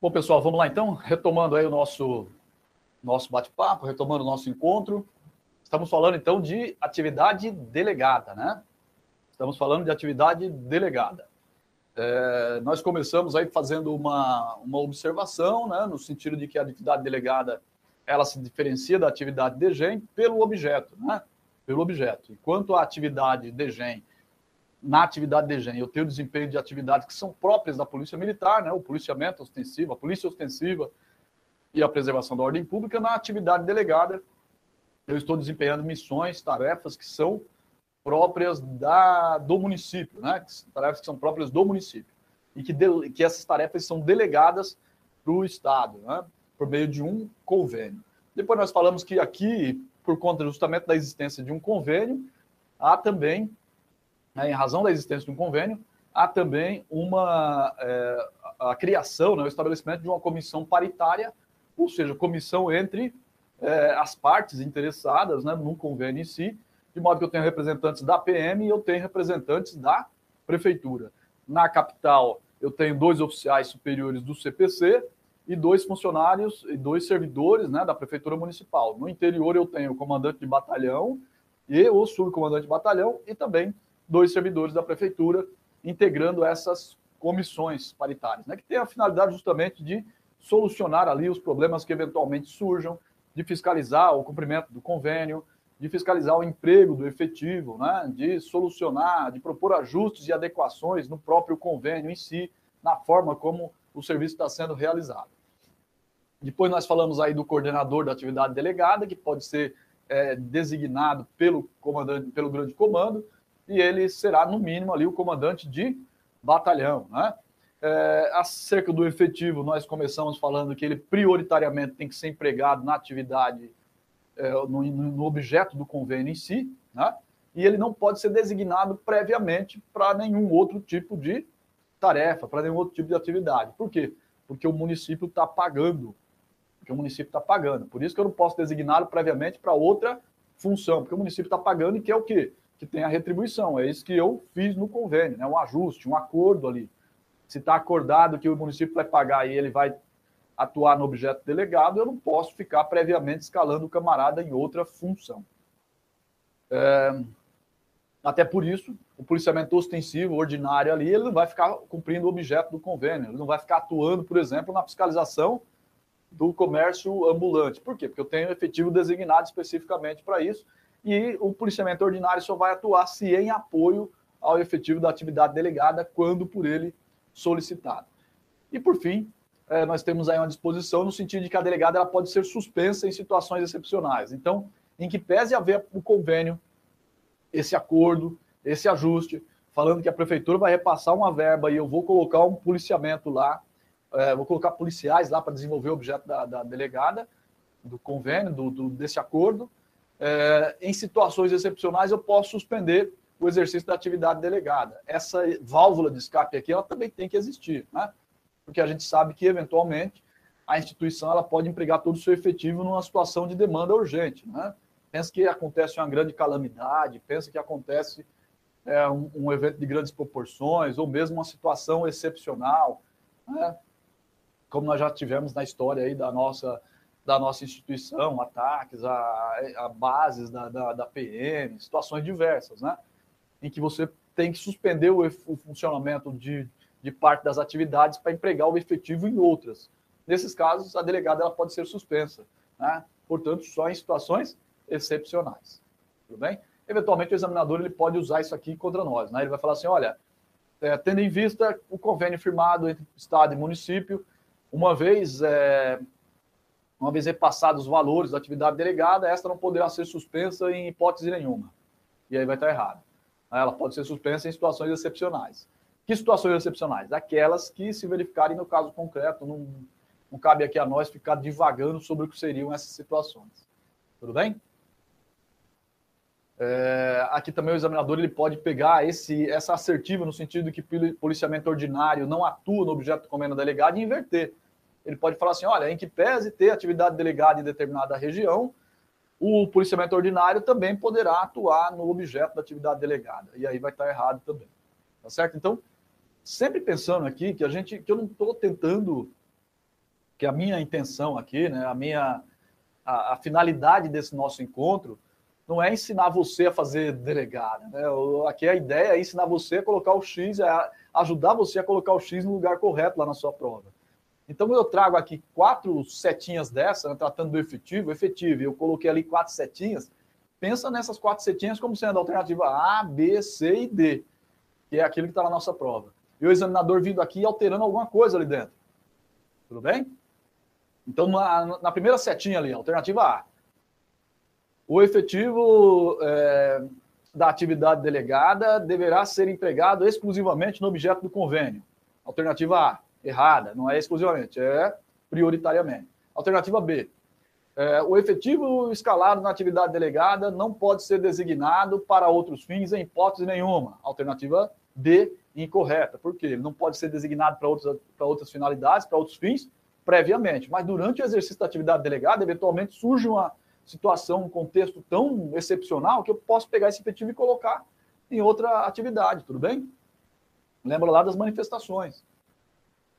Bom, pessoal, vamos lá então, retomando aí o nosso, nosso bate-papo, retomando o nosso encontro. Estamos falando então de atividade delegada, né? Estamos falando de atividade delegada. É, nós começamos aí fazendo uma, uma observação, né, no sentido de que a atividade delegada ela se diferencia da atividade de GEM pelo objeto, né? Pelo objeto. Enquanto a atividade de GEM na atividade de GEM, eu tenho desempenho de atividades que são próprias da Polícia Militar, né? o policiamento ostensivo, a polícia ostensiva e a preservação da ordem pública. Na atividade delegada, eu estou desempenhando missões, tarefas que são próprias da, do município, né? tarefas que são próprias do município. E que, de, que essas tarefas são delegadas para o Estado, né? por meio de um convênio. Depois nós falamos que aqui, por conta justamente da existência de um convênio, há também né, em razão da existência de um convênio, há também uma é, a criação, né, o estabelecimento de uma comissão paritária, ou seja, comissão entre é, as partes interessadas né, no convênio em si, de modo que eu tenho representantes da PM e eu tenho representantes da prefeitura. Na capital, eu tenho dois oficiais superiores do CPC e dois funcionários e dois servidores né, da prefeitura municipal. No interior, eu tenho o comandante de batalhão e o subcomandante de batalhão e também dois servidores da prefeitura integrando essas comissões paritárias, né, que tem a finalidade justamente de solucionar ali os problemas que eventualmente surjam, de fiscalizar o cumprimento do convênio, de fiscalizar o emprego do efetivo, né, de solucionar, de propor ajustes e adequações no próprio convênio em si, na forma como o serviço está sendo realizado. Depois nós falamos aí do coordenador da atividade delegada, que pode ser é, designado pelo comandante, pelo grande comando, e ele será, no mínimo, ali o comandante de batalhão. Né? É, acerca do efetivo, nós começamos falando que ele prioritariamente tem que ser empregado na atividade, é, no, no, objeto do convênio em si, né? e ele não pode ser designado previamente para nenhum outro tipo de tarefa, para nenhum outro tipo de atividade. Por quê? Porque o município está pagando. Porque o município está pagando. Por isso que eu não posso designá-lo previamente para outra função, porque o município está pagando e quer o quê? Que tem a retribuição. É isso que eu fiz no convênio, né? um ajuste, um acordo ali. Se está acordado que o município vai pagar e ele vai atuar no objeto delegado, eu não posso ficar previamente escalando o camarada em outra função. É... Até por isso, o policiamento ostensivo, ordinário ali, ele não vai ficar cumprindo o objeto do convênio, ele não vai ficar atuando, por exemplo, na fiscalização do comércio ambulante. Por quê? Porque eu tenho efetivo designado especificamente para isso e o policiamento ordinário só vai atuar se em apoio ao efetivo da atividade delegada, quando por ele solicitado. E por fim, é, nós temos aí uma disposição no sentido de que a delegada ela pode ser suspensa em situações excepcionais. Então, em que pese haver o convênio, esse acordo, esse ajuste, falando que a prefeitura vai repassar uma verba e eu vou colocar um policiamento lá, é, vou colocar policiais lá para desenvolver o objeto da, da delegada, do convênio, do, do, desse acordo, é, em situações excepcionais, eu posso suspender o exercício da atividade delegada. Essa válvula de escape aqui, ela também tem que existir, né? Porque a gente sabe que, eventualmente, a instituição ela pode empregar todo o seu efetivo numa situação de demanda urgente, né? Pensa que acontece uma grande calamidade, pensa que acontece é, um, um, evento de grandes proporções, ou mesmo uma situação excepcional, né? como nós já tivemos na história aí da nossa da nossa instituição, ataques a, a bases da, da, da, PM, situações diversas, né? Em que você tem que suspender o, o funcionamento de, de parte das atividades para empregar o efetivo em outras. Nesses casos, a delegada ela pode ser suspensa, né? Portanto, só em situações excepcionais. Tudo bem? Eventualmente, o examinador ele pode usar isso aqui contra nós, né? Ele vai falar assim: olha, é, tendo em vista o convênio firmado entre Estado e município, uma vez é, uma vez repassados os valores da atividade delegada, esta não poderá ser suspensa em hipótese nenhuma. E aí vai estar errado. Ela pode ser suspensa em situações excepcionais. Que situações excepcionais? Aquelas que se verificarem no caso concreto. Não, não cabe aqui a nós ficar divagando sobre o que seriam essas situações. Tudo bem? É, aqui também o examinador ele pode pegar esse, essa assertiva no sentido de que policiamento ordinário não atua no objeto do comando delegado e inverter ele pode falar assim: olha, em que pese ter atividade delegada em determinada região, o policiamento ordinário também poderá atuar no objeto da atividade delegada. E aí vai estar errado também. Tá certo? Então, sempre pensando aqui que a gente, que eu não estou tentando que a minha intenção aqui, né, a minha a, a, finalidade desse nosso encontro não é ensinar você a fazer delegado. Né? Aqui a ideia é ensinar você a colocar o X, é ajudar você a colocar o X no lugar correto lá na sua prova. Então eu trago aqui quatro setinhas dessa, né, tratando do efetivo, efetivo, eu coloquei ali quatro setinhas. Pensa nessas quatro setinhas como sendo a alternativa A, B, C e D, que é aquilo que está na nossa prova. E o examinador vindo aqui alterando alguma coisa ali dentro. Tudo bem? Então, na, na primeira setinha ali, alternativa A, o efetivo é, da atividade delegada deverá ser empregado exclusivamente no objeto do convênio. Alternativa A, errada, não é exclusivamente, é prioritariamente. Alternativa B, é, o efetivo escalado na atividade delegada não pode ser designado para outros fins em hipótese nenhuma. Alternativa D, incorreta. Por quê? Ele não pode ser designado para outras, para outras finalidades, para outros fins, previamente, mas durante o exercício da atividade delegada, eventualmente surge uma situação, um contexto tão excepcional que eu posso pegar esse efetivo e colocar em outra atividade, tudo bem? Lembra lá das manifestações.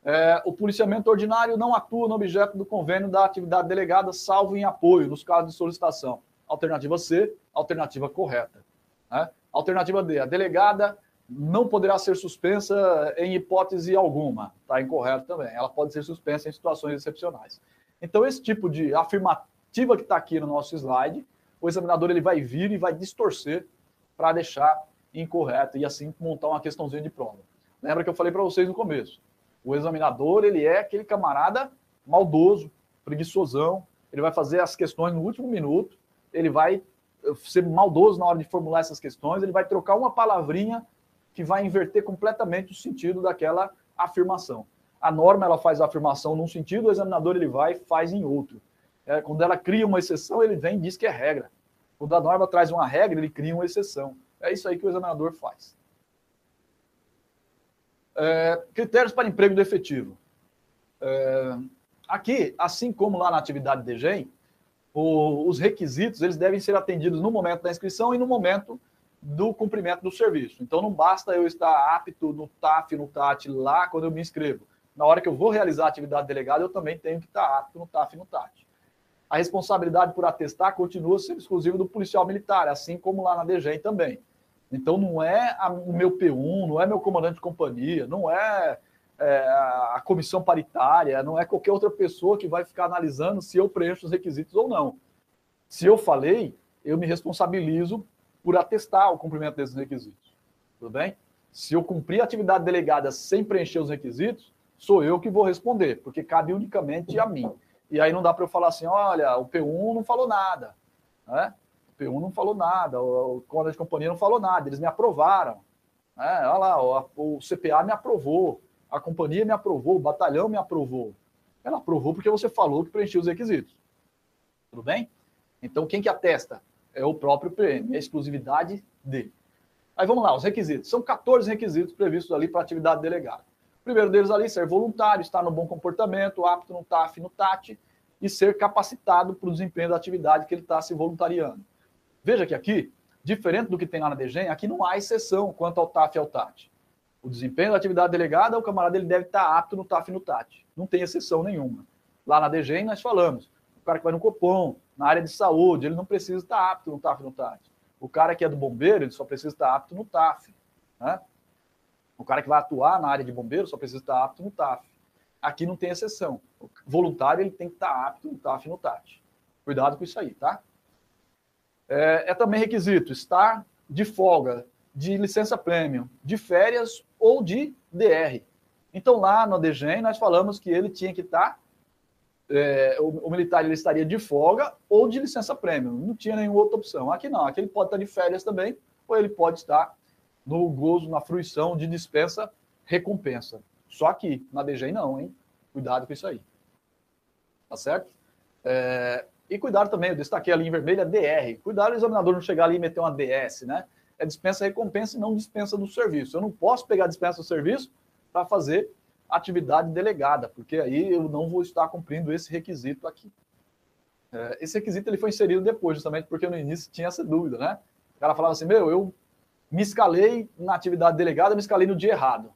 É, o policiamento ordinário não atua no objeto do convênio da atividade delegada, salvo em apoio, nos casos de solicitação. Alternativa C, alternativa correta. Né? Alternativa D, a delegada não poderá ser suspensa em hipótese alguma. Está incorreto também. Ela pode ser suspensa em situações excepcionais. Então, esse tipo de afirmativa que está aqui no nosso slide, o examinador ele vai vir e vai distorcer para deixar incorreto e assim montar uma questãozinha de prova. Lembra que eu falei para vocês no começo? O examinador ele é aquele camarada maldoso, preguiçosão. Ele vai fazer as questões no último minuto. Ele vai ser maldoso na hora de formular essas questões. Ele vai trocar uma palavrinha que vai inverter completamente o sentido daquela afirmação. A norma ela faz a afirmação num sentido, o examinador ele vai faz em outro. É, quando ela cria uma exceção, ele vem e diz que é regra. Quando a norma traz uma regra, ele cria uma exceção. É isso aí que o examinador faz. É, critérios para emprego do efetivo. É, aqui, assim como lá na atividade DGEM, os requisitos eles devem ser atendidos no momento da inscrição e no momento do cumprimento do serviço. Então não basta eu estar apto no TAF, no TAT lá quando eu me inscrevo. Na hora que eu vou realizar a atividade delegada, eu também tenho que estar apto no TAF no TAT. A responsabilidade por atestar continua sendo exclusiva do policial militar, assim como lá na DGEM também. Então não é a, o meu P1, não é meu comandante de companhia, não é, é a comissão paritária, não é qualquer outra pessoa que vai ficar analisando se eu preencho os requisitos ou não. Se eu falei, eu me responsabilizo por atestar o cumprimento desses requisitos. Tudo bem? Se eu cumprir a atividade delegada sem preencher os requisitos, sou eu que vou responder, porque cabe unicamente a mim. E aí não dá para eu falar assim, olha, o P1 não falou nada, né? O P1 não falou nada, o comandante de companhia não falou nada, eles me aprovaram. Né? Olha lá, o CPA me aprovou, a companhia me aprovou, o batalhão me aprovou. Ela aprovou porque você falou que preencheu os requisitos. Tudo bem? Então, quem que atesta? é o próprio PM, é a exclusividade dele. Aí vamos lá, os requisitos. São 14 requisitos previstos ali para atividade delegada. O primeiro deles ali, ser voluntário, estar no bom comportamento, apto no TAF no TAT, e ser capacitado para o desempenho da atividade que ele está se voluntariando. Veja que aqui, diferente do que tem lá na DGEM, aqui não há exceção quanto ao TAF e ao TAT. O desempenho da atividade delegada, o camarada ele deve estar apto no TAF e no TAT. Não tem exceção nenhuma. Lá na DGEM nós falamos, o cara que vai no Copom, na área de saúde, ele não precisa estar apto no TAF e no TAT. O cara que é do bombeiro, ele só precisa estar apto no TAF. Né? O cara que vai atuar na área de bombeiro só precisa estar apto no TAF. Aqui não tem exceção. O voluntário ele tem que estar apto no TAF e no TAT. Cuidado com isso aí, tá? É, é também requisito estar de folga, de licença prêmio, de férias ou de DR. Então, lá no DGEM, nós falamos que ele tinha que estar é, o, o, militar ele estaria de folga ou de licença prêmio. Não tinha nenhuma outra opção. Aqui não, aqui ele pode estar de férias também, ou ele pode estar no gozo, na fruição de dispensa recompensa. Só aqui, na DGEM não, hein? Cuidado com isso aí. Tá certo? É, e cuidado também, eu destaquei ali em vermelho a DR. Cuidado o examinador não chegar ali e meter uma DS, né? É dispensa recompensa e não dispensa do serviço. Eu não posso pegar dispensa do serviço para fazer atividade delegada, porque aí eu não vou estar cumprindo esse requisito aqui. É, esse requisito ele foi inserido depois, justamente porque no início tinha essa dúvida, né? O cara falava assim, meu, eu me escalei na atividade delegada, me escalei no dia errado.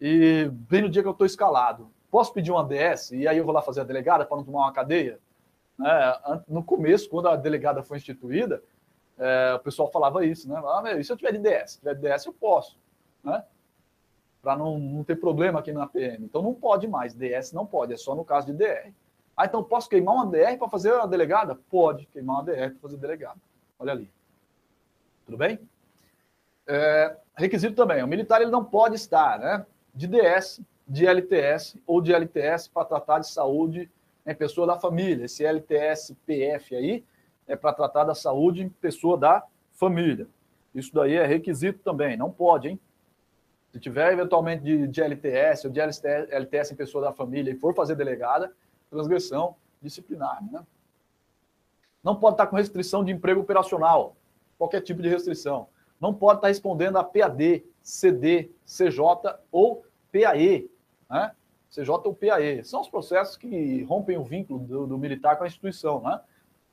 E bem no dia que eu estou escalado. posso pedir uma DS e aí eu vou lá fazer a delegada para não tomar uma cadeia? Né? No começo, quando a delegada foi instituída, é, o pessoal falava isso, né? Ah, e se eu tiver de DS? Se tiver de DS, eu posso, né? Para não, não ter problema aqui na PM. Então não pode mais, DS não pode, é só no caso de DR. Ah, então posso queimar uma DR para fazer a delegada? Pode queimar uma DR para fazer delegada. Olha ali. Tudo bem? É, requisito também, o militar ele não pode estar né, de DS, de LTS ou de LTS para tratar de saúde em pessoa da família. Esse LTS PF aí é para tratar da saúde em pessoa da família. Isso daí é requisito também, não pode, hein? Se tiver eventualmente de, de LTS ou de LTS, LTS em pessoa da família e for fazer delegada, transgressão disciplinar, né? Não pode estar com restrição de emprego operacional, qualquer tipo de restrição. Não pode estar respondendo a PAD, CD, CJ ou PAE, né? CJ ou PAE. São os processos que rompem o vínculo do, do militar com a instituição, né?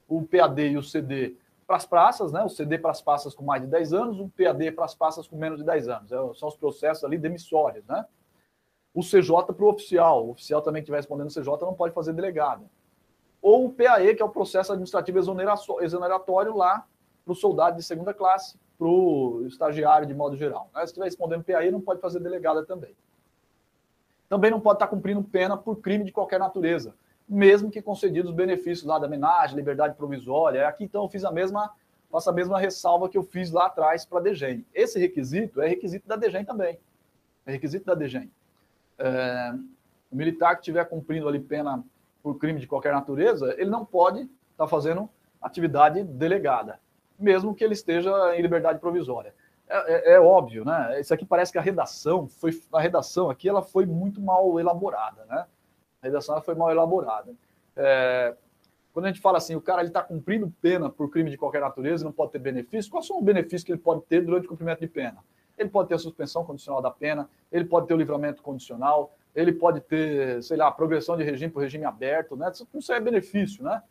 O PAD e o CD para as praças, né? O CD para as praças com mais de 10 anos, o PAD para as praças com menos de 10 anos. É, são os processos ali demissórios, né? O CJ para o oficial. O oficial também que estiver respondendo CJ não pode fazer delegado. Ou o PAE, que é o processo administrativo exoneratório lá para o soldado de segunda classe, para o estagiário de modo geral. Né? Se estiver respondendo PAE, não pode fazer delegada também. Também não pode estar cumprindo pena por crime de qualquer natureza, mesmo que concedidos os benefícios lá da homenagem, liberdade provisória. Aqui, então, eu fiz a mesma, faço a mesma ressalva que eu fiz lá atrás para a DGEM. Esse requisito é requisito da DGEM também. É requisito da DGEM. É, o militar que estiver cumprindo ali pena por crime de qualquer natureza, ele não pode estar fazendo atividade delegada, mesmo que ele esteja em liberdade provisória. É, é, é, óbvio, né? Isso aqui parece que a redação foi a redação aqui ela foi muito mal elaborada, né? A redação foi mal elaborada. É, quando a gente fala assim, o cara está cumprindo pena por crime de qualquer natureza não pode ter benefício, quais são os benefícios que ele pode ter durante o cumprimento de pena? Ele pode ter a suspensão condicional da pena, ele pode ter o livramento condicional, ele pode ter, sei lá, progressão de regime para regime aberto, né? Isso é benefício, né?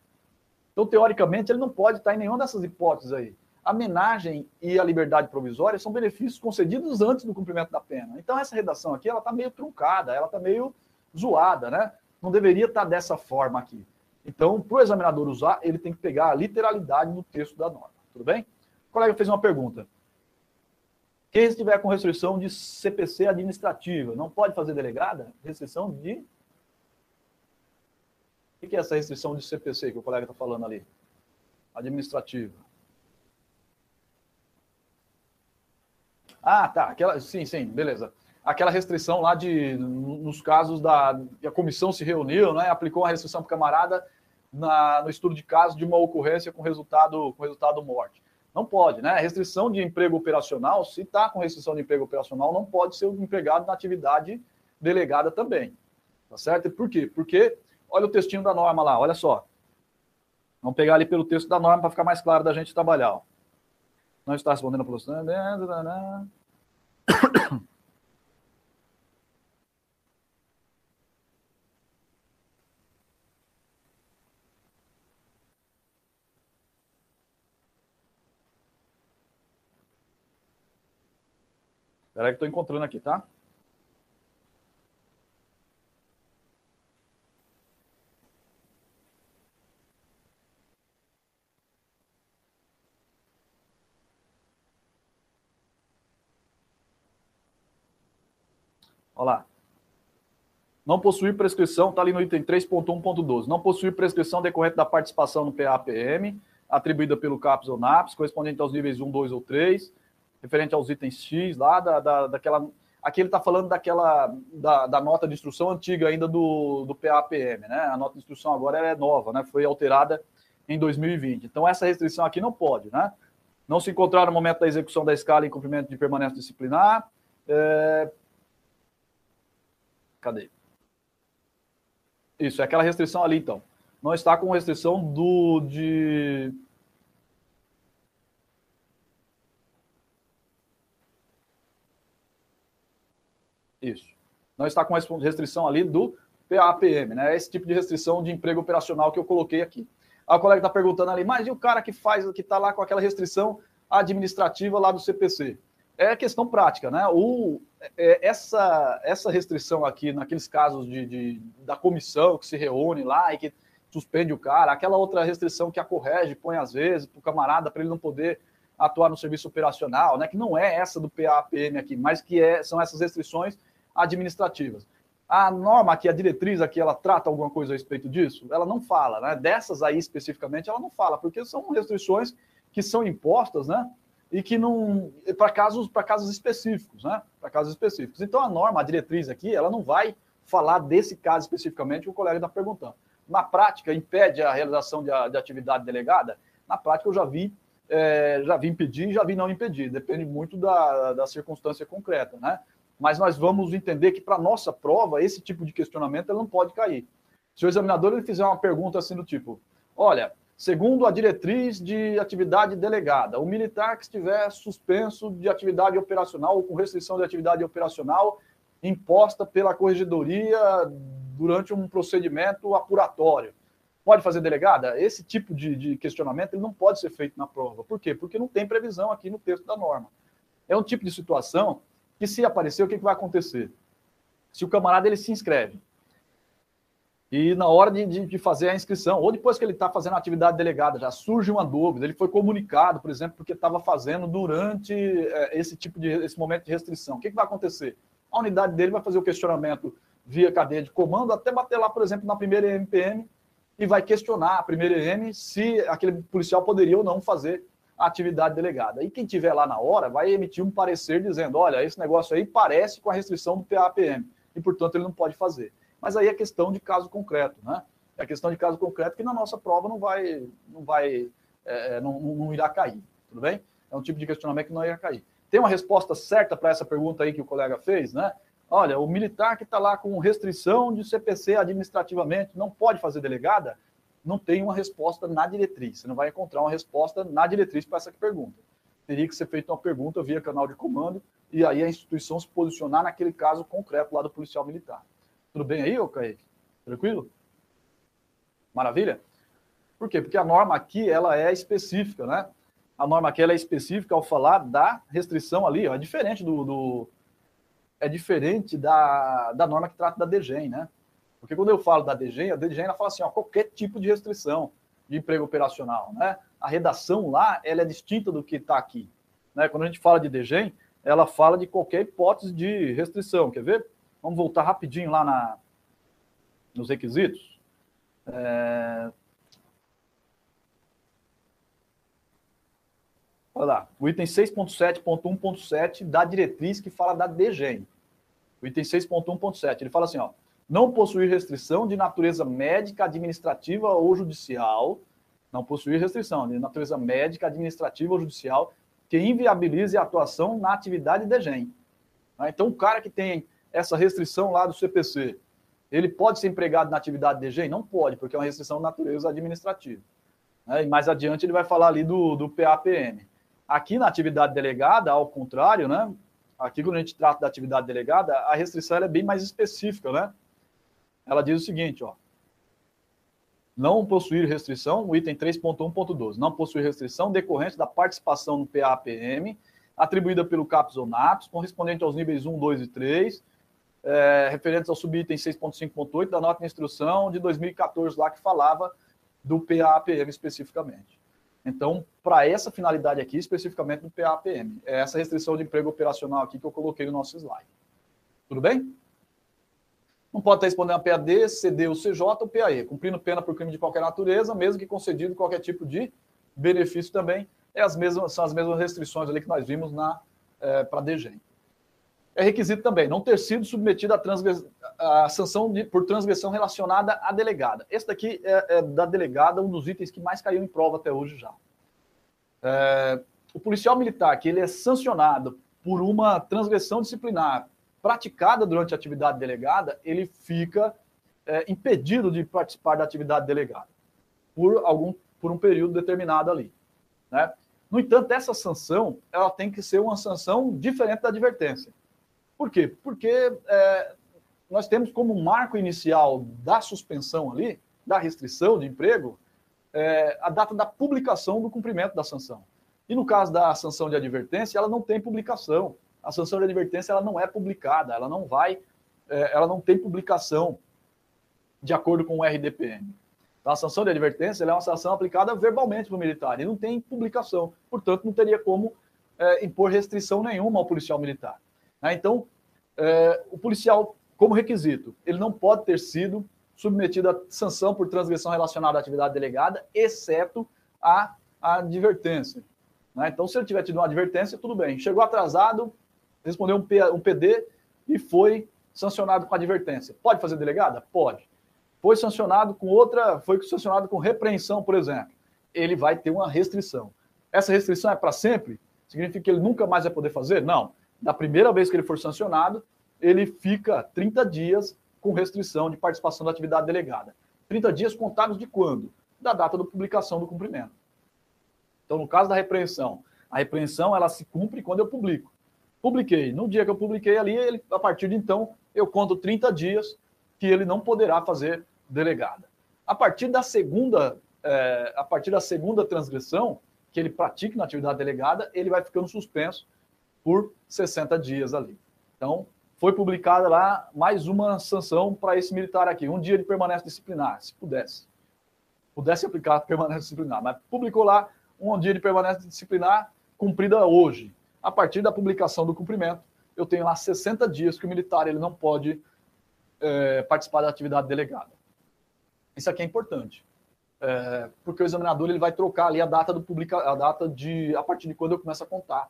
Então, teoricamente, ele não pode estar em nenhuma dessas hipóteses aí. A homenagem e a liberdade provisória são benefícios concedidos antes do cumprimento da pena. Então, essa redação aqui, ela está meio truncada, ela está meio zoada, né? Não deveria estar dessa forma aqui. Então, para o examinador usar, ele tem que pegar a literalidade no texto da norma. Tudo bem? O colega fez uma pergunta. Quem estiver com restrição de CPC administrativa, não pode fazer delegada? Restrição de. O que é essa restrição de CPC que o colega está falando ali? Administrativa. Ah, tá. Aquela, sim, sim, beleza. Aquela restrição lá de, nos casos da a comissão se reuniu, né, aplicou a restrição para o camarada na, no estudo de caso de uma ocorrência com resultado, com resultado morte. Não pode, né? Restrição de emprego operacional, se está com restrição de emprego operacional, não pode ser empregado na atividade delegada também. Tá certo? Por quê? Porque, olha o textinho da norma lá, olha só. Vamos pegar ali pelo texto da norma para ficar mais claro da gente trabalhar. Ó. Não está respondendo a produção. Espera que estou encontrando aqui, tá? Olha lá. Não possuir prescrição, está ali no item 3.1.12. Não possuir prescrição decorrente da participação no PAPM, atribuída pelo CAPS ou NAPS, correspondente aos níveis 1, 2 ou 3 referente aos itens X lá, da, da, daquela. Aqui ele está falando daquela da, da, nota de instrução antiga ainda do, do PAPM, né? A nota de instrução agora é nova, né? Foi alterada em 2020. Então, essa restrição aqui não pode, né? Não se encontrar no momento da execução da escala em cumprimento de permanência disciplinar. É... Cadê? Isso, é aquela restrição ali, então. Não está com restrição do de Isso. Não está com restrição ali do PAPM, né? Esse tipo de restrição de emprego operacional que eu coloquei aqui. A colega está perguntando ali, mas e o cara que faz, que está lá com aquela restrição administrativa lá do CPC? É questão prática, né? O, essa, essa restrição aqui, naqueles casos de, de, da comissão que se reúne lá e que suspende o cara, aquela outra restrição que a correge põe às vezes para o camarada para ele não poder atuar no serviço operacional, né, que não é essa do PAPM aqui, mas que é, são essas restrições administrativas. A norma aqui, a diretriz aqui, ela trata alguma coisa a respeito disso? Ela não fala, né? Dessas aí especificamente, ela não fala, porque são restrições que são impostas, né? E que não. para casos, casos específicos, né? Para casos específicos. Então, a norma, a diretriz aqui, ela não vai falar desse caso especificamente que o colega está perguntando. Na prática, impede a realização de, de atividade delegada? Na prática, eu já vi é, já vi impedir já vi não impedir. Depende muito da, da circunstância concreta, né? Mas nós vamos entender que para nossa prova esse tipo de questionamento não pode cair. Se o examinador ele fizer uma pergunta assim do tipo, olha, segundo a diretriz de atividade delegada, o militar que estiver suspenso de atividade operacional ou com restrição de atividade operacional imposta pela corregedoria durante um procedimento apuratório pode fazer delegada? Esse tipo de, de, questionamento ele não pode ser feito na prova. Por quê? Porque não tem previsão aqui no texto da norma. É um tipo de situação que, se aparecer, o que, que vai acontecer? Se o camarada ele se inscreve e na hora de, de, de fazer a inscrição, ou depois que ele está fazendo a atividade delegada, já surge uma dúvida, ele foi comunicado, por exemplo, porque estava fazendo durante é, esse tipo de esse momento de restrição. O que, que vai acontecer? A unidade dele vai fazer o questionamento via cadeia de comando até bater lá, por exemplo, na primeira MPM e vai questionar a primeira EM se aquele policial poderia ou não fazer a atividade delegada. E quem tiver lá na hora vai emitir um parecer dizendo: olha, esse negócio aí parece com a restrição do PAPM e, portanto, ele não pode fazer. Mas aí é questão de caso concreto, né? É questão de caso concreto que na nossa prova não vai, não vai, é, não, não irá cair, tudo bem? É um tipo de questionamento que não irá cair. Tem uma resposta certa para essa pergunta aí que o colega fez, né? Olha, o militar que está lá com restrição de CPC administrativamente não pode fazer delegada, não tem uma resposta na diretriz. Você não vai encontrar uma resposta na diretriz para essa pergunta. Teria que ser feita uma pergunta via canal de comando e aí a instituição se posicionar naquele caso concreto lá do policial militar. Tudo bem aí, ô Kaique? Tranquilo? Maravilha? Por quê? Porque a norma aqui ela é específica, né? A norma aqui ela é específica ao falar da restrição ali, ó, é diferente do, do é diferente da, da norma que trata da DGEM, né? Porque quando eu falo da DGEM, a DGEM ela fala assim, ó, qualquer tipo de restrição de emprego operacional, né? A redação lá, ela é distinta do que está aqui. Né? Quando a gente fala de DGEM, ela fala de qualquer hipótese de restrição, quer ver? Vamos voltar rapidinho lá na, nos requisitos. É... Olha lá, o item 6.7.1.7 da diretriz que fala da DGEM o item 6.1.7. Ele fala assim, ó, não possuir restrição de natureza médica, administrativa ou judicial, não possuir restrição de natureza médica, administrativa ou judicial que inviabilize a atuação na atividade de GEM. Tá? Então, o cara que tem essa restrição lá do CPC, ele pode ser empregado na atividade de GEM? Não pode, porque é uma restrição de natureza administrativa. Né? E mais adiante ele vai falar ali do, do PAPM. Aqui na atividade delegada, ao contrário, né, Aqui, quando a gente trata da atividade delegada, a restrição é bem mais específica, né? Ela diz o seguinte, ó. Não possuir restrição, o item 3.1.12, não possuir restrição decorrente da participação no PAPM, atribuída pelo CAPS ou NAPS, correspondente aos níveis 1, 2 e 3, é, referentes ao subitem 6.5.8 da nota de instrução de 2014 lá que falava do PAPM especificamente. Então, para essa finalidade aqui, especificamente no PAPM, é essa restrição de emprego operacional aqui que eu coloquei no nosso slide. Tudo bem? Não pode estar respondendo a PAD, CD ou CJ ou PAE, cumprindo pena por crime de qualquer natureza, mesmo que concedido qualquer tipo de benefício também. É as mesmas, são as mesmas restrições ali que nós vimos na é, para DGEM. É requisito também não ter sido submetido à, sanção de, por transgressão relacionada à delegada. Esse daqui é, é, da delegada um dos itens que mais caiu em prova até hoje já. É, o policial militar que ele é sancionado por uma transgressão disciplinar praticada durante a atividade delegada, ele fica é, impedido de participar da atividade delegada por algum por um período determinado ali, né? No entanto, essa sanção ela tem que ser uma sanção diferente da advertência. Por quê? Porque é, nós temos como marco inicial da suspensão ali, da restrição de emprego, é, a data da publicação do cumprimento da sanção. E no caso da sanção de advertência, ela não tem publicação. a sanção de advertência ela não é publicada, ela não vai, é, ela não tem publicação de acordo com o RDPM. Então, a sanção de advertência é uma sanção aplicada verbalmente para o militar e não tem publicação. Portanto, não teria como é, impor restrição nenhuma ao policial militar. Né? Então, é, o policial, como requisito, ele não pode ter sido submetido a sanção por transgressão relacionada à atividade delegada, exceto a, a advertência. Né? Então, se ele tiver tido uma advertência, tudo bem. Chegou atrasado, respondeu um, P, um PD e foi sancionado com advertência. Pode fazer delegada? Pode. Foi sancionado com outra, foi sancionado com repreensão, por exemplo. Ele vai ter uma restrição. Essa restrição é para sempre? Significa que ele nunca mais vai poder fazer? Não. Da primeira vez que ele for sancionado, ele fica 30 dias com restrição de participação da atividade delegada. 30 dias contados de quando? Da data da publicação do cumprimento. Então, no caso da repreensão, a repreensão ela se cumpre quando eu publico. Publiquei. No dia que eu publiquei ali, ele, a partir de então, eu conto 30 dias que ele não poderá fazer delegada. A partir da segunda, é, a partir da segunda transgressão que ele pratique na atividade delegada, ele vai ficando suspenso por 60 dias ali. Então, foi publicada lá mais uma sanção para esse militar aqui, um dia de permanência disciplinar, se pudesse. Pudesse aplicar permanência disciplinar, mas publicou lá um dia de permanência disciplinar cumprida hoje. A partir da publicação do cumprimento, eu tenho lá 60 dias que o militar ele não pode é, participar da atividade delegada. Isso aqui é importante, é, porque o examinador ele vai trocar ali a data do publica, a data de a partir de quando eu começo a contar.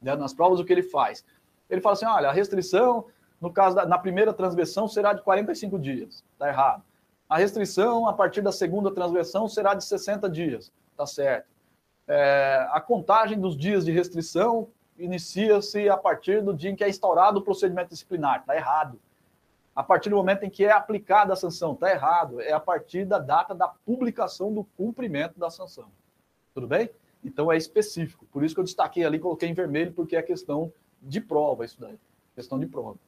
Né? Nas provas o que ele faz? Ele fala assim, olha, a restrição no caso da na primeira transgressão será de 45 dias, está errado. A restrição a partir da segunda transgressão será de 60 dias, tá certo. É, a contagem dos dias de restrição inicia-se a partir do dia em que é instaurado o procedimento disciplinar, está errado a partir do momento em que é aplicada a sanção. Está errado. É a partir da data da publicação do cumprimento da sanção. Tudo bem? Então é específico. Por isso que eu destaquei ali, coloquei em vermelho, porque é questão de prova isso daí. Questão de prova.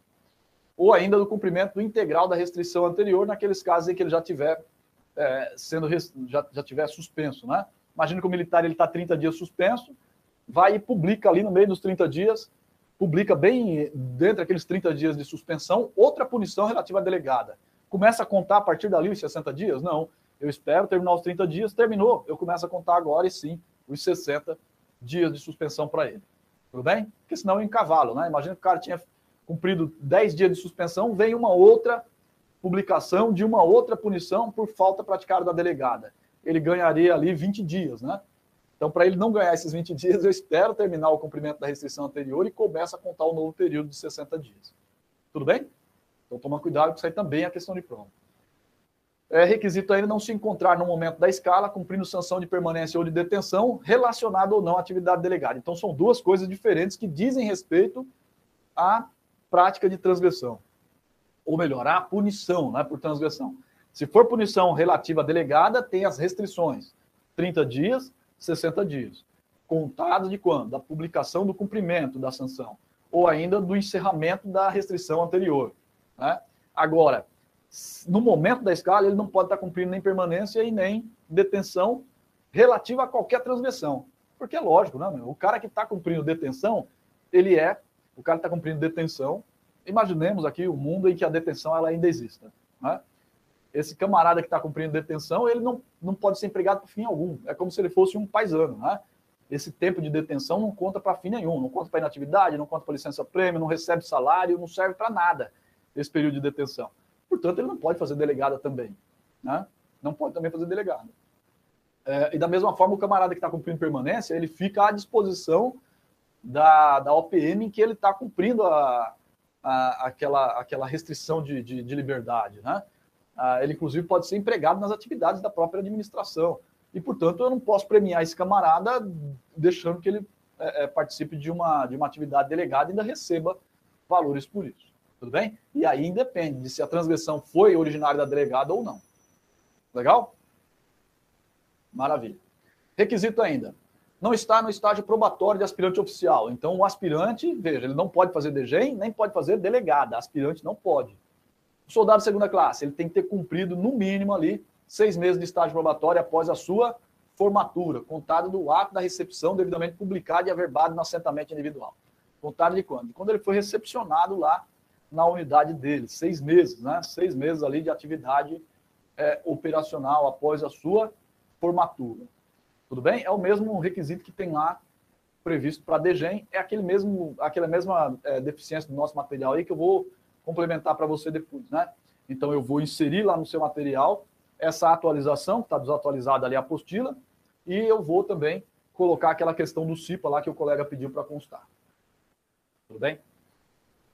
Ou ainda do cumprimento integral da restrição anterior, naqueles casos em que ele já tiver é, sendo já, já tiver suspenso, né? Imagina que o militar ele está 30 dias suspenso, vai e publica ali no meio dos 30 dias publica bem dentro daqueles 30 dias de suspensão outra punição relativa à delegada. Começa a contar a partir dali os 60 dias? Não. Eu espero terminar os 30 dias, terminou. Eu começo a contar agora e sim os 60 dias de suspensão para ele. Tudo bem? Porque senão eu encavalo, né? Imagina que o cara tinha cumprido 10 dias de suspensão, vem uma outra publicação de uma outra punição por falta praticada da delegada. Ele ganharia ali 20 dias, né? Então, para ele não ganhar esses 20 dias, eu espero terminar o cumprimento da restrição anterior e começo a contar o novo período de 60 dias. Tudo bem? Então, toma cuidado, que isso aí também é questão de prova. É requisito ainda não se encontrar no momento da escala cumprindo sanção de permanência ou de detenção relacionada ou não à atividade delegada. Então, são duas coisas diferentes que dizem respeito à prática de transgressão. Ou melhor, à punição né, por transgressão. Se for punição relativa à delegada, tem as restrições. 30 dias 60 dias. Contados de quando? Da publicação do cumprimento da sanção, ou ainda do encerramento da restrição anterior. Né? Agora, no momento da escala, ele não pode estar cumprindo nem permanência e nem detenção relativa a qualquer transgressão. Porque é lógico, né? O cara que está cumprindo detenção, ele é, o cara está cumprindo detenção. Imaginemos aqui o mundo em que a detenção ela ainda exista. Né? esse camarada que está cumprindo detenção, ele não, não pode ser empregado por fim algum. É como se ele fosse um paisano, né? Esse tempo de detenção não conta para fim nenhum, não conta para inatividade, não conta para licença-prêmio, não recebe salário, não serve para nada esse período de detenção. Portanto, ele não pode fazer delegada também, né? Não pode também fazer delegada. É, e da mesma forma, o camarada que está cumprindo permanência, ele fica à disposição da, da OPM em que ele está cumprindo a, a, aquela, aquela restrição de, de, de liberdade, né? Ah, ele, inclusive, pode ser empregado nas atividades da própria administração. E, portanto, eu não posso premiar esse camarada deixando que ele é, é, participe de uma, de uma atividade delegada e ainda receba valores por isso. Tudo bem? E aí independe de se a transgressão foi originária da delegada ou não. Legal? Maravilha. Requisito ainda. Não está no estágio probatório de aspirante oficial. Então, o aspirante, veja, ele não pode fazer DGEM, nem pode fazer delegada. Aspirante não pode soldado segunda classe, ele tem que ter cumprido, no mínimo, ali, seis meses de estágio probatório após a sua formatura, contado do ato da recepção devidamente publicado e averbado no assentamento individual. Contado de quando? Quando ele foi recepcionado lá na unidade dele, seis meses, né? Seis meses ali de atividade é, operacional após a sua formatura. Tudo bem? É o mesmo requisito que tem lá previsto para a DGEM, é aquele mesmo, aquela mesma é, deficiência do nosso material aí que eu vou complementar para você depois, né? Então eu vou inserir lá no seu material essa atualização, que está desatualizada ali a apostila, e eu vou também colocar aquela questão do CIPA lá que o colega pediu para constar. Tudo bem?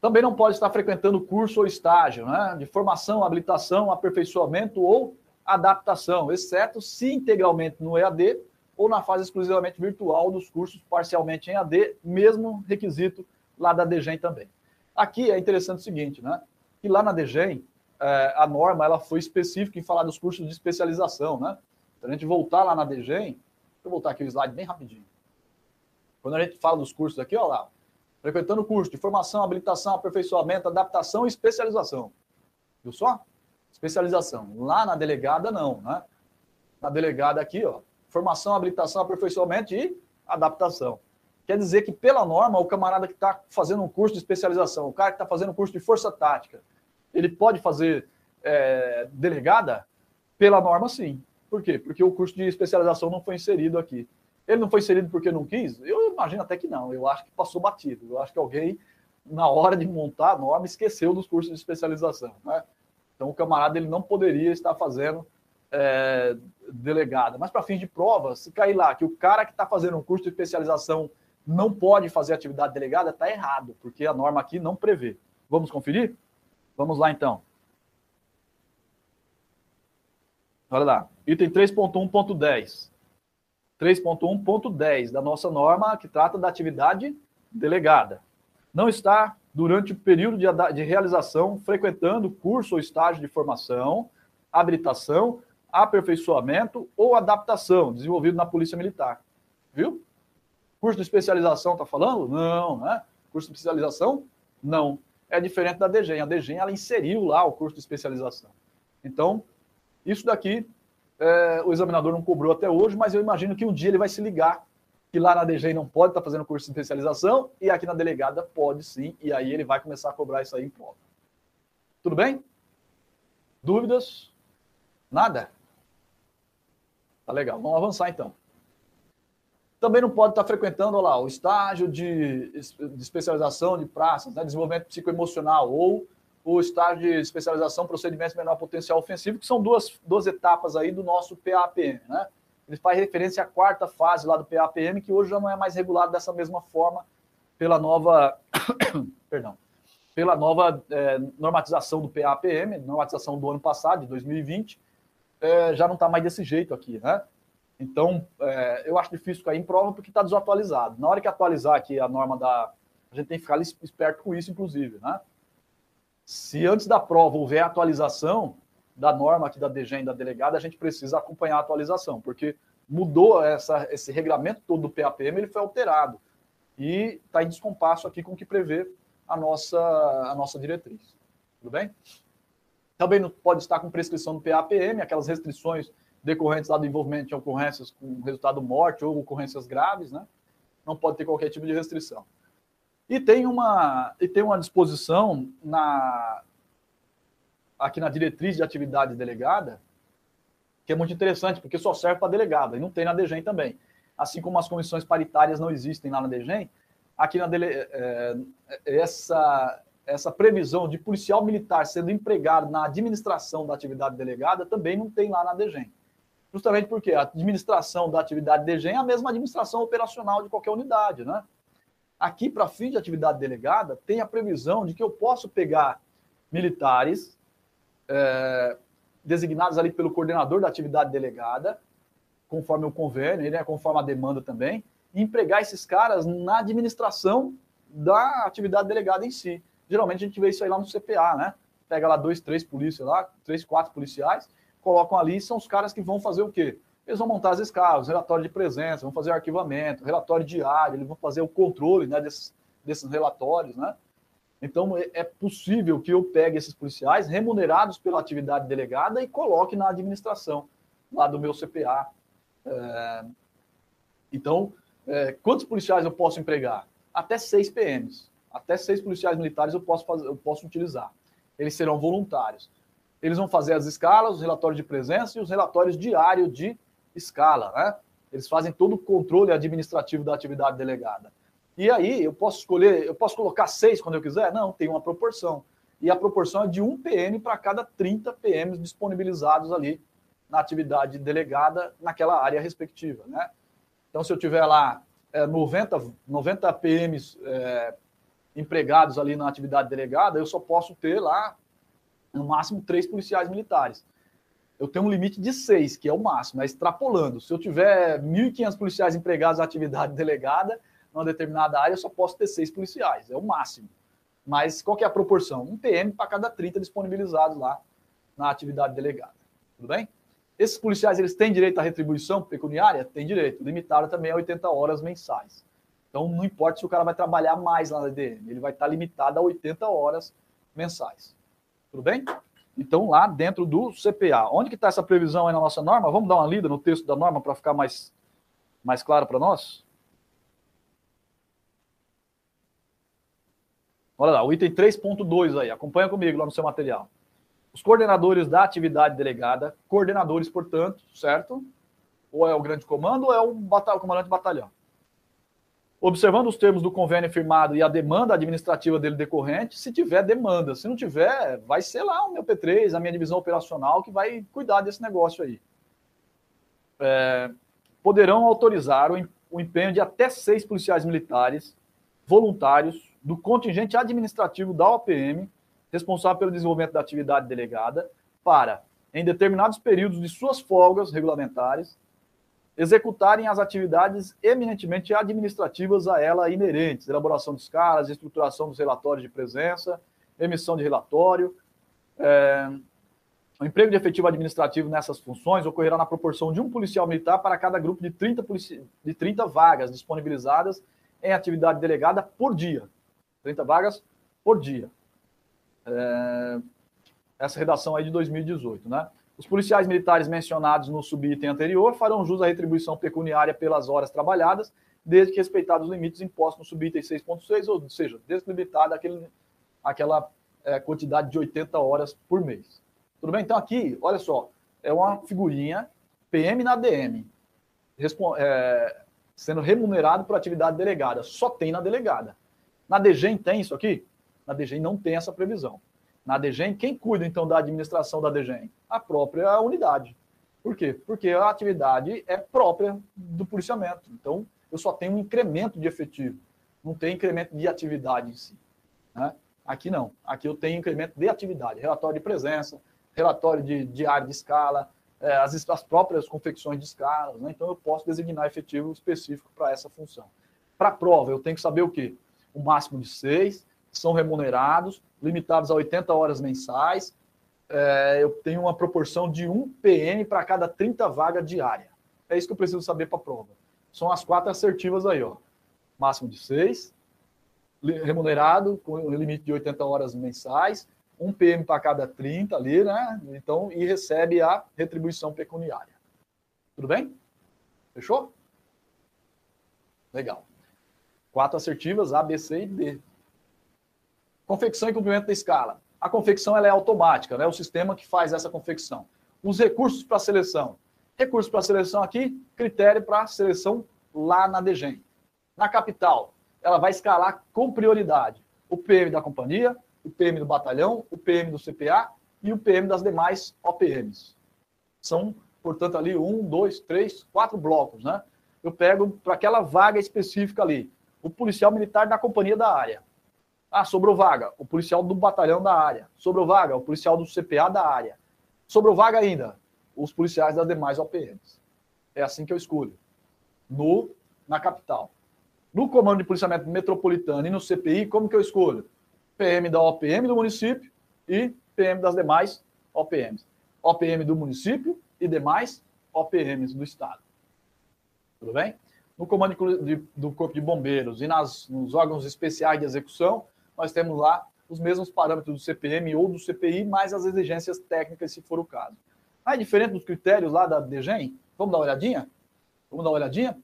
Também não pode estar frequentando curso ou estágio, né? De formação, habilitação, aperfeiçoamento ou adaptação, exceto se integralmente no EAD ou na fase exclusivamente virtual dos cursos parcialmente em AD, mesmo requisito lá da DGEM também. Aqui é interessante o seguinte, né? Que lá na DGEM, é, a norma ela foi específica em falar dos cursos de especialização, né? Então, a gente voltar lá na DGEM, deixa eu voltar aqui o slide bem rapidinho. Quando a gente fala dos cursos aqui, olha lá, frequentando curso de formação, habilitação, aperfeiçoamento, adaptação e especialização. Viu só? Especialização. Lá na delegada, não, né? Na delegada aqui, ó, formação, habilitação, aperfeiçoamento e adaptação. Quer dizer que, pela norma, o camarada que está fazendo um curso de especialização, o cara que está fazendo um curso de força tática, ele pode fazer é, delegada? Pela norma, sim. Por quê? Porque o curso de especialização não foi inserido aqui. Ele não foi inserido porque não quis? Eu imagino até que não. Eu acho que passou batido. Eu acho que alguém, na hora de montar a norma, esqueceu dos cursos de especialização. Né? Então, o camarada ele não poderia estar fazendo é, delegada. Mas para fins de prova, se cair lá que o cara que está fazendo um curso de especialização não pode fazer atividade delegada, está errado, porque a norma aqui não prevê. Vamos conferir? Vamos lá então. Olha lá, item 3.1.10. 3.1.10 da nossa norma que trata da atividade delegada. Não está, durante o período de, de realização, frequentando curso ou estágio de formação, habilitação aperfeiçoamento ou adaptação, desenvolvido na Polícia Militar. Viu? Curso de especialização está falando? Não, né? Curso de especialização? Não. É diferente da DGEM. A DGEM ela inseriu lá o curso de especialização. Então, isso daqui é, o examinador não cobrou até hoje, mas eu imagino que um dia ele vai se ligar que lá na DGEM não pode estar tá fazendo curso de especialização e aqui na delegada pode sim, e aí ele vai começar a cobrar isso aí em prova. Tudo bem? Dúvidas? Nada? Tá legal. Vamos avançar então. Também não pode estar frequentando olha lá, o estágio de, de especialização de praças, né, desenvolvimento psicoemocional, ou o estágio de especialização procedimentos menor potencial ofensivo, que são duas, duas etapas aí do nosso PAPM. Né? Ele faz referência à quarta fase lá do PAPM, que hoje já não é mais regulado dessa mesma forma pela nova, perdão, pela nova é, normatização do PAPM, normatização do ano passado, de 2020, é, já não está mais desse jeito aqui, né? Então, é, eu acho difícil cair em prova porque está desatualizado. Na hora que atualizar aqui a norma da. A gente tem que ficar esperto com isso, inclusive, né? Se antes da prova houver atualização da norma aqui da DGEM da delegada, a gente precisa acompanhar a atualização, porque mudou essa, esse regulamento todo do PAPM, ele foi alterado. E está em descompasso aqui com o que prevê a nossa, a nossa diretriz. Tudo bem? Também não pode estar com prescrição do PAPM, aquelas restrições decorrentes lá do envolvimento de ocorrências com resultado morte ou ocorrências graves, né? Não pode ter qualquer tipo de restrição. E tem uma, e tem uma disposição na, aqui na diretriz de atividade delegada, que é muito interessante, porque só serve para delegada, e não tem na DGEM também. Assim como as comissões paritárias não existem lá na DGEM, aqui na dele, é, essa, essa previsão de policial militar sendo empregado na administração da atividade delegada também não tem lá na DGEM. Justamente porque a administração da atividade DGEM é a mesma administração operacional de qualquer unidade, né? Aqui, para fim de atividade delegada, tem a previsão de que eu posso pegar militares é, designados ali pelo coordenador da atividade delegada, conforme o convênio, né, conforme a demanda também, e empregar esses caras na administração da atividade delegada em si. Geralmente a gente vê isso aí lá no CPA, né? Pega lá dois, três polícias lá, três, quatro policiais, colocam ali, são os caras que vão fazer o quê? Eles vão montar as escalas, relatório de presença, vão fazer o arquivamento, relatório diário, eles vão fazer o controle né, desses, desses relatórios, né? Então, é, é possível que eu pegue esses policiais remunerados pela atividade delegada e coloque na administração lá do meu CPA. É... Então, é, quantos policiais eu posso empregar? até seis PMs. Até seis policiais militares eu posso, fazer, eu posso utilizar. Eles serão voluntários. Eles vão fazer as escalas, os relatórios de presença e os relatórios diários de escala, né? Eles fazem todo o controle administrativo da atividade delegada. E aí eu posso escolher, eu posso colocar seis quando eu quiser? Não, tem uma proporção. E a proporção é de um PM para cada 30 PMs disponibilizados ali na atividade delegada naquela área respectiva, né? Então, se eu tiver lá é, 90, 90 PMs é, empregados ali na atividade delegada, eu só posso ter lá, no máximo, três policiais militares. Eu tenho um limite de seis, que é o máximo, é extrapolando. Se eu tiver 1.500 policiais empregados na atividade delegada, numa determinada área, eu só posso ter seis policiais, é o máximo. Mas qual que é a proporção? Um PM para cada 30 disponibilizados lá na atividade delegada. Tudo bem? Esses policiais, eles têm direito à retribuição pecuniária? Tem direito. Limitado também a 80 horas mensais. Então, não importa se o cara vai trabalhar mais lá na EDM, ele vai estar limitado a 80 horas mensais. Tudo bem? Então, lá dentro do CPA. Onde que está essa previsão aí na nossa norma? Vamos dar uma lida no texto da norma para ficar mais, mais claro para nós? Olha lá, o item 3.2 aí, acompanha comigo lá no seu material. Os coordenadores da atividade delegada, coordenadores, portanto, certo? Ou é o grande comando ou é o, o comandante de batalhão. Observando os termos do convênio firmado e a demanda administrativa dele decorrente, se tiver demanda. Se não tiver, vai ser lá o meu P3, a minha divisão operacional, que vai cuidar desse negócio aí. É, poderão autorizar o empenho de até seis policiais militares voluntários do contingente administrativo da OPM responsável pelo desenvolvimento da atividade delegada, para, em determinados períodos de suas folgas regulamentares, executarem as atividades eminentemente administrativas a ela inerentes, elaboração de escalas, estruturação dos relatórios de presença, emissão de relatório. É, o emprego de efetivo administrativo nessas funções ocorrerá na proporção de um policial militar para cada grupo de 30, de 30 vagas disponibilizadas em atividade delegada por dia. 30 vagas por dia é, essa redação aí de 2018, né? Os policiais militares mencionados no subitem anterior farão jus à retribuição pecuniária pelas horas trabalhadas, desde que respeitados os limites impostos no subitem 6.6, ou seja, deslimitado aquele, aquela é, quantidade de 80 horas por mês. Tudo bem? Então aqui, olha só, é uma figurinha PM na DM, é, sendo remunerado por atividade delegada. Só tem na delegada. Na DGEM tem isso aqui? Na DGEM não tem essa previsão. Na DGEM, quem cuida então da administração da DGEM? A própria unidade. Por quê? Porque a atividade é própria do policiamento. Então, eu só tenho um incremento de efetivo, não tem incremento de atividade em si. Né? Aqui não. Aqui eu tenho incremento de atividade, relatório de presença, relatório de diário de escala, é, as, as, próprias confecções de escalas. Né? Então, eu posso designar efetivo específico para essa função. Para a prova, eu tenho que saber o quê? O máximo de seis, são remunerados, limitados a 80 horas mensais. É, eu tenho uma proporção de 1 PM para cada 30 vagas diária. É isso que eu preciso saber para a prova. São as quatro assertivas aí, ó. Máximo de 6, remunerado com limite de 80 horas mensais, 1 PM para cada 30 ali, né? Então, e recebe a retribuição pecuniária. Tudo bem? Fechou? Legal. Quatro assertivas, A, B, C e D. Confecção e cumprimento da escala. A confecção ela é automática, né? o sistema que faz essa confecção. Os recursos para seleção. Recursos para seleção aqui, critério para seleção lá na DGEM. Na capital, ela vai escalar com prioridade o PM da companhia, o PM do batalhão, o PM do CPA e o PM das demais OPMs. São, portanto, ali um, dois, três, quatro blocos, né? Eu pego para aquela vaga específica ali, o policial militar da companhia da área, ah, sobrou vaga, o policial do batalhão da área. Sobrou vaga, o policial do CPA da área. Sobrou vaga ainda, os policiais das demais OPMs. É assim que eu escolho. No, na capital. No comando de policiamento metropolitano e no CPI, como que eu escolho? PM da OPM do município e PM das demais OPMs. OPM do município e demais OPMs do estado. Tudo bem? No comando de, do Corpo de Bombeiros e nas, nos órgãos especiais de execução, nós temos lá os mesmos parâmetros do CPM ou do CPI, mais as exigências técnicas, se for o caso. Ah, é diferente dos critérios lá da DGEM? Vamos dar uma olhadinha? Vamos dar uma olhadinha?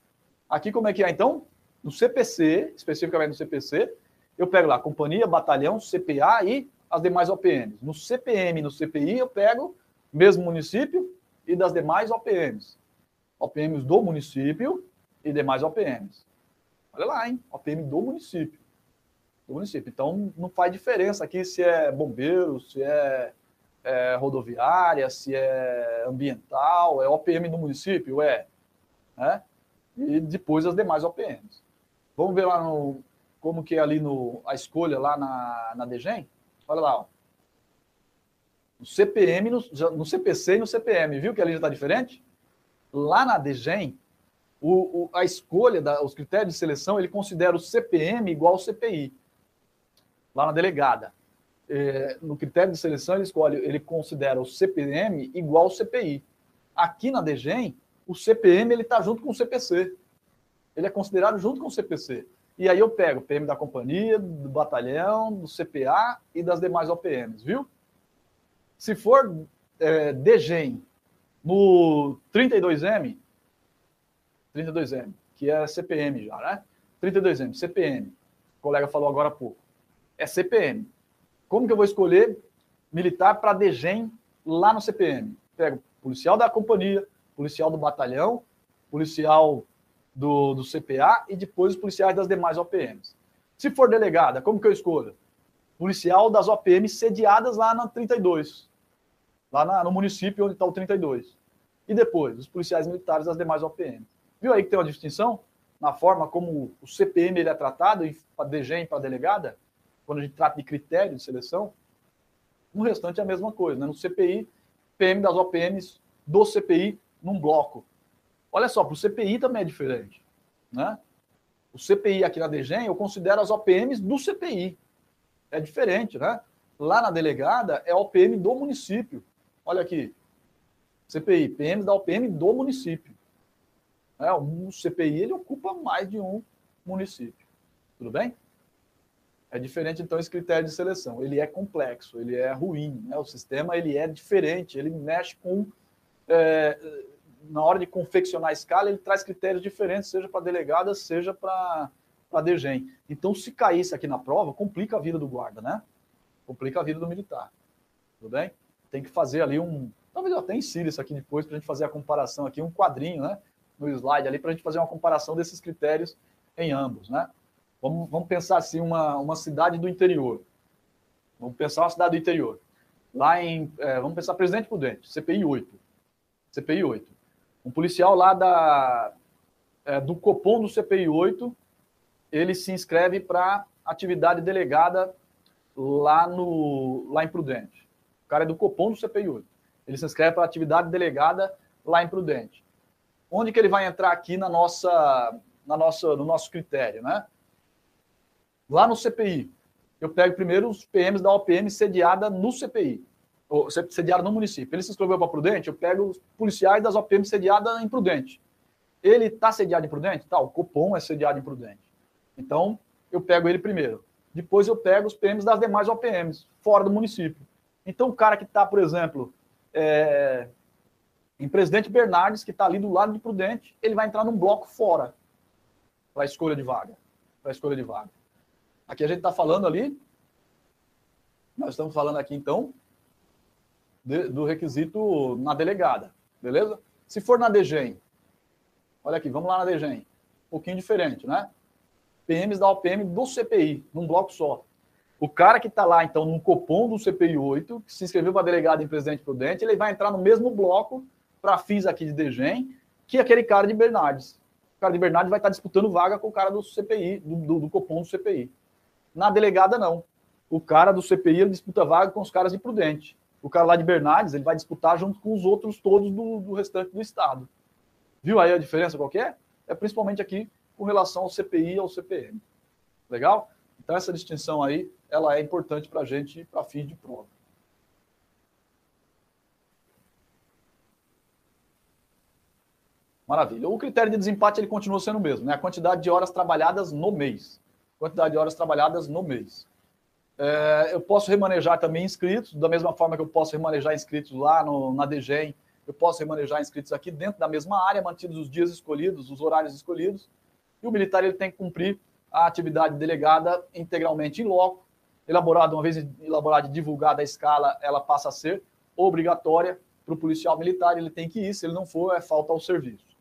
Aqui como é que é, então? no CPC, especificamente no CPC, eu pego lá companhia, batalhão, CPA e as demais OPMs. No CPM e no CPI, eu pego mesmo município e das demais OPMs. OPMs do município e demais OPMs. Olha lá, hein? OPM do município. Do município. Então, não faz diferença aqui se é bombeiro, se é, é rodoviária, se é ambiental, é OPM do município, é. Né? E depois as demais OPMs. Vamos ver lá no, como que é ali no, a escolha lá na, na DGEM? Olha lá, ó. No CPM, no, no CPC e no CPM, viu que ali já está diferente? Lá na DGEM, o, o, a escolha, da, os critérios de seleção, ele considera o CPM igual ao CPI. Lá na delegada. É, no critério de seleção, ele escolhe, ele considera o CPM igual ao CPI. Aqui na DGEM, o CPM ele está junto com o CPC. Ele é considerado junto com o CPC. E aí eu pego o PM da companhia, do batalhão, do CPA e das demais OPMs, viu? Se for é, DGEM no 32M, 32M, que é CPM já, né? 32M, CPM. O colega falou agora há pouco. É CPM. Como que eu vou escolher militar para DGEM lá no CPM? Pego policial da companhia, policial do batalhão, policial do, do CPA e depois os policiais das demais OPMs. Se for delegada, como que eu escolho? Policial das OPMs sediadas lá na 32, lá na, no município onde está o 32. E depois, os policiais militares das demais OPMs. Viu aí que tem uma distinção na forma como o CPM ele é tratado, para DGEM e para delegada, quando a gente trata de critério de seleção? No restante é a mesma coisa, né? No CPI, PM das OPMs do CPI num bloco. Olha só, para o CPI também é diferente. Né? O CPI aqui na DGEM, eu considero as OPMs do CPI. É diferente, né? Lá na delegada é OPM do município. Olha aqui. CPI, PMs da OPM do município. É, o CPI ele ocupa mais de um município. Tudo bem? É diferente, então, esse critério de seleção. Ele é complexo, ele é ruim. Né? O sistema ele é diferente, ele mexe com é, na hora de confeccionar a escala, ele traz critérios diferentes, seja para delegada, seja para a DGEM. Então, se caísse aqui na prova, complica a vida do guarda, né? Complica a vida do militar. Tudo bem? Tem que fazer ali um. Talvez eu até ensine isso aqui depois para a gente fazer a comparação aqui, um quadrinho, né? No slide ali, para a gente fazer uma comparação desses critérios em ambos, né? Vamos, vamos pensar assim, uma, uma cidade do interior. Vamos pensar uma cidade do interior. Lá em. É, vamos pensar Presidente Prudente, CPI 8. CPI 8. Um policial lá da, é, do Copom do CPI 8, ele se inscreve para atividade delegada lá, no, lá em Prudente. O cara é do Copom do CPI 8. Ele se inscreve para atividade delegada lá em Prudente. Onde que ele vai entrar aqui na nossa, na nossa, no nosso critério, né? Lá no CPI, eu pego primeiro os PMs da OPM sediada no CPI sediada no município. Ele se inscreveu para Prudente, eu pego os policiais das OPM sediada em Prudente. Ele está sediado em Prudente? Tá, o Copom é sediado em Prudente. Então, eu pego ele primeiro. Depois eu pego os PMs das demais OPMs, fora do município. Então, o cara que está, por exemplo, é, em Presidente Bernardes, que está ali do lado de Prudente, ele vai entrar num bloco fora para a escolha de vaga. Para escolha de vaga. Aqui a gente está falando ali, nós estamos falando aqui então de, do requisito na delegada, beleza? Se for na DGEM, olha aqui, vamos lá na DGEM, um pouquinho diferente, né? PMs da OPM do CPI, num bloco só. O cara que está lá, então, no Copom do CPI 8, que se inscreveu para delegado em Presidente Prudente, ele vai entrar no mesmo bloco para fins aqui de DGEM, que aquele cara de Bernardes. O cara de Bernardes vai estar tá disputando vaga com o cara do CPI, do, do, do Copom do CPI. Na delegada, não. O cara do CPI ele disputa vaga com os caras de Prudente o cara lá de Bernardes, ele vai disputar junto com os outros todos do, do restante do estado. Viu aí a diferença qual é? É principalmente aqui com relação ao CPI e ao CPM. Legal? Então essa distinção aí, ela é importante para a gente para fim de prova. Maravilha. O critério de desempate ele continua sendo o mesmo, né? A quantidade de horas trabalhadas no mês. Quantidade de horas trabalhadas no mês. É, eu posso remanejar também inscritos, da mesma forma que eu posso remanejar inscritos lá no, na DGEM, eu posso remanejar inscritos aqui dentro da mesma área, mantidos os dias escolhidos, os horários escolhidos. e o militar ele tem que cumprir a atividade delegada integralmente em loco, elaborada, uma vez elaborada e divulgada a escala, ela passa a ser obrigatória para o policial militar, ele tem que ir, se ele não for, é falta ao serviço.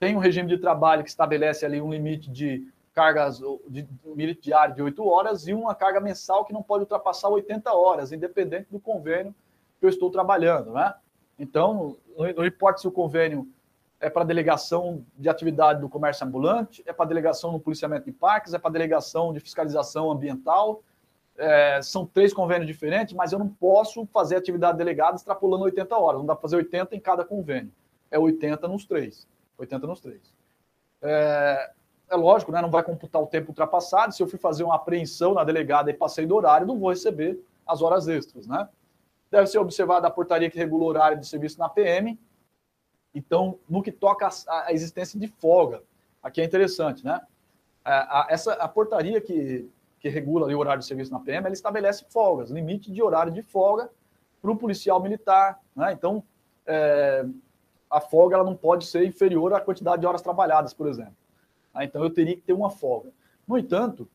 Tem um regime de trabalho que estabelece ali um limite de cargas de limite diário de 8 horas e uma carga mensal que não pode ultrapassar 80 horas, independente do convênio que eu estou trabalhando, né? Então, não importa se o convênio é para delegação de atividade do comércio ambulante, é para delegação no policiamento de parques, é para delegação de fiscalização ambiental, é, são três convênios diferentes, mas eu não posso fazer atividade delegada extrapolando 80 horas. Não dá para fazer 80 em cada convênio. É 80 nos três. 80 nos três. É, é lógico, né, não vai computar o tempo ultrapassado. Se eu fui fazer uma apreensão na delegada e passei do horário, não vou receber as horas extras. Né? Deve ser observada a portaria que regula o horário de serviço na PM. Então, no que toca à existência de folga, aqui é interessante, né? A, essa, a portaria que que regula o horário de serviço na PM, ela estabelece folgas, limite de horário de folga para o policial militar. Né? Então, é, a folga ela não pode ser inferior à quantidade de horas trabalhadas, por exemplo. Né? Então, eu teria que ter uma folga. No entanto,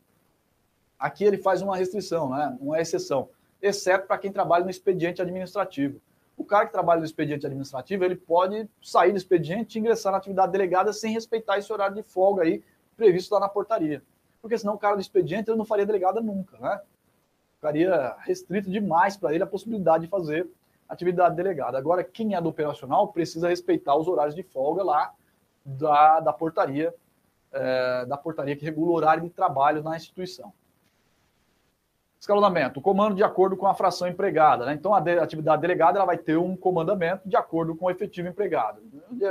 aqui ele faz uma restrição, né? uma exceção, exceto para quem trabalha no expediente administrativo. O cara que trabalha no expediente administrativo, ele pode sair do expediente e ingressar na atividade delegada sem respeitar esse horário de folga aí previsto lá na portaria porque senão o cara do expediente ele não faria delegada nunca, né? Ficaria restrito demais para ele a possibilidade de fazer atividade delegada. Agora, quem é do operacional precisa respeitar os horários de folga lá da, da portaria, é, da portaria que regula o horário de trabalho na instituição. Escalonamento, o comando de acordo com a fração empregada. Né? Então, a de, atividade delegada ela vai ter um comandamento de acordo com o efetivo empregado.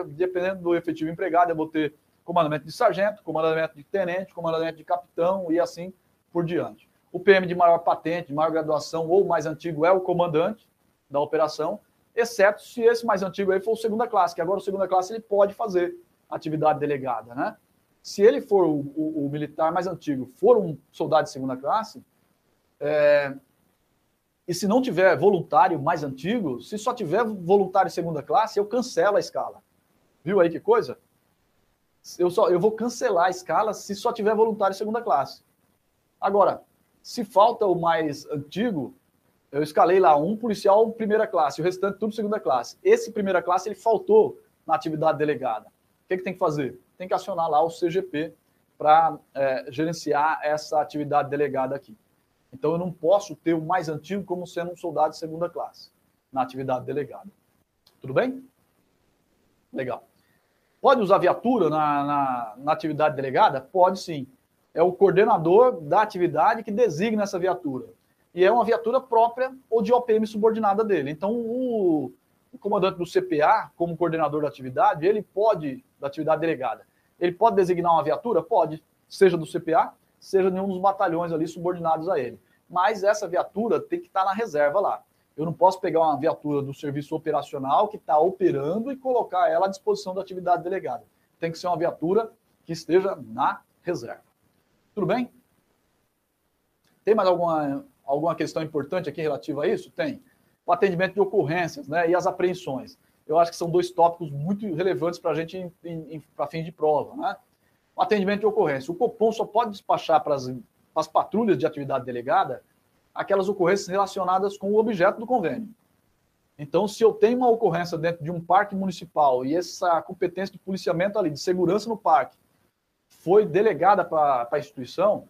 Dependendo do efetivo empregado, eu vou ter comandamento de sargento, comandamento de tenente, comandamento de capitão e assim por diante. O PM de maior patente, de maior graduação ou mais antigo é o comandante da operação, exceto se esse mais antigo aí for o segunda classe, que agora o segunda classe ele pode fazer atividade delegada, né? Se ele for o, o, o militar mais antigo, for um soldado de segunda classe, é, e se não tiver voluntário mais antigo, se só tiver voluntário segunda classe, eu cancelo a escala. Viu aí que coisa? eu, só, eu vou cancelar a escala se só tiver voluntário segunda classe. Agora, se falta o mais antigo, eu escalei lá um policial primeira classe, o restante tudo segunda classe. Esse primeira classe ele faltou na atividade delegada. O que, que tem que fazer? Tem que acionar lá o CGP para é, gerenciar essa atividade delegada aqui. Então eu não posso ter o mais antigo como sendo um soldado de segunda classe na atividade delegada. Tudo bem? Legal. Pode usar viatura na, na, na, atividade delegada? Pode sim. É o coordenador da atividade que designa essa viatura. E é uma viatura própria ou de OPM subordinada dele. Então, o, o comandante do CPA, como coordenador da atividade, ele pode, da atividade delegada, ele pode designar uma viatura? Pode, seja do CPA, seja de dos batalhões ali subordinados a ele. Mas essa viatura tem que estar na reserva lá. Eu não posso pegar uma viatura do serviço operacional que está operando e colocar ela à disposição da atividade delegada. Tem que ser uma viatura que esteja na reserva. Tudo bem? Tem mais alguma, alguma questão importante aqui relativa a isso? Tem. O atendimento de ocorrências né, e as apreensões. Eu acho que são dois tópicos muito relevantes para a gente para fim de prova. Né? O atendimento de ocorrência. O Copom só pode despachar para as, para as patrulhas de atividade delegada aquelas ocorrências relacionadas com o objeto do convênio. Então, se eu tenho uma ocorrência dentro de um parque municipal e essa competência de policiamento ali, de segurança no parque, foi delegada para a instituição,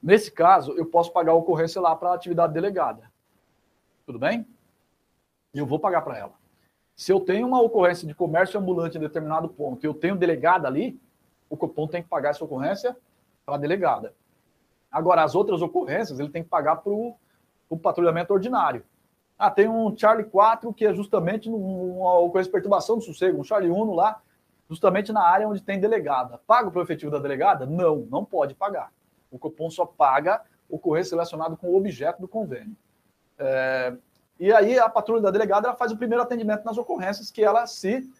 nesse caso, eu posso pagar a ocorrência lá para a atividade delegada. Tudo bem? E eu vou pagar para ela. Se eu tenho uma ocorrência de comércio ambulante em determinado ponto e eu tenho delegada ali, o Copom tem que pagar essa ocorrência para a delegada. Agora, as outras ocorrências, ele tem que pagar para o patrulhamento ordinário. Ah, tem um Charlie 4 que é justamente uma ocorrência de perturbação do sossego, um Charlie 1 lá, justamente na área onde tem delegada. Paga para o efetivo da delegada? Não, não pode pagar. O Copom só paga ocorrência relacionada com o objeto do convênio. É, e aí a patrulha da delegada ela faz o primeiro atendimento nas ocorrências que ela se,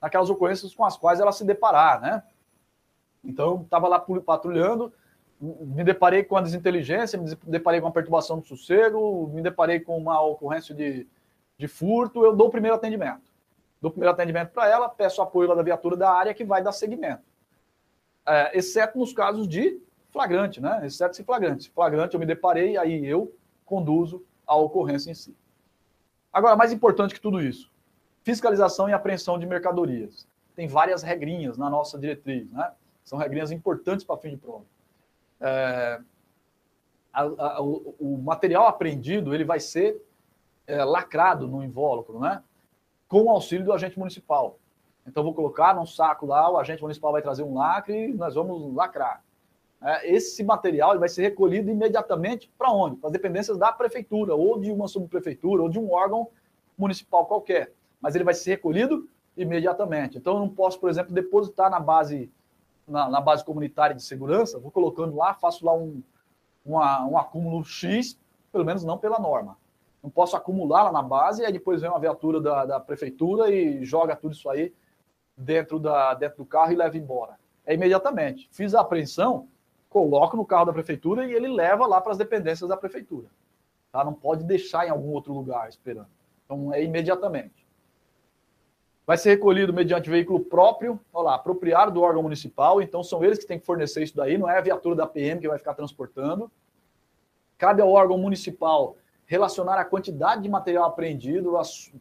naquelas ocorrências com as quais ela se deparar, né? Então, estava lá patrulhando, me deparei com a desinteligência, me deparei com a perturbação do sossego, me deparei com uma ocorrência de, de furto, eu dou o primeiro atendimento. Dou o primeiro atendimento para ela, peço apoio lá da viatura da área que vai dar seguimento. é, exceto nos casos de flagrante, né? Exceto se flagrante. Se flagrante eu me deparei, aí eu conduzo a ocorrência em si. Agora, mais importante que tudo isso, fiscalização e apreensão de mercadorias. Tem várias regrinhas na nossa diretriz, né? São regrinhas importantes para fim de prova. É, a, a, o, o, material apreendido ele vai ser é, lacrado no invólucro, né? Com o auxílio do agente municipal. Então, vou colocar num saco lá, o agente municipal vai trazer um lacre e nós vamos lacrar. É, esse material vai ser recolhido imediatamente para onde? Para as dependências da prefeitura, ou de uma subprefeitura, ou de um órgão municipal qualquer. Mas ele vai ser recolhido imediatamente. Então, eu não posso, por exemplo, depositar na base, na, na base comunitária de segurança, vou colocando lá, faço lá um, uma, um acúmulo X, pelo menos não pela norma. Não posso acumular lá na base, e aí depois vem uma viatura da, da prefeitura e joga tudo isso aí dentro, da, dentro do carro e leva embora. É imediatamente. Fiz a apreensão, coloco no carro da prefeitura e ele leva lá para as dependências da prefeitura. Tá? Não pode deixar em algum outro lugar esperando. Então é imediatamente. Vai ser recolhido mediante veículo próprio, olha lá, apropriado do órgão municipal, então são eles que têm que fornecer isso daí, não é a viatura da PM que vai ficar transportando. Cabe ao órgão municipal relacionar a quantidade de material apreendido,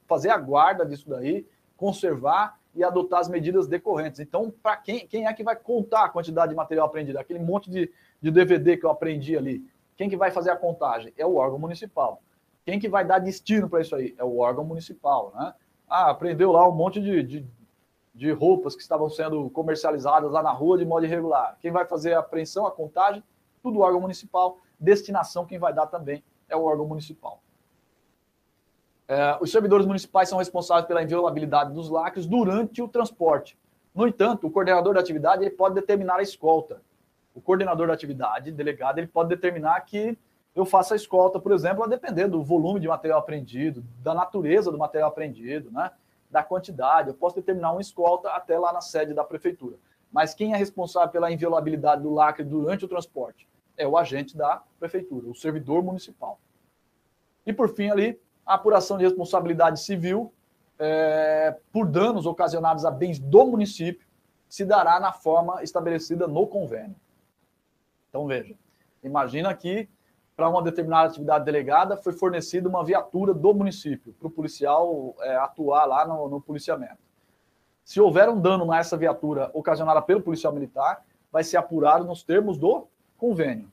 fazer a guarda disso daí, conservar e adotar as medidas decorrentes. Então, para quem, quem é que vai contar a quantidade de material apreendido? Aquele monte de, de DVD que eu aprendi ali. Quem que vai fazer a contagem? É o órgão municipal. Quem que vai dar destino para isso aí? É o órgão municipal, né? Ah, aprendeu lá um monte de, de, de, roupas que estavam sendo comercializadas lá na rua de modo irregular. Quem vai fazer a apreensão, a contagem? Tudo o órgão municipal. Destinação, quem vai dar também é o órgão municipal. É, os servidores municipais são responsáveis pela inviolabilidade dos lacres durante o transporte. No entanto, o coordenador da atividade ele pode determinar a escolta. O coordenador da atividade, delegado, ele pode determinar que eu faça a escolta, por exemplo, a depender do volume de material apreendido, da natureza do material apreendido, né? da quantidade. Eu posso determinar uma escolta até lá na sede da prefeitura. Mas quem é responsável pela inviolabilidade do lacre durante o transporte? É o agente da prefeitura, o servidor municipal. E por fim, ali, apuração de responsabilidade civil é, por danos ocasionados a bens do município se dará na forma estabelecida no convênio. Então, veja, imagina que para uma determinada atividade delegada foi fornecida uma viatura do município para o policial é, atuar lá no, no policiamento. Se houver um dano nessa viatura ocasionada pelo policial militar, vai ser apurado nos termos do convênio.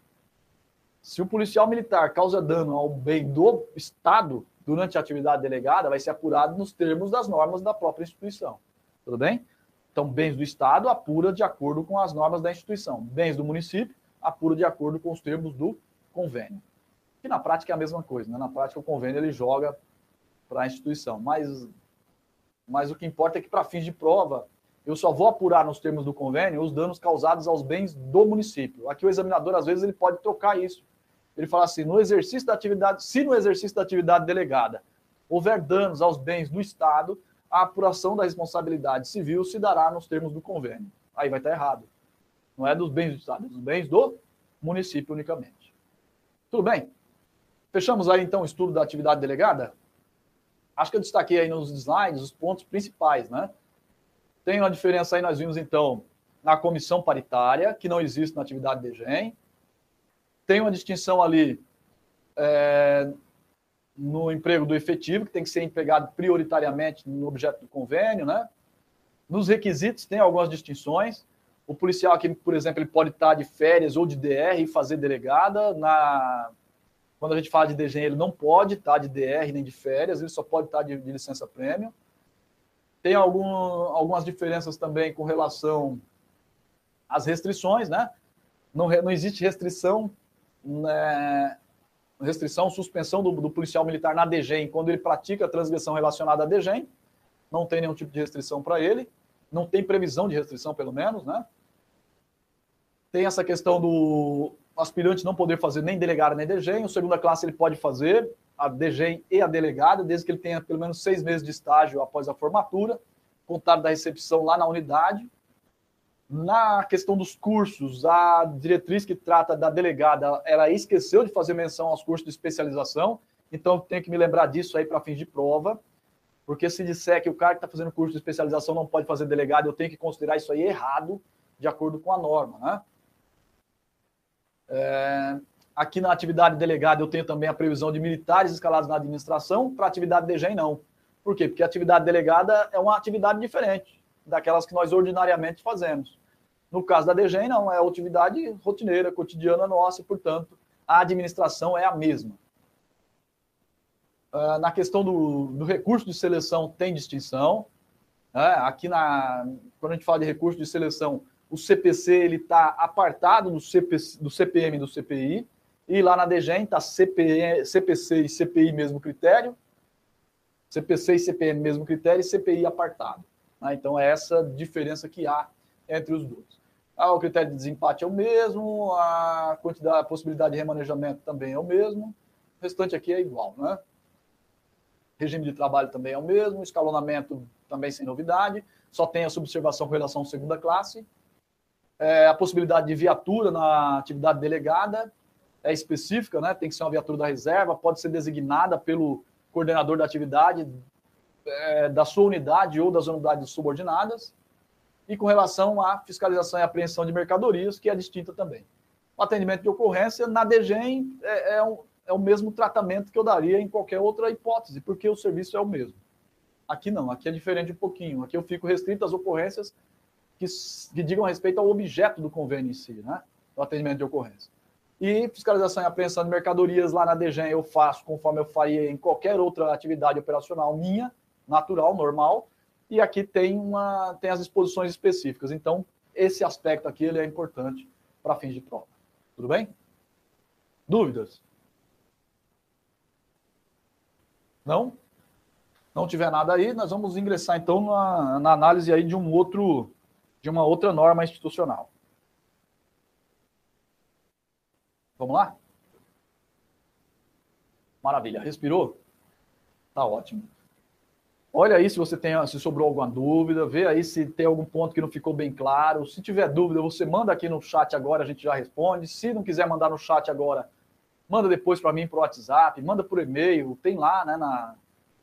Se o policial militar causa dano ao bem do Estado, durante a atividade delegada vai ser apurado nos termos das normas da própria instituição. Tudo bem? Então, bens do Estado apura de acordo com as normas da instituição. Bens do município apura de acordo com os termos do convênio. Que na prática é a mesma coisa, né? Na prática, o convênio ele joga para a instituição. Mas, mas o que importa é que, para fins de prova, eu só vou apurar nos termos do convênio os danos causados aos bens do município. Aqui o examinador, às vezes, ele pode trocar isso ele fala assim: no exercício da atividade, se no exercício da atividade delegada houver danos aos bens do Estado, a apuração da responsabilidade civil se dará nos termos do convênio. Aí vai estar errado. Não é dos bens do Estado, é dos bens do município unicamente. Tudo bem? Fechamos aí então o estudo da atividade delegada? Acho que eu destaquei aí nos slides os pontos principais, né? Tem uma diferença aí, nós vimos então na comissão paritária, que não existe na atividade de GEM, tem uma distinção ali é, no emprego do efetivo, que tem que ser empregado prioritariamente no objeto do convênio, né? Nos requisitos tem algumas distinções. O policial aqui, por exemplo, ele pode estar de férias ou de DR e fazer delegada. Na... Quando a gente fala de DGM, ele não pode estar de DR nem de férias, ele só pode estar de, de licença prêmio. Tem algum, algumas diferenças também com relação às restrições, né? Não, não existe restrição né, restrição, suspensão do, do, policial militar na DGEM quando ele pratica a transgressão relacionada à DGEM. Não tem nenhum tipo de restrição para ele. Não tem previsão de restrição, pelo menos, né? Tem essa questão do aspirante não poder fazer nem delegado nem DGEM. O segunda classe ele pode fazer a DGEM e a delegada, desde que ele tenha pelo menos seis meses de estágio após a formatura, contado da recepção lá na unidade. Na questão dos cursos, a diretriz que trata da delegada, ela esqueceu de fazer menção aos cursos de especialização, então tenho que me lembrar disso aí para fins de prova, porque se disser que o cara que está fazendo curso de especialização não pode fazer delegado, eu tenho que considerar isso aí errado, de acordo com a norma. Né? É, aqui na atividade delegada eu tenho também a previsão de militares escalados na administração, para atividade DGEM não. Por quê? Porque a atividade delegada é uma atividade diferente daquelas que nós ordinariamente fazemos. No caso da DGEM, não, é atividade rotineira, cotidiana nossa, e, portanto, a administração é a mesma. Uh, na questão do, do, recurso de seleção, tem distinção. Né? Aqui, na, quando a gente fala de recurso de seleção, o CPC ele está apartado do, CPC, do CPM e do CPI, e lá na DGEM está CPC e CPI mesmo critério, CPC e CPM mesmo critério, e CPI apartado. Né? Então, é essa diferença que há entre os dois. Ah, o critério de desempate é o mesmo, a quantidade, a possibilidade de remanejamento também é o mesmo, o restante aqui é igual, né? Regime de trabalho também é o mesmo, escalonamento também sem novidade, só tem a subservação com relação à segunda classe, é, a possibilidade de viatura na atividade delegada é específica, né? Tem que ser uma viatura da reserva, pode ser designada pelo coordenador da atividade é, da sua unidade ou das unidades subordinadas e com relação à fiscalização e apreensão de mercadorias, que é distinta também. O atendimento de ocorrência na DGEM é, é, um, é o mesmo tratamento que eu daria em qualquer outra hipótese, porque o serviço é o mesmo. Aqui não, aqui é diferente um pouquinho. Aqui eu fico restrito às ocorrências que, que digam respeito ao objeto do convênio em si, né? O atendimento de ocorrência. E fiscalização e apreensão de mercadorias lá na DGEM eu faço conforme eu faria em qualquer outra atividade operacional minha, natural, normal, e aqui tem, uma, tem as exposições específicas. Então, esse aspecto aqui ele é importante para fins de prova. Tudo bem? Dúvidas? Não? Não tiver nada aí, nós vamos ingressar então na, na análise aí de um outro de uma outra norma institucional. Vamos lá? Maravilha. Respirou? Tá ótimo. Olha aí se você tem, se sobrou alguma dúvida, vê aí se tem algum ponto que não ficou bem claro. Se tiver dúvida, você manda aqui no chat agora, a gente já responde. Se não quiser mandar no chat agora, manda depois para mim por WhatsApp, manda por e-mail, tem lá, né, na,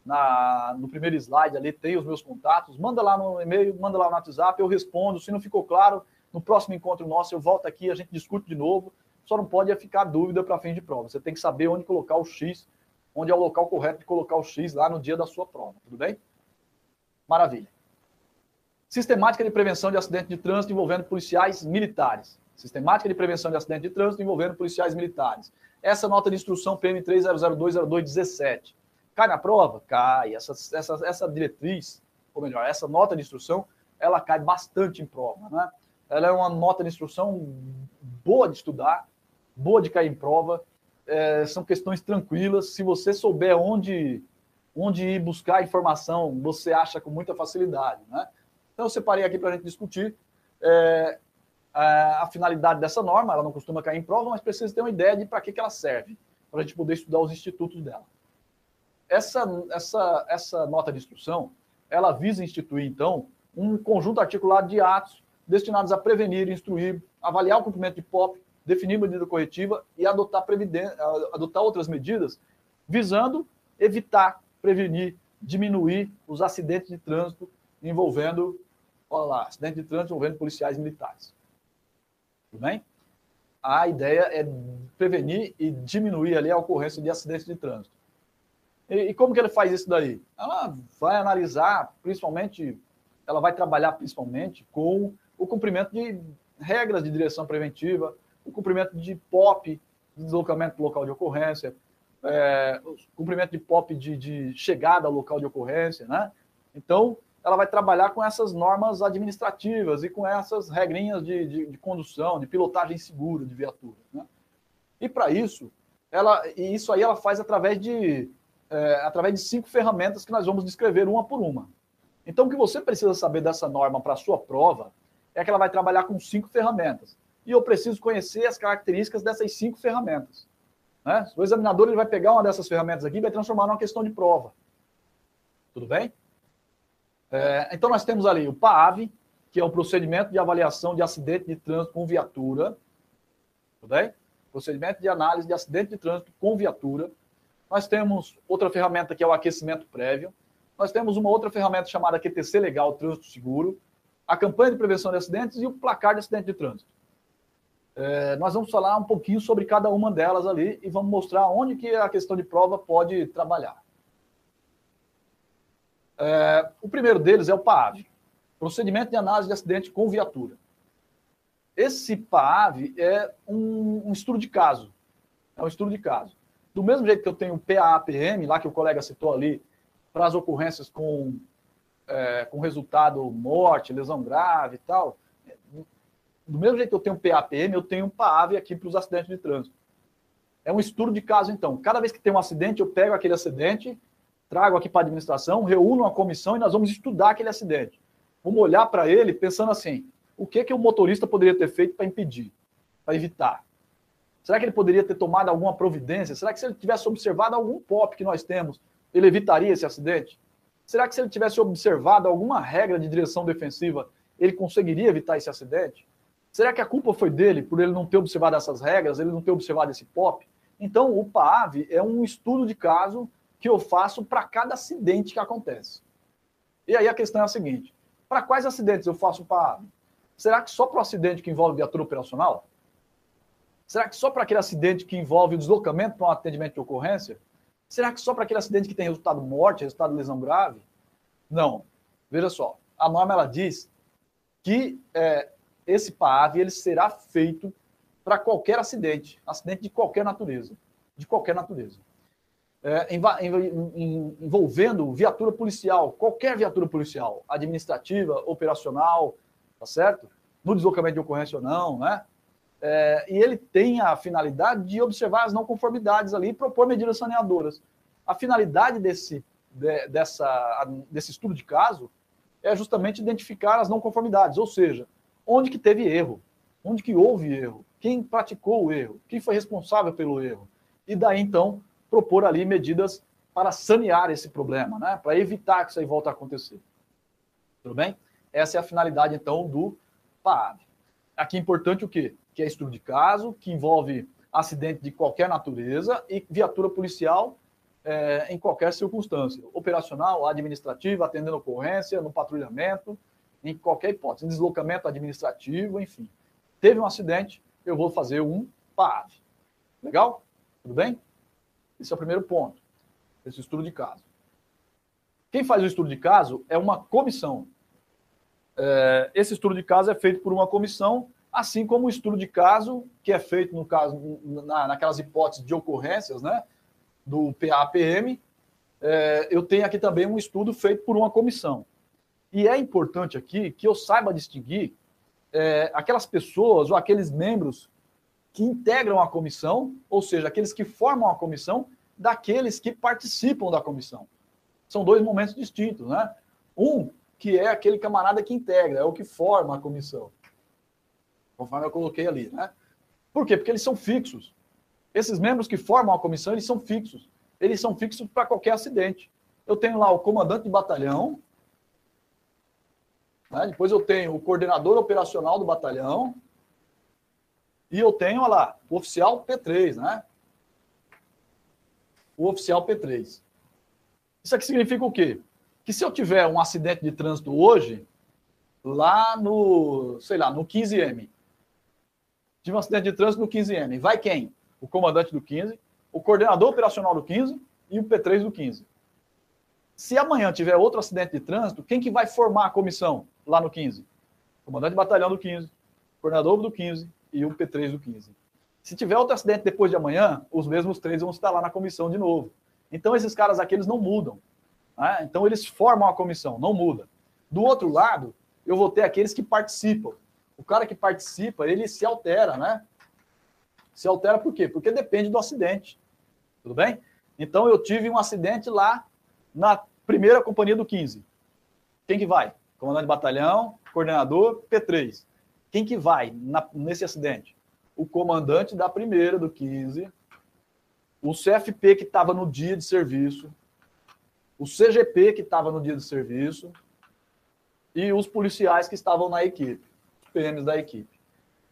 na, no primeiro slide ali, tem os meus contatos. Manda lá no e-mail, manda lá no WhatsApp, eu respondo. Se não ficou claro, no próximo encontro nosso eu volto aqui, a gente discute de novo. Só não pode ficar dúvida para fim de prova. Você tem que saber onde colocar o X onde é o local correto de colocar o X lá no dia da sua prova. Tudo bem? Maravilha. Sistemática de prevenção de acidente de trânsito envolvendo policiais militares. Sistemática de prevenção de acidente de trânsito envolvendo policiais militares. Essa nota de instrução PM 30020217. Cai na prova? Cai. Essa, essa, essa diretriz, ou melhor, essa nota de instrução, ela cai bastante em prova. Né? Ela é uma nota de instrução boa de estudar, boa de cair em prova, é, são questões tranquilas. Se você souber onde, onde ir buscar informação, você acha com muita facilidade. Né? Então, eu separei aqui para a gente discutir é, a, a, finalidade dessa norma. Ela não costuma cair em prova, mas precisa ter uma ideia de para que, que ela serve, para a gente poder estudar os institutos dela. Essa, essa, essa nota de instrução, ela visa instituir, então, um conjunto articulado de atos destinados a prevenir, instruir, avaliar o cumprimento de POP, definir medida corretiva e adotar, adotar outras medidas visando evitar, prevenir, diminuir os acidentes de trânsito envolvendo, olha lá, acidente de trânsito envolvendo policiais militares. Tudo bem? A ideia é prevenir e diminuir ali a ocorrência de acidentes de trânsito. E, e como que ele faz isso daí? Ela vai analisar, principalmente, ela vai trabalhar principalmente com o cumprimento de regras de direção preventiva, o cumprimento de POP, de deslocamento do local de ocorrência, é, o cumprimento de POP de, de, chegada ao local de ocorrência, né? Então, ela vai trabalhar com essas normas administrativas e com essas regrinhas de, de, de condução, de pilotagem segura de viatura. Né? E para isso, ela, e isso aí ela faz através de, é, através de cinco ferramentas que nós vamos descrever uma por uma. Então, o que você precisa saber dessa norma para a sua prova é que ela vai trabalhar com cinco ferramentas e eu preciso conhecer as características dessas cinco ferramentas. Né? O examinador ele vai pegar uma dessas ferramentas aqui e vai transformar numa questão de prova. Tudo bem? É, então, nós temos ali o PAV, que é o procedimento de avaliação de acidente de trânsito com viatura. Tudo bem? Procedimento de análise de acidente de trânsito com viatura. Nós temos outra ferramenta que é o aquecimento prévio. Nós temos uma outra ferramenta chamada QTC Legal Trânsito Seguro. a campanha de prevenção de acidentes e o placar de acidente de trânsito. É, nós vamos falar um pouquinho sobre cada uma delas ali e vamos mostrar onde que a questão de prova pode trabalhar. É, o primeiro deles é o PAAV, Procedimento de Análise de Acidente com Viatura. Esse PAAV é um, um estudo de caso. É um estudo de caso. Do mesmo jeito que eu tenho o PAAPM, lá que o colega citou ali, para as ocorrências com, é, com resultado morte, lesão grave e tal, do mesmo jeito que eu tenho PAPM, eu tenho um PAAV aqui para os acidentes de trânsito. É um estudo de caso, então. Cada vez que tem um acidente, eu pego aquele acidente, trago aqui para a administração, reúno uma comissão e nós vamos estudar aquele acidente. Vamos olhar para ele pensando assim: o que, que o motorista poderia ter feito para impedir, para evitar? Será que ele poderia ter tomado alguma providência? Será que se ele tivesse observado algum POP que nós temos, ele evitaria esse acidente? Será que se ele tivesse observado alguma regra de direção defensiva, ele conseguiria evitar esse acidente? Será que a culpa foi dele por ele não ter observado essas regras, ele não ter observado esse POP? Então, o PAAV é um estudo de caso que eu faço para cada acidente que acontece. E aí a questão é a seguinte: para quais acidentes eu faço o PAAV? Será que só para o acidente que envolve viatura operacional? Será que só para aquele acidente que envolve o deslocamento para um atendimento de ocorrência? Será que só para aquele acidente que tem resultado morte, resultado lesão grave? Não. Veja só, a norma ela diz que é, esse PAAV ele será feito para qualquer acidente, acidente de qualquer natureza, de qualquer natureza. É, envolvendo viatura policial, qualquer viatura policial, administrativa, operacional, tá certo? No deslocamento de ocorrência ou não, né? É, e ele tem a finalidade de observar as não conformidades ali e propor medidas saneadoras. A finalidade desse, de, dessa, desse estudo de caso é justamente identificar as não conformidades, ou seja, onde que teve erro, onde que houve erro, quem praticou o erro, quem foi responsável pelo erro. E daí, então, propor ali medidas para sanear esse problema, né? para evitar que isso aí volte a acontecer. Tudo bem? Essa é a finalidade, então, do PAAB. Aqui é importante o quê? que é estudo de caso, que envolve acidente de qualquer natureza e viatura policial é, em qualquer circunstância, operacional, administrativa, atendendo ocorrência, no patrulhamento, em qualquer hipótese, deslocamento administrativo, enfim. Teve um acidente, eu vou fazer um PAV. Legal? Tudo bem? Esse é o primeiro ponto, esse estudo de caso. Quem faz o estudo de caso é uma comissão. É, esse estudo de caso é feito por uma comissão assim como o estudo de caso, que é feito no caso, na, naquelas hipóteses de ocorrências, né, do PAPM, é, eu tenho aqui também um estudo feito por uma comissão. E é importante aqui que eu saiba distinguir é, aquelas pessoas ou aqueles membros que integram a comissão, ou seja, aqueles que formam a comissão, daqueles que participam da comissão. São dois momentos distintos, né? Um que é aquele camarada que integra, é o que forma a comissão conforme eu coloquei ali, né? Por quê? Porque eles são fixos. Esses membros que formam a comissão, eles são fixos. Eles são fixos para qualquer acidente. Eu tenho lá o comandante de batalhão, né? depois eu tenho o coordenador operacional do batalhão, e eu tenho, olha lá, o oficial P3, né? O oficial P3. Isso aqui significa o quê? Que se eu tiver um acidente de trânsito hoje, lá no, sei lá, no 15M, Tive um acidente de trânsito no 15N. Vai quem? O comandante do 15, o coordenador operacional do 15 e o P3 do 15. Se amanhã tiver outro acidente de trânsito, quem que vai formar a comissão lá no 15? Comandante de batalhão do 15, coordenador do 15 e o P3 do 15. Se tiver outro acidente depois de amanhã, os mesmos três vão estar lá na comissão de novo. Então, esses caras aqui, eles não mudam. Né? Então, eles formam a comissão, não muda. Do outro lado, eu vou ter aqueles que participam o cara que participa, ele se altera, né? Se altera por quê? Porque depende do acidente. Tudo bem? Então eu tive um acidente lá na primeira companhia do 15. Quem que vai? Comandante de batalhão, coordenador, P3. Quem que vai na, nesse acidente? O comandante da primeira do 15, o CFP que estava no dia de serviço, o CGP que estava no dia de serviço e os policiais que estavam na equipe. PMs da equipe.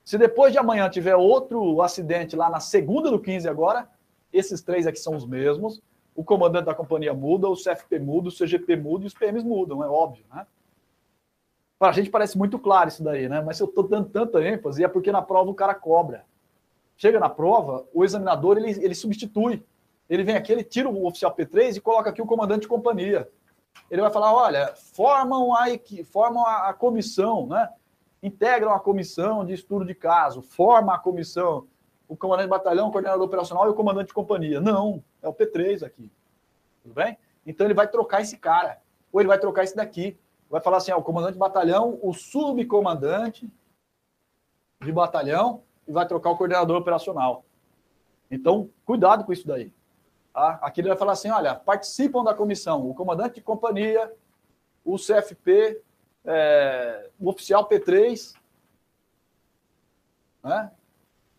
Se depois de amanhã tiver outro acidente lá na segunda do 15 agora, esses três aqui são os mesmos. O comandante da companhia muda, o CFP muda, o CGP muda e os PMs mudam, é óbvio, né? Para a gente parece muito claro isso daí, né? Mas se eu estou dando tanta ênfase, é porque na prova o cara cobra. Chega na prova, o examinador ele, ele substitui. Ele vem aqui, ele tira o oficial P3 e coloca aqui o comandante de companhia. Ele vai falar: olha, formam a, formam a, a comissão, né? integram a comissão de estudo de caso, forma a comissão, o comandante de batalhão, o coordenador operacional e o comandante de companhia. Não, é o P3 aqui. Tudo bem? Então ele vai trocar esse cara, ou ele vai trocar esse daqui. Vai falar assim: ó, o comandante de batalhão, o subcomandante de batalhão, e vai trocar o coordenador operacional. Então, cuidado com isso daí. Tá? Aqui ele vai falar assim: olha, participam da comissão o comandante de companhia, o CFP é, o oficial P3 né?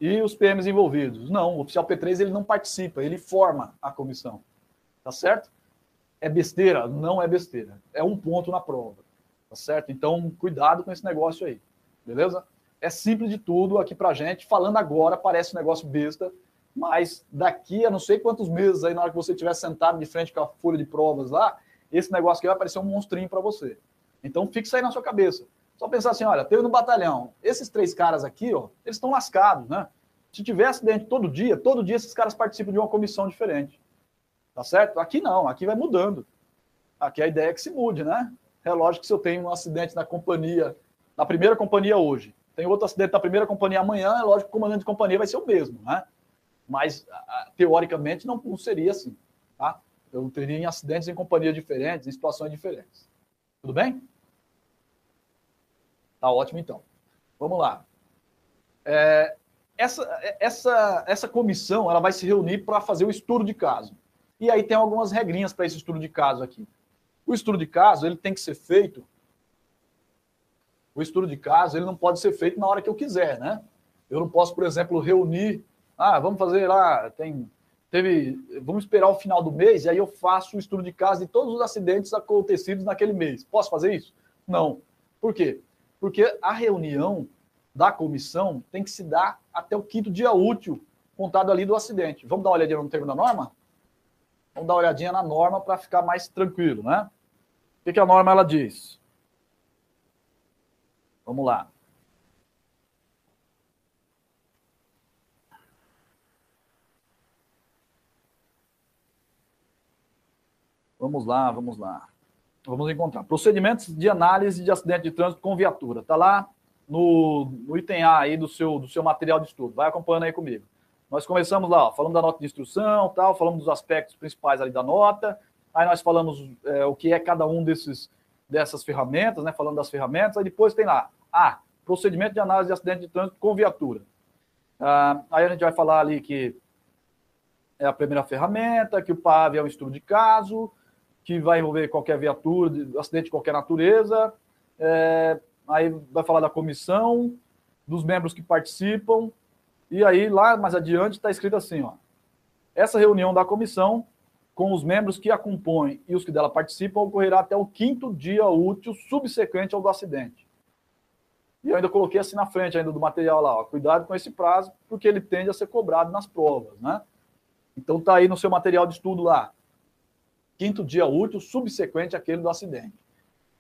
e os PMs envolvidos. Não, o oficial P3 ele não participa, ele forma a comissão. Tá certo? É besteira? Não é besteira. É um ponto na prova. Tá certo? Então, cuidado com esse negócio aí. Beleza? É simples de tudo aqui pra gente. Falando agora, parece um negócio besta, mas daqui a não sei quantos meses aí, na hora que você estiver sentado de frente com a folha de provas lá, esse negócio aqui vai aparecer um monstrinho para você. Então fixa aí na sua cabeça. Só pensar assim, olha, teve no batalhão, esses três caras aqui, ó, eles estão lascados, né? Se tiver acidente todo dia, todo dia esses caras participam de uma comissão diferente. Tá certo? Aqui não, aqui vai mudando. Aqui a ideia é que se mude, né? É lógico que se eu tenho um acidente na companhia, na primeira companhia hoje, tem outro acidente na primeira companhia amanhã, é lógico que o comandante de companhia vai ser o mesmo, né? Mas, teoricamente, não, não seria assim, tá? Eu teria acidentes em companhias diferentes, em situações diferentes. Tudo bem? Tá ótimo, então. Vamos lá. É, essa, essa, essa comissão ela vai se reunir para fazer o estudo de caso. E aí tem algumas regrinhas para esse estudo de caso aqui. O estudo de caso ele tem que ser feito. O estudo de caso ele não pode ser feito na hora que eu quiser, né? Eu não posso, por exemplo, reunir. Ah, vamos fazer lá. Tem, teve, vamos esperar o final do mês e aí eu faço o estudo de caso de todos os acidentes acontecidos naquele mês. Posso fazer isso? Não. Por quê? porque a reunião da comissão tem que se dar até o quinto dia útil, contado ali do acidente. Vamos dar uma olhadinha no termo da norma? Vamos dar uma olhadinha na norma para ficar mais tranquilo, né? O que, que a norma ela diz? Vamos lá. Vamos lá, vamos lá. Vamos encontrar. Procedimentos de análise de acidente de trânsito com viatura. Está lá no, no, item A aí do seu, do seu material de estudo. Vai acompanhando aí comigo. Nós começamos lá, ó, falando da nota de instrução, tal, falamos dos aspectos principais ali da nota. Aí nós falamos é, o que é cada um desses, dessas ferramentas, né? Falando das ferramentas. Aí depois tem lá, A, procedimento de análise de acidente de trânsito com viatura. Ah, aí a gente vai falar ali que é a primeira ferramenta, que o PAV é um estudo de caso, que vai envolver qualquer viatura, acidente de qualquer natureza. É, aí vai falar da comissão, dos membros que participam. E aí, lá mais adiante, está escrito assim: ó, essa reunião da comissão, com os membros que a compõem e os que dela participam, ocorrerá até o quinto dia útil subsequente ao do acidente. E eu ainda coloquei assim na frente ainda do material lá, ó, cuidado com esse prazo, porque ele tende a ser cobrado nas provas, né? Então tá aí no seu material de estudo lá quinto dia útil subsequente àquele do acidente.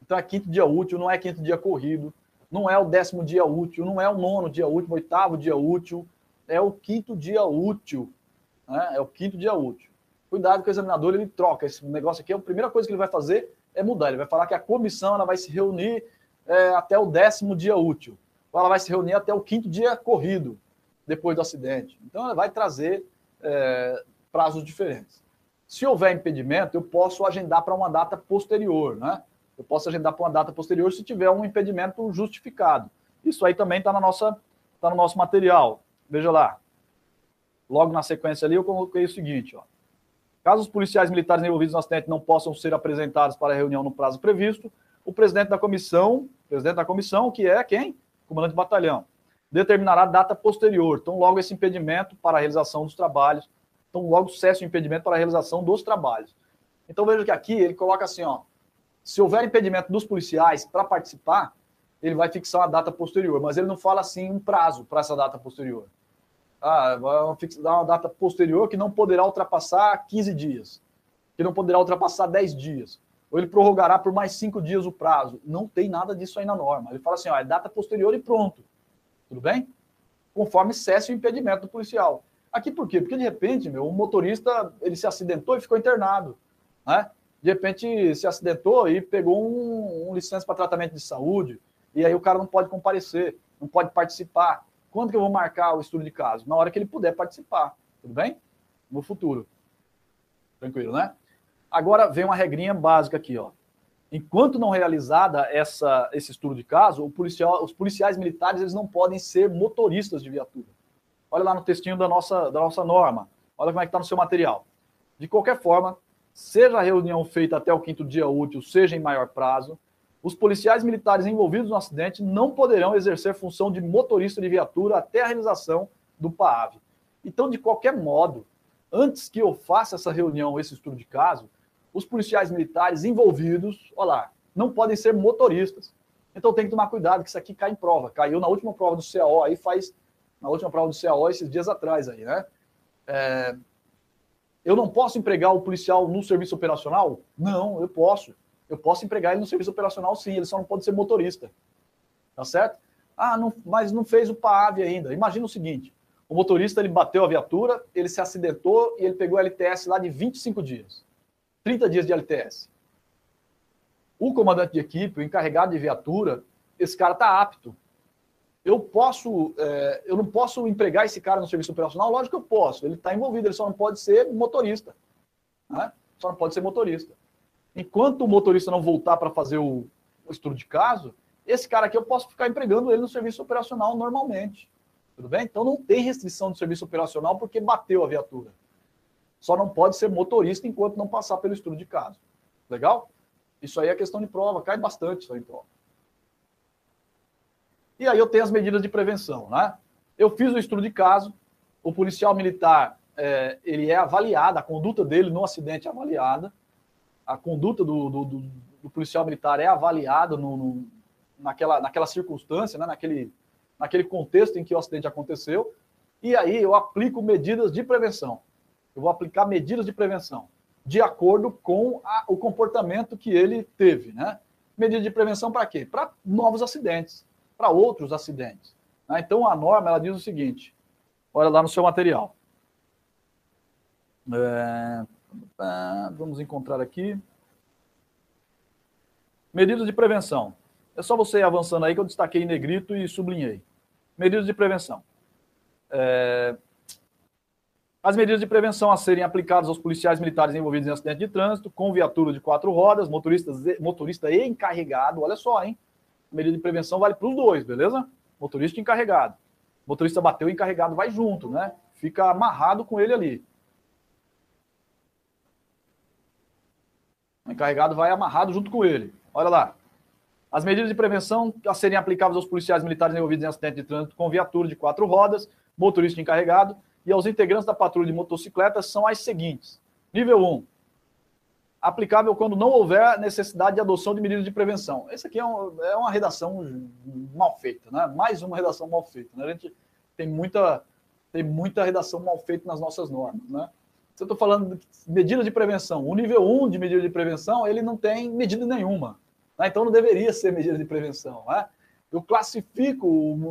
Então é quinto dia útil, não é quinto dia corrido, não é o décimo dia útil, não é o nono dia útil, o oitavo dia útil, é o quinto dia útil. Né? É o quinto dia útil. Cuidado que o examinador ele troca. Esse negócio aqui, a primeira coisa que ele vai fazer é mudar. Ele vai falar que a comissão ela vai se reunir é, até o décimo dia útil. Ou ela vai se reunir até o quinto dia corrido, depois do acidente. Então ela vai trazer é, prazos diferentes. Se houver impedimento, eu posso agendar para uma data posterior, né? Eu posso agendar para uma data posterior se tiver um impedimento justificado. Isso aí também está na nossa, tá no nosso material. Veja lá. Logo na sequência ali, eu coloquei o seguinte: ó. caso os policiais militares envolvidos no acidente não possam ser apresentados para a reunião no prazo previsto, o presidente da comissão, presidente da comissão, que é quem? Comandante de batalhão, determinará data posterior. Então, logo esse impedimento para a realização dos trabalhos então, logo cessa o impedimento para a realização dos trabalhos. Então, veja que aqui ele coloca assim, ó, se houver impedimento dos policiais para participar, ele vai fixar uma data posterior, mas ele não fala assim um prazo para essa data posterior. Ah, vai fixar uma data posterior que não poderá ultrapassar 15 dias, que não poderá ultrapassar 10 dias. ou ele prorrogará por mais cinco dias o prazo. Não tem nada disso aí na norma. Ele fala assim, ó, é data posterior e pronto. Tudo bem? Conforme cesse o impedimento do policial. Aqui por quê? Porque de repente, meu, o motorista ele se acidentou e ficou internado, né? De repente se acidentou e pegou um, um licença para tratamento de saúde, e aí o cara não pode comparecer, não pode participar. Quando que eu vou marcar o estudo de caso? Na hora que ele puder participar, tudo bem? No futuro. Tranquilo, né? Agora vem uma regrinha básica aqui, ó. Enquanto não realizada essa, esse estudo de caso, policial, os policiais militares eles não podem ser motoristas de viatura. Olha lá no textinho da nossa, da nossa norma. Olha como é que está no seu material. De qualquer forma, seja a reunião feita até o quinto dia útil, seja em maior prazo, os policiais militares envolvidos no acidente não poderão exercer função de motorista de viatura até a realização do PAAV. Então, de qualquer modo, antes que eu faça essa reunião, esse estudo de caso, os policiais militares envolvidos, olha lá, não podem ser motoristas. Então tem que tomar cuidado, que isso aqui cai em prova. Caiu na última prova do CAO, aí faz, na última prova do CAO, esses dias atrás aí, né? É, eu não posso empregar o policial no serviço operacional? Não, eu posso. Eu posso empregar ele no serviço operacional, sim, ele só não pode ser motorista. Tá certo? Ah, não, mas não fez o PAV ainda. Imagina o seguinte: o motorista ele bateu a viatura, ele se acidentou e ele pegou LTS lá de 25 dias. 30 dias de LTS. O comandante de equipe, o encarregado de viatura, esse cara está apto. Eu posso, é, eu não posso empregar esse cara no serviço operacional? Lógico que eu posso. Ele está envolvido, ele só não pode ser motorista. Né? Só não pode ser motorista. Enquanto o motorista não voltar para fazer o, o estudo de caso, esse cara aqui eu posso ficar empregando ele no serviço operacional normalmente. Tudo bem? Então não tem restrição de serviço operacional porque bateu a viatura. Só não pode ser motorista enquanto não passar pelo estudo de caso. Legal? Isso aí é questão de prova, cai bastante isso aí em prova. E aí eu tenho as medidas de prevenção, né? Eu fiz o estudo de caso, o policial militar, é, ele é avaliado, a conduta dele no acidente é avaliada, a conduta do, do, do, do policial militar é avaliada no, no, naquela, naquela circunstância, né? naquele, naquele contexto em que o acidente aconteceu, e aí eu aplico medidas de prevenção eu vou aplicar medidas de prevenção de acordo com a, o comportamento que ele teve, né? Medidas de prevenção para quê? Para novos acidentes, para outros acidentes. Né? Então a norma ela diz o seguinte: olha lá no seu material. É, vamos encontrar aqui. Medidas de prevenção. É só você ir avançando aí que eu destaquei em negrito e sublinhei. Medidas de prevenção. É, as medidas de prevenção a serem aplicadas aos policiais militares envolvidos em acidente de trânsito, com viatura de quatro rodas, motoristas, motorista e encarregado. Olha só, hein? Medida de prevenção vale para os dois, beleza? Motorista e encarregado. motorista bateu, encarregado vai junto, né? Fica amarrado com ele ali. O encarregado vai amarrado junto com ele. Olha lá. As medidas de prevenção a serem aplicadas aos policiais militares envolvidos em acidente de trânsito com viatura de quatro rodas, motorista encarregado, e aos integrantes da patrulha de motocicletas são as seguintes. Nível 1. Aplicável quando não houver necessidade de adoção de medidas de prevenção. Essa aqui é, um, é, uma redação mal feita, né? Mais uma redação mal feita. Né? A gente tem muita, tem muita redação mal feita nas nossas normas, né? Eu estou falando de medidas de prevenção, o nível 1 de medida de prevenção, ele não tem medida nenhuma. Né? Então não deveria ser medida de prevenção. Né? Eu classifico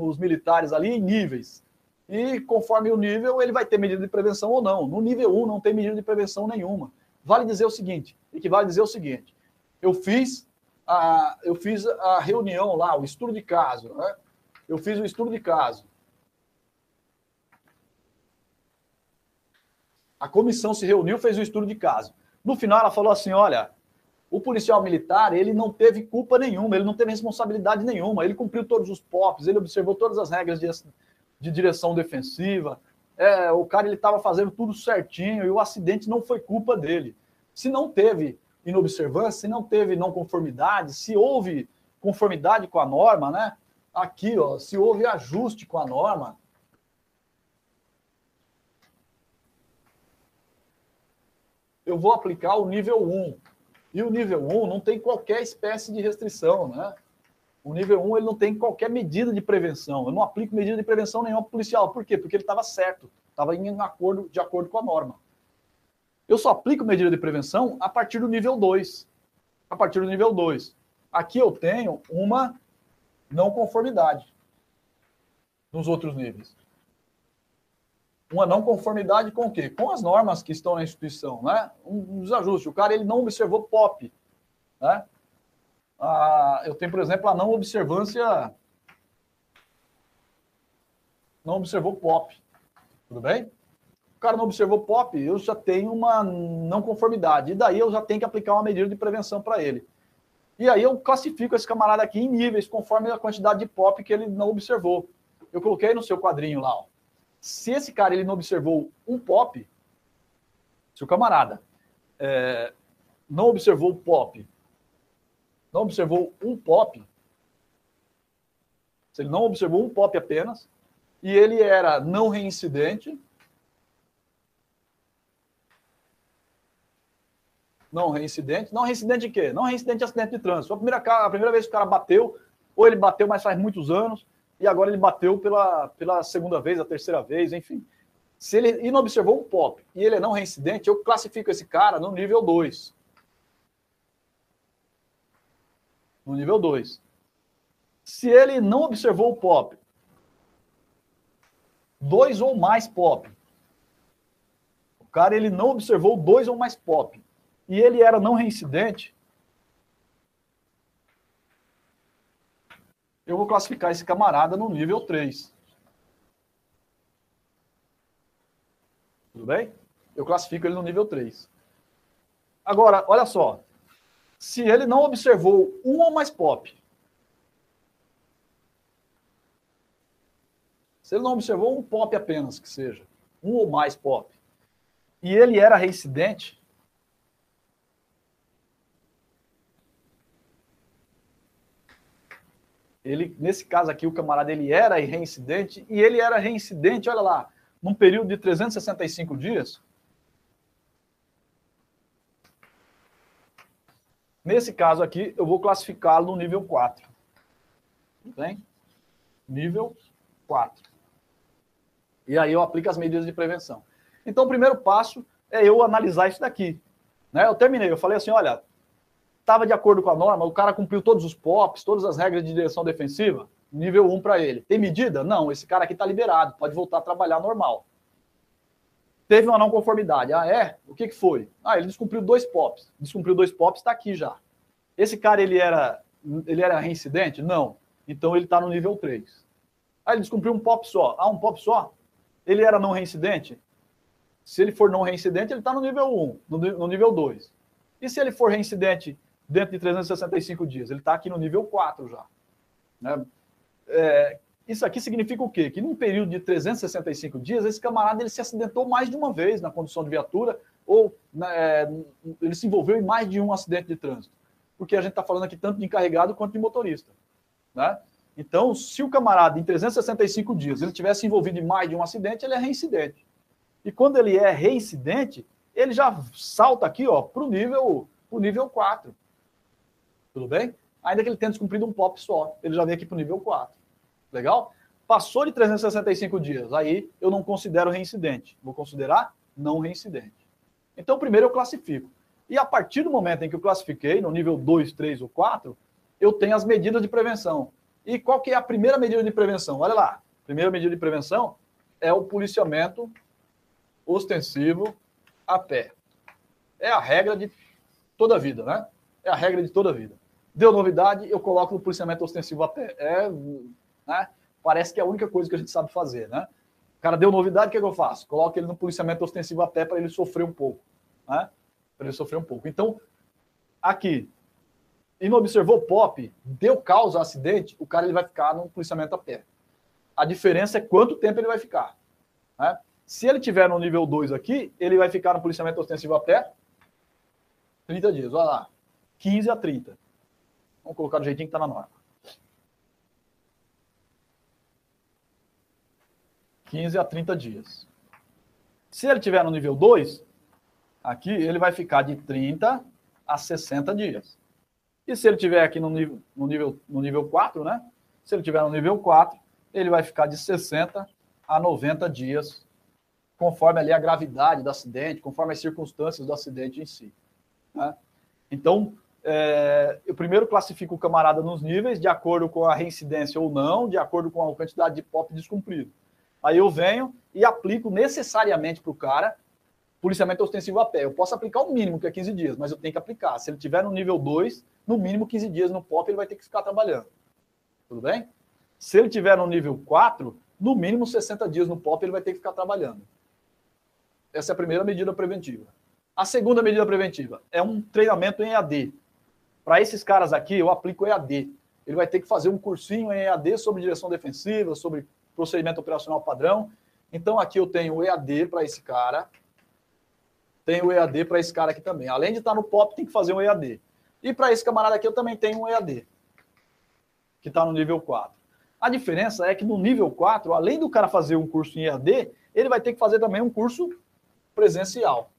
os militares ali em níveis e conforme o nível, ele vai ter medida de prevenção ou não. No nível 1 não tem medida de prevenção nenhuma. Vale dizer o seguinte, equivale dizer o seguinte, eu fiz a, eu fiz a reunião lá, o estudo de caso, né? Eu fiz o estudo de caso. A comissão se reuniu, fez o estudo de caso. No final, ela falou assim: olha, o policial militar ele não teve culpa nenhuma, ele não teve responsabilidade nenhuma, ele cumpriu todos os POPs, ele observou todas as regras de, de direção defensiva. É, o cara ele estava fazendo tudo certinho e o acidente não foi culpa dele. Se não teve inobservância, se não teve não conformidade, se houve conformidade com a norma, né? Aqui, ó, se houve ajuste com a norma, eu vou aplicar o nível 1. E o nível 1 não tem qualquer espécie de restrição, né? O nível 1 ele não tem qualquer medida de prevenção. Eu não aplico medida de prevenção nenhuma policial. Por quê? Porque ele estava certo, estava em acordo, de acordo com a norma. Eu só aplico medida de prevenção a partir do nível 2. a partir do nível 2. Aqui eu tenho uma não conformidade nos outros níveis. Uma não conformidade com o quê? Com as normas que estão na instituição, né? Um desajuste. O cara ele não observou POP, né? Ah, eu tenho, por exemplo, a não observância não observou POP. Tudo bem? O cara não observou POP, eu já tenho uma não conformidade. E daí eu já tenho que aplicar uma medida de prevenção para ele. E aí eu classifico esse camarada aqui em níveis, conforme a quantidade de POP que ele não observou. Eu coloquei no seu quadrinho lá. Ó. Se esse cara ele não observou um POP, se o camarada é, não observou o POP, não observou um POP, se ele não observou um POP apenas, e ele era não reincidente, não reincidente. Não reincidente de quê? Não reincidente de acidente de trânsito. A primeira, a primeira vez que o cara bateu, ou ele bateu, mas faz muitos anos, e agora ele bateu pela, pela segunda vez, a terceira vez, enfim. Se ele e não observou um POP e ele é não reincidente, eu classifico esse cara no nível 2. No nível 2. Se ele não observou o POP, dois ou mais POP. O cara ele não observou dois ou mais POP e ele era não reincidente, eu vou classificar esse camarada no nível 3. Tudo bem? Eu classifico ele no nível 3. Agora, olha só. Se ele não observou um ou mais pop, se ele não observou um pop apenas, que seja, um ou mais pop, e ele era reincidente, Ele, nesse caso aqui, o camarada ele era reincidente e ele era reincidente, olha lá, num período de 365 dias. Nesse caso aqui, eu vou classificá-lo no nível 4. Tudo bem? Nível 4. E aí eu aplico as medidas de prevenção. Então, o primeiro passo é eu analisar isso daqui. Né? Eu terminei, eu falei assim, olha, estava de acordo com a norma, o cara cumpriu todos os POPs, todas as regras de direção defensiva, nível 1 para ele. Tem medida? Não, esse cara aqui está liberado, pode voltar a trabalhar normal. Teve uma não conformidade. Ah, é? O que, que foi? Ah, ele descumpriu dois POPs. Descumpriu dois POPs, está aqui já. Esse cara, ele era, ele era reincidente? Não. Então ele está no nível 3. Ah, ele descumpriu um POP só. Ah, um POP só? Ele era não reincidente? Se ele for não reincidente, ele está no nível 1, no, no nível 2. E se ele for reincidente dentro de 365 dias. Ele está aqui no nível 4 já. Né? É, isso aqui significa o quê? Que num período de 365 dias, esse camarada ele se acidentou mais de uma vez na condução de viatura ou né, é, ele se envolveu em mais de um acidente de trânsito. Porque a gente está falando aqui tanto de encarregado quanto de motorista. Né? Então, se o camarada, em 365 dias, ele tivesse envolvido em mais de um acidente, ele é reincidente. E quando ele é reincidente, ele já salta aqui para o nível, nível 4. Tudo bem? Ainda que ele tenha descumprido um POP só, ele já vem aqui para o nível 4. Legal? Passou de 365 dias, aí eu não considero reincidente. Vou considerar não reincidente. Então, primeiro eu classifico. E a partir do momento em que eu classifiquei, no nível 2, 3 ou 4, eu tenho as medidas de prevenção. E qual que é a primeira medida de prevenção? Olha lá. Primeira medida de prevenção é o policiamento ostensivo a pé. É a regra de toda a vida, né? É a regra de toda a vida. Deu novidade, eu coloco no policiamento ostensivo a pé. É, né? Parece que é a única coisa que a gente sabe fazer, né? O cara deu novidade, o que, é que eu faço? Coloco ele no policiamento ostensivo a pé para ele sofrer um pouco, né? Para ele sofrer um pouco. Então, aqui, e não observou POP, deu causa a acidente, o cara ele vai ficar no policiamento a pé. A diferença é quanto tempo ele vai ficar. Né? Se ele tiver no nível 2 aqui, ele vai ficar no policiamento ostensivo a pé 30 dias. Olha lá. 15 a 30. Vamos colocar do jeitinho que está na norma. 15 a 30 dias. Se ele tiver no nível 2, aqui ele vai ficar de 30 a 60 dias. E se ele tiver aqui no nível, no nível, no nível 4, né? Se ele tiver no nível 4, ele vai ficar de 60 a 90 dias, conforme ali a gravidade do acidente, conforme as circunstâncias do acidente em si. Né? Então, é, eu primeiro classifico o camarada nos níveis, de acordo com a reincidência ou não, de acordo com a quantidade de POP descumprido. Aí eu venho e aplico necessariamente para o cara policiamento ostensivo a pé. Eu posso aplicar o mínimo, que é 15 dias, mas eu tenho que aplicar. Se ele tiver no nível 2, no mínimo 15 dias no POP, ele vai ter que ficar trabalhando. Tudo bem? Se ele tiver no nível 4, no mínimo 60 dias no POP, ele vai ter que ficar trabalhando. Essa é a primeira medida preventiva. A segunda medida preventiva é um treinamento em EAD. Para esses caras aqui, eu aplico EAD. Ele vai ter que fazer um cursinho em EAD sobre direção defensiva, sobre procedimento operacional padrão. Então, aqui eu tenho o EAD para esse cara. Tenho o EAD para esse cara aqui também. Além de estar no POP, tem que fazer um EAD. E para esse camarada aqui, eu também tenho um EAD, que está no nível 4. A diferença é que no nível 4, além do cara fazer um curso em EAD, ele vai ter que fazer também um curso presencial.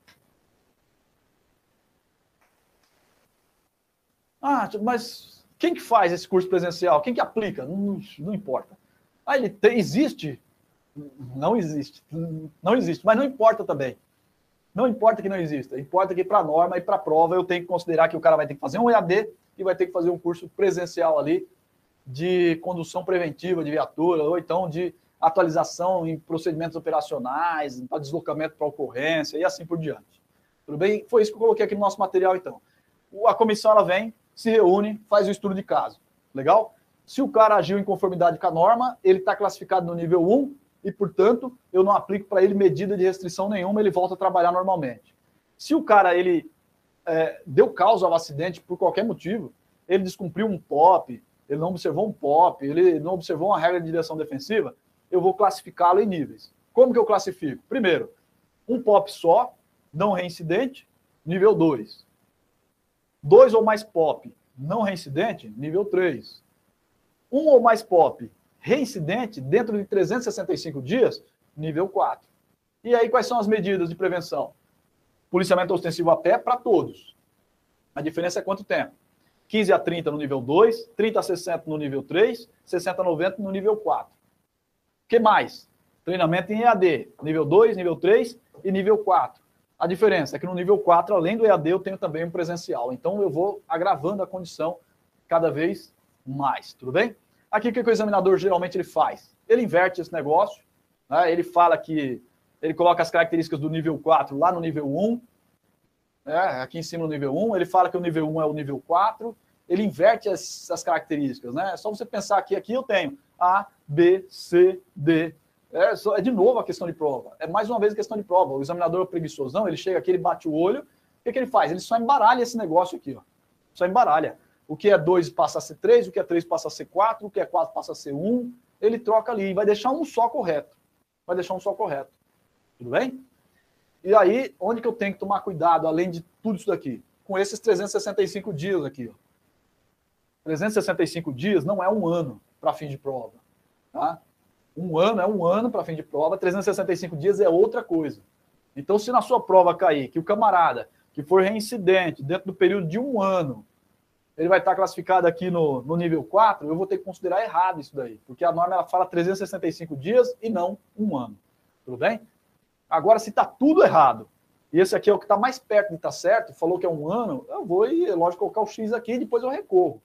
Ah, mas quem que faz esse curso presencial? Quem que aplica? Não, não importa. Ah, ele tem, existe? Não existe. Não existe, mas não importa também. Não importa que não exista. Importa que para a norma e para a prova eu tenho que considerar que o cara vai ter que fazer um EAD e vai ter que fazer um curso presencial ali de condução preventiva de viatura, ou então de atualização em procedimentos operacionais, para deslocamento para ocorrência e assim por diante. Tudo bem? Foi isso que eu coloquei aqui no nosso material, então. A comissão ela vem, se reúne, faz o estudo de caso. Legal? Se o cara agiu em conformidade com a norma, ele está classificado no nível 1 e, portanto, eu não aplico para ele medida de restrição nenhuma, ele volta a trabalhar normalmente. Se o cara ele é, deu causa ao acidente por qualquer motivo, ele descumpriu um POP, ele não observou um POP, ele não observou uma regra de direção defensiva, eu vou classificá-lo em níveis. Como que eu classifico? Primeiro, um POP só, não reincidente, nível 2. Dois ou mais POP, não reincidente, nível 3. Um ou mais POP, reincidente, dentro de 365 dias, nível 4. E aí, quais são as medidas de prevenção? Policiamento ostensivo a pé para todos. A diferença é quanto tempo? 15 a 30 no nível 2, 30 a 60 no nível 3, 60 a 90 no nível 4. O que mais? Treinamento em EAD, nível 2, nível 3 e nível 4. A diferença é que no nível 4, além do EAD, eu tenho também um presencial. Então, eu vou agravando a condição cada vez mais, tudo bem? Aqui, o que o examinador geralmente ele faz? Ele inverte esse negócio, né? ele fala que ele coloca as características do nível 4 lá no nível 1, né? aqui em cima no nível 1, ele fala que o nível 1 é o nível 4, ele inverte as características, né? É só você pensar que aqui eu tenho A, B, C, D. É, é de novo a questão de prova. É mais uma vez a questão de prova. O examinador é preguiçosão, ele chega aqui, ele bate o olho, o que, que ele faz? Ele só embaralha esse negócio aqui, ó. Só embaralha. O que é 2 passa a ser 3, o que é 3 passa a ser 4, o que é 4 passa a ser 1. Ele troca ali e vai deixar um só correto. Vai deixar um só correto. Tudo bem? E aí, onde que eu tenho que tomar cuidado, além de tudo isso daqui? Com esses 365 dias aqui, ó. 365 dias não é um ano para fim de prova. Tá? Um ano é um ano para fim de prova, 365 dias é outra coisa. Então, se na sua prova cair que o camarada que for reincidente dentro do período de um ano, ele vai estar classificado aqui no, no nível 4, eu vou ter que considerar errado isso daí, porque a norma ela fala 365 dias e não um ano. Tudo bem? Agora, se está tudo errado, e esse aqui é o que está mais perto de estar tá certo, falou que é um ano, eu vou e, lógico, colocar o X aqui e depois eu recorro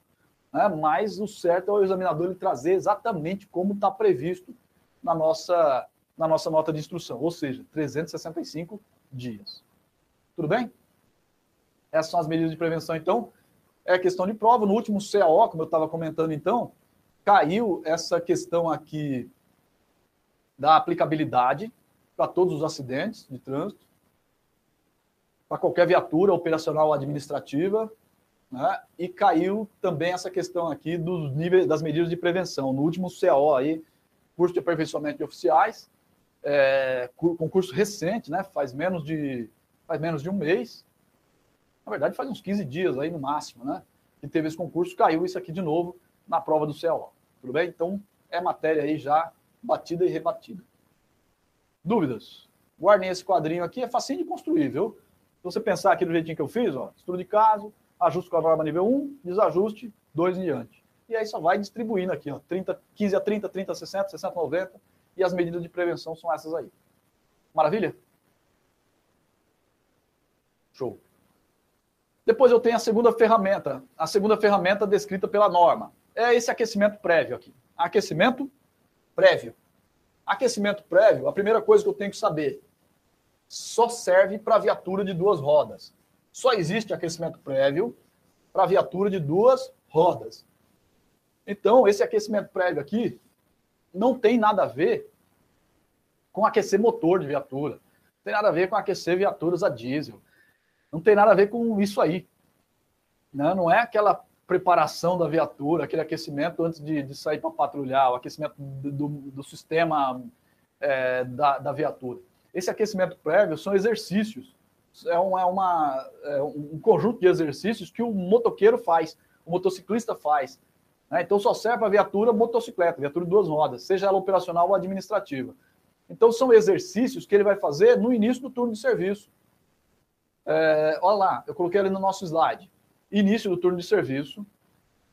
né? mas o certo é o examinador ele trazer exatamente como está previsto na nossa, na nossa nota de instrução, ou seja, 365 dias. Tudo bem? Essas são as medidas de prevenção, então. É questão de prova. No último CAO, como eu estava comentando, então, caiu essa questão aqui da aplicabilidade para todos os acidentes de trânsito, para qualquer viatura operacional administrativa, né? E caiu também essa questão aqui dos níveis das medidas de prevenção. No último CAO aí, curso de aperfeiçoamento de oficiais, é, concurso recente, né? Faz menos de faz menos de um mês. Na verdade, faz uns 15 dias aí no máximo, né? Que teve esse concurso, caiu isso aqui de novo na prova do CAO. Tudo bem? Então, é matéria aí já batida e rebatida. Dúvidas? Guardem esse quadrinho aqui, é facinho de construir, viu? Se você pensar aqui do jeitinho que eu fiz, ó, estudo de caso, ajuste com a norma nível 1, desajuste, 2 em diante. E aí só vai distribuindo aqui, ó, 30, 15 a 30, 30 a 60, 60 a 90, e as medidas de prevenção são essas aí. Maravilha? Show. Depois eu tenho a segunda ferramenta, a segunda ferramenta descrita pela norma. É esse aquecimento prévio aqui. Aquecimento prévio. Aquecimento prévio, a primeira coisa que eu tenho que saber, só serve para viatura de duas rodas. Só existe aquecimento prévio para viatura de duas rodas. Então, esse aquecimento prévio aqui não tem nada a ver com aquecer motor de viatura. Não tem nada a ver com aquecer viaturas a diesel. Não tem nada a ver com isso aí. Não, né? não é aquela preparação da viatura, aquele aquecimento antes de, de sair para patrulhar, o aquecimento do, do, do sistema é, da, da, viatura. Esse aquecimento prévio são exercícios, é, uma, é uma, é um conjunto de exercícios que o motoqueiro faz, o motociclista faz. Né? Então só serve para viatura motocicleta, viatura de duas rodas, seja ela operacional ou administrativa. Então são exercícios que ele vai fazer no início do turno de serviço. É, olha lá, eu coloquei ali no nosso slide início do turno de serviço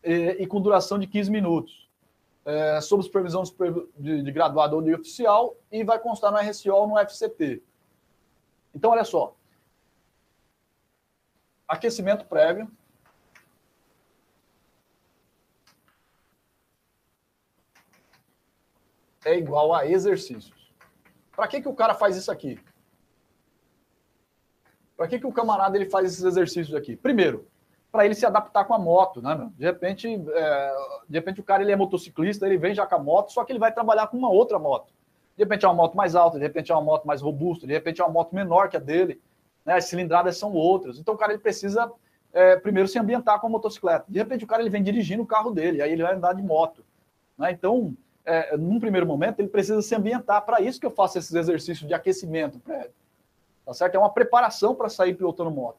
e, e com duração de 15 minutos, é, sob supervisão de, de, graduado ou de oficial e vai constar no RSO ou no FCT. Então, olha só. Aquecimento prévio. É igual a exercícios. Para que, que o cara faz isso aqui? Para que, que o camarada ele faz esses exercícios aqui? Primeiro, para ele se adaptar com a moto, né, meu? De repente, é, de repente o cara ele é motociclista, ele vem já com a moto, só que ele vai trabalhar com uma outra moto. De repente é uma moto mais alta, de repente é uma moto mais robusta, de repente é uma moto menor que a dele, né? As cilindradas são outras. Então o cara ele precisa é, primeiro se ambientar com a motocicleta. De repente o cara ele vem dirigindo o carro dele, aí ele vai andar de moto. Né? Então, é, num primeiro momento, ele precisa se ambientar. Para isso que eu faço esses exercícios de aquecimento. Tá certo? É uma preparação para sair pilotando moto.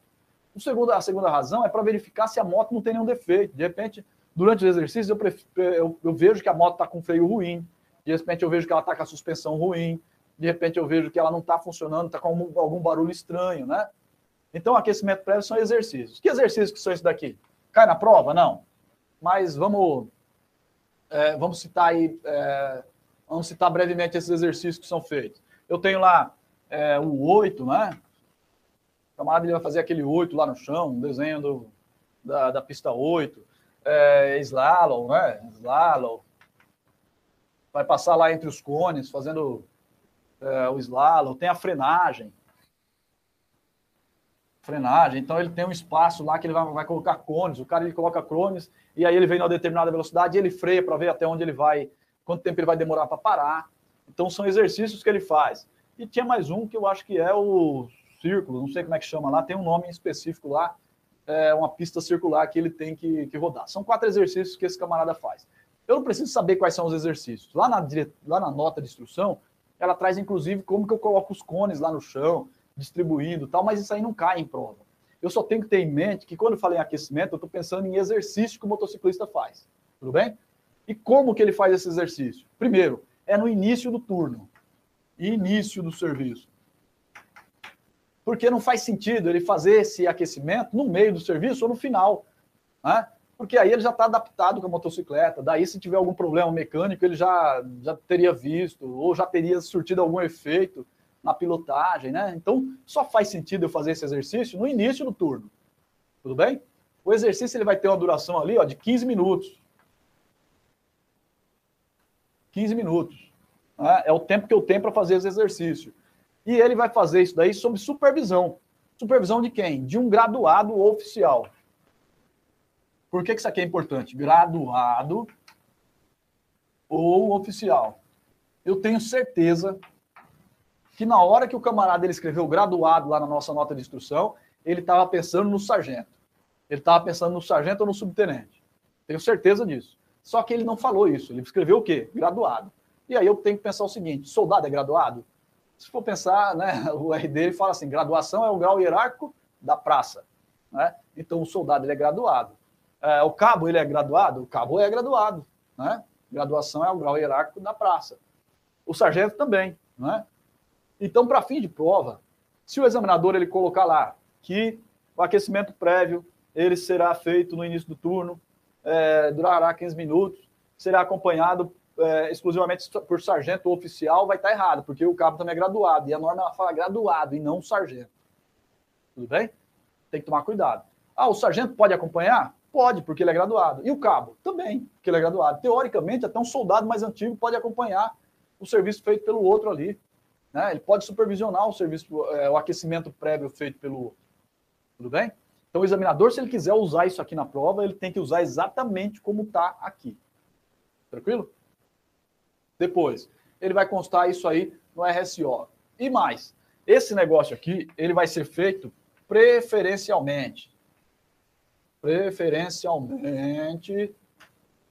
O segundo, a segunda razão é para verificar se a moto não tem nenhum defeito. De repente, durante os exercícios, eu, prefiro, eu, eu vejo que a moto está com freio ruim, de repente eu vejo que ela está com a suspensão ruim, de repente eu vejo que ela não está funcionando, está com algum, algum, barulho estranho, né? Então, aquecimento prévio são exercícios. Que exercícios que são esses daqui? Cai na prova? Não. Mas vamos, é, vamos citar aí, é, vamos citar brevemente esses exercícios que são feitos. Eu tenho lá é, o 8, né? O camarada ele vai fazer aquele 8 lá no chão, um desenho do, da, da pista 8, é, slalom, né? Slalom. Vai passar lá entre os cones, fazendo é, o slalom. Tem a frenagem. Frenagem. Então ele tem um espaço lá que ele vai, vai colocar cones. O cara ele coloca cones e aí ele vem a determinada velocidade e ele freia para ver até onde ele vai, quanto tempo ele vai demorar para parar. Então são exercícios que ele faz. E tinha mais um que eu acho que é o círculo, não sei como é que chama lá, tem um nome específico lá, é uma pista circular que ele tem que, que rodar. São quatro exercícios que esse camarada faz. Eu não preciso saber quais são os exercícios. Lá na, lá na nota de instrução, ela traz inclusive como que eu coloco os cones lá no chão, distribuindo tal, mas isso aí não cai em prova. Eu só tenho que ter em mente que quando eu falei em aquecimento, eu estou pensando em exercício que o motociclista faz. Tudo bem? E como que ele faz esse exercício? Primeiro, é no início do turno. Início do serviço porque não faz sentido ele fazer esse aquecimento no meio do serviço ou no final, né? Porque aí ele já está adaptado com a motocicleta. Daí, se tiver algum problema mecânico, ele já, já teria visto ou já teria surtido algum efeito na pilotagem, né? Então, só faz sentido eu fazer esse exercício no início do turno. Tudo bem? O exercício ele vai ter uma duração ali ó, de 15 minutos. 15 minutos. Né? É o tempo que eu tenho para fazer esse exercício. E ele vai fazer isso daí sob supervisão. Supervisão de quem? De um graduado oficial. Por que, que isso aqui é importante? Graduado ou oficial. Eu tenho certeza que na hora que o camarada ele escreveu graduado lá na nossa nota de instrução, ele estava pensando no sargento. Ele estava pensando no sargento ou no subtenente. Tenho certeza disso. Só que ele não falou isso. Ele escreveu o quê? Graduado. E aí eu tenho que pensar o seguinte: soldado é graduado? Se for pensar, né, o RD ele fala assim: graduação é o grau hierárquico da praça. Né? Então, o soldado ele é graduado. É, o cabo ele é graduado? O cabo é graduado. Né? Graduação é o grau hierárquico da praça. O sargento também. Né? Então, para fim de prova, se o examinador ele colocar lá que o aquecimento prévio ele será feito no início do turno, é, durará 15 minutos, será acompanhado é, exclusivamente por sargento oficial, vai estar errado, porque o cabo também é graduado, e a norma fala graduado e não sargento. Tudo bem? Tem que tomar cuidado. Ah, o sargento pode acompanhar? Pode, porque ele é graduado. E o cabo? Também, porque ele é graduado. Teoricamente, até um soldado mais antigo pode acompanhar o serviço feito pelo outro ali. Né? Ele pode supervisionar o serviço, é, o aquecimento prévio feito pelo outro. Tudo bem? Então, o examinador, se ele quiser usar isso aqui na prova, ele tem que usar exatamente como está aqui. Tranquilo? Depois, ele vai constar isso aí no RSO. E mais, esse negócio aqui, ele vai ser feito preferencialmente. Preferencialmente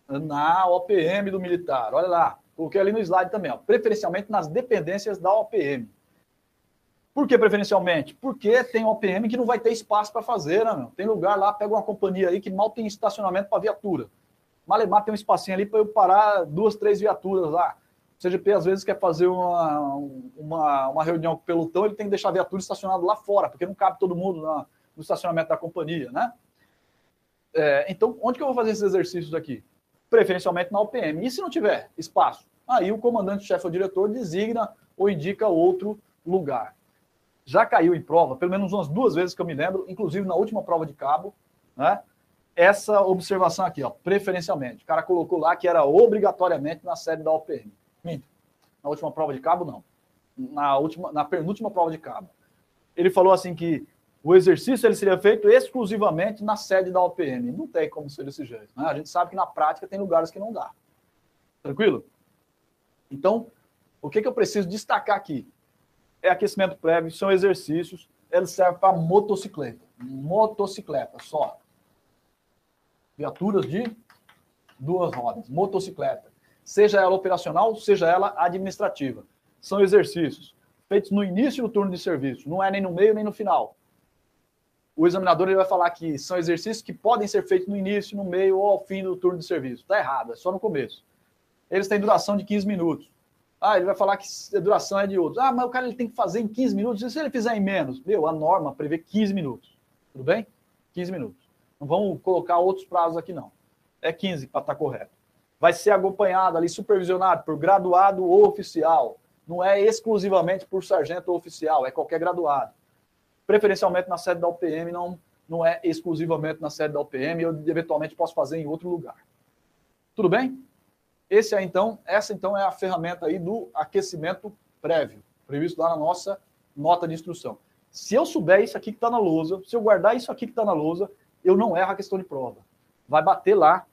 na OPM do militar. Olha lá, coloquei ali no slide também, ó, preferencialmente nas dependências da OPM. Por que preferencialmente? Porque tem OPM que não vai ter espaço para fazer, né, meu? Tem lugar lá, pega uma companhia aí que mal tem estacionamento para viatura. Malemar tem um espacinho ali para eu parar duas, três viaturas lá. O CGP às vezes quer fazer uma, uma, uma reunião com o pelotão, ele tem que deixar a viatura estacionada lá fora, porque não cabe todo mundo na, no estacionamento da companhia, né? É, então, onde que eu vou fazer esses exercícios aqui? Preferencialmente na UPM. E se não tiver espaço? Aí o comandante-chefe ou diretor designa ou indica outro lugar. Já caiu em prova, pelo menos umas duas vezes que eu me lembro, inclusive na última prova de cabo, né? Essa observação aqui, ó, preferencialmente. O cara colocou lá que era obrigatoriamente na sede da UPM. Minto. Na última prova de cabo, não. Na, última, na penúltima prova de cabo. Ele falou assim que o exercício ele seria feito exclusivamente na sede da OPM. Não tem como ser desse jeito. Né? A gente sabe que na prática tem lugares que não dá. Tranquilo? Então, o que, que eu preciso destacar aqui? É aquecimento prévio, são exercícios, eles servem para motocicleta. Motocicleta, só. Viaturas de duas rodas, motocicleta seja ela operacional, seja ela administrativa. São exercícios feitos no início do turno de serviço, não é nem no meio nem no final. O examinador ele vai falar que são exercícios que podem ser feitos no início, no meio ou ao fim do turno de serviço. Está errado, é só no começo. Eles têm duração de 15 minutos. Ah, ele vai falar que a duração é de outros. Ah, mas o cara ele tem que fazer em 15 minutos. E se ele fizer em menos? Meu, a norma prevê 15 minutos. Tudo bem? 15 minutos. Não vamos colocar outros prazos aqui, não. É 15 para estar correto vai ser acompanhado ali, supervisionado por graduado ou oficial. Não é exclusivamente por sargento ou oficial, é qualquer graduado. Preferencialmente na sede da UPM, não, não é exclusivamente na sede da UPM, eu eventualmente posso fazer em outro lugar. Tudo bem? Esse é então, essa então é a ferramenta aí do aquecimento prévio, previsto lá na nossa nota de instrução. Se eu souber isso aqui que está na lousa, se eu guardar isso aqui que está na lousa, eu não erro a questão de prova. Vai bater lá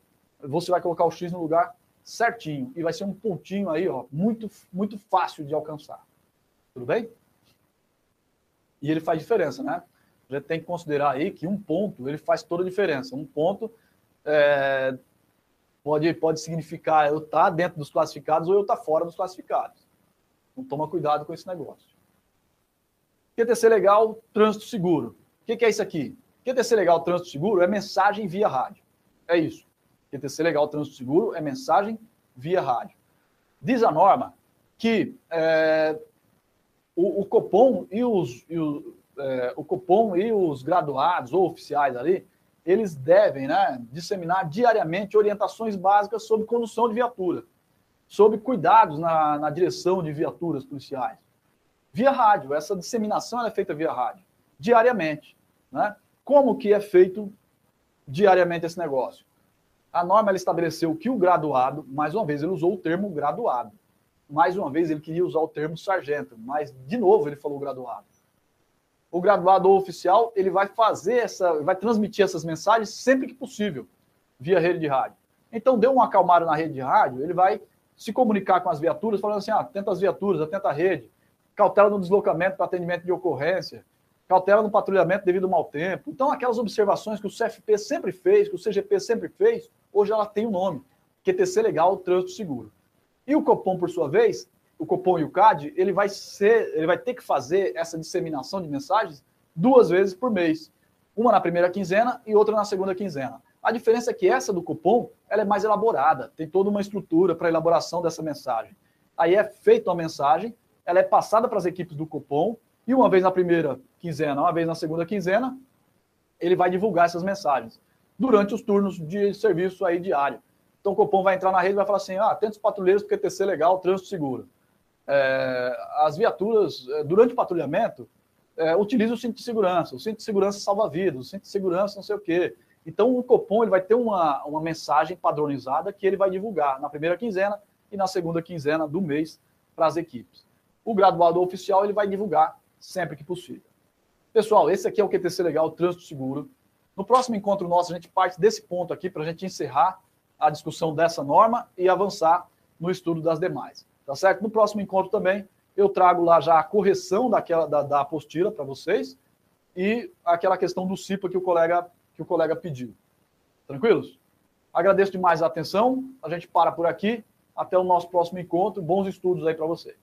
você vai colocar o X no lugar certinho e vai ser um pontinho aí, ó, muito, muito fácil de alcançar. Tudo bem? E ele faz diferença, né? Gente tem que considerar aí que um ponto ele faz toda a diferença. Um ponto é, pode, pode significar eu estar tá dentro dos classificados ou eu estar tá fora dos classificados. Então toma cuidado com esse negócio. QTC legal, trânsito seguro. O que, que é isso aqui? QTC legal, trânsito seguro é mensagem via rádio. É isso. QTC Legal Trânsito Seguro é mensagem via rádio. Diz a norma que é, o, o, Copom e os, e o, é, o Copom e os graduados ou oficiais ali, eles devem né, disseminar diariamente orientações básicas sobre condução de viatura, sobre cuidados na, na direção de viaturas policiais. Via rádio, essa disseminação é feita via rádio, diariamente. Né? Como que é feito diariamente esse negócio? A norma estabeleceu que o graduado, mais uma vez, ele usou o termo graduado. Mais uma vez, ele queria usar o termo sargento, mas, de novo, ele falou graduado. O graduado ou oficial, ele vai fazer essa, vai transmitir essas mensagens sempre que possível, via rede de rádio. Então, deu uma acalmada na rede de rádio, ele vai se comunicar com as viaturas, falando assim: ah, atenta as viaturas, atenta a rede, cautela no deslocamento para atendimento de ocorrência, cautela no patrulhamento devido ao mau tempo. Então, aquelas observações que o CFP sempre fez, que o CGP sempre fez, hoje ela tem o um nome, QTC Legal Trânsito Seguro. E o Copom, por sua vez, o Copom e o CAD, ele vai ser, ele vai ter que fazer essa disseminação de mensagens duas vezes por mês. Uma na primeira quinzena e outra na segunda quinzena. A diferença é que essa do Copom, ela é mais elaborada, tem toda uma estrutura para elaboração dessa mensagem. Aí é feita uma mensagem, ela é passada para as equipes do Copom, e uma vez na primeira quinzena, uma vez na segunda quinzena, ele vai divulgar essas mensagens durante os turnos de serviço aí diário. Então o Copom vai entrar na rede e vai falar assim: ah, atenta os patrulheiros porque TC legal, trânsito seguro. É, as viaturas, é, durante o patrulhamento, é, utilize o cinto de segurança. O cinto de segurança salva vidas, o cinto de segurança não sei o quê. Então, o Copom ele vai ter uma, uma mensagem padronizada que ele vai divulgar na primeira quinzena e na segunda quinzena do mês para as equipes. O graduado oficial ele vai divulgar sempre que possível. Pessoal, esse aqui é o QTC Legal Trânsito Seguro. No próximo encontro nosso, a gente parte desse ponto aqui para a gente encerrar a discussão dessa norma e avançar no estudo das demais. Tá certo? No próximo encontro também, eu trago lá já a correção daquela, da, da apostila para vocês e aquela questão do CIPA que o colega, que o colega pediu. Tranquilos? Agradeço demais a atenção. A gente para por aqui. Até o nosso próximo encontro. Bons estudos aí para vocês.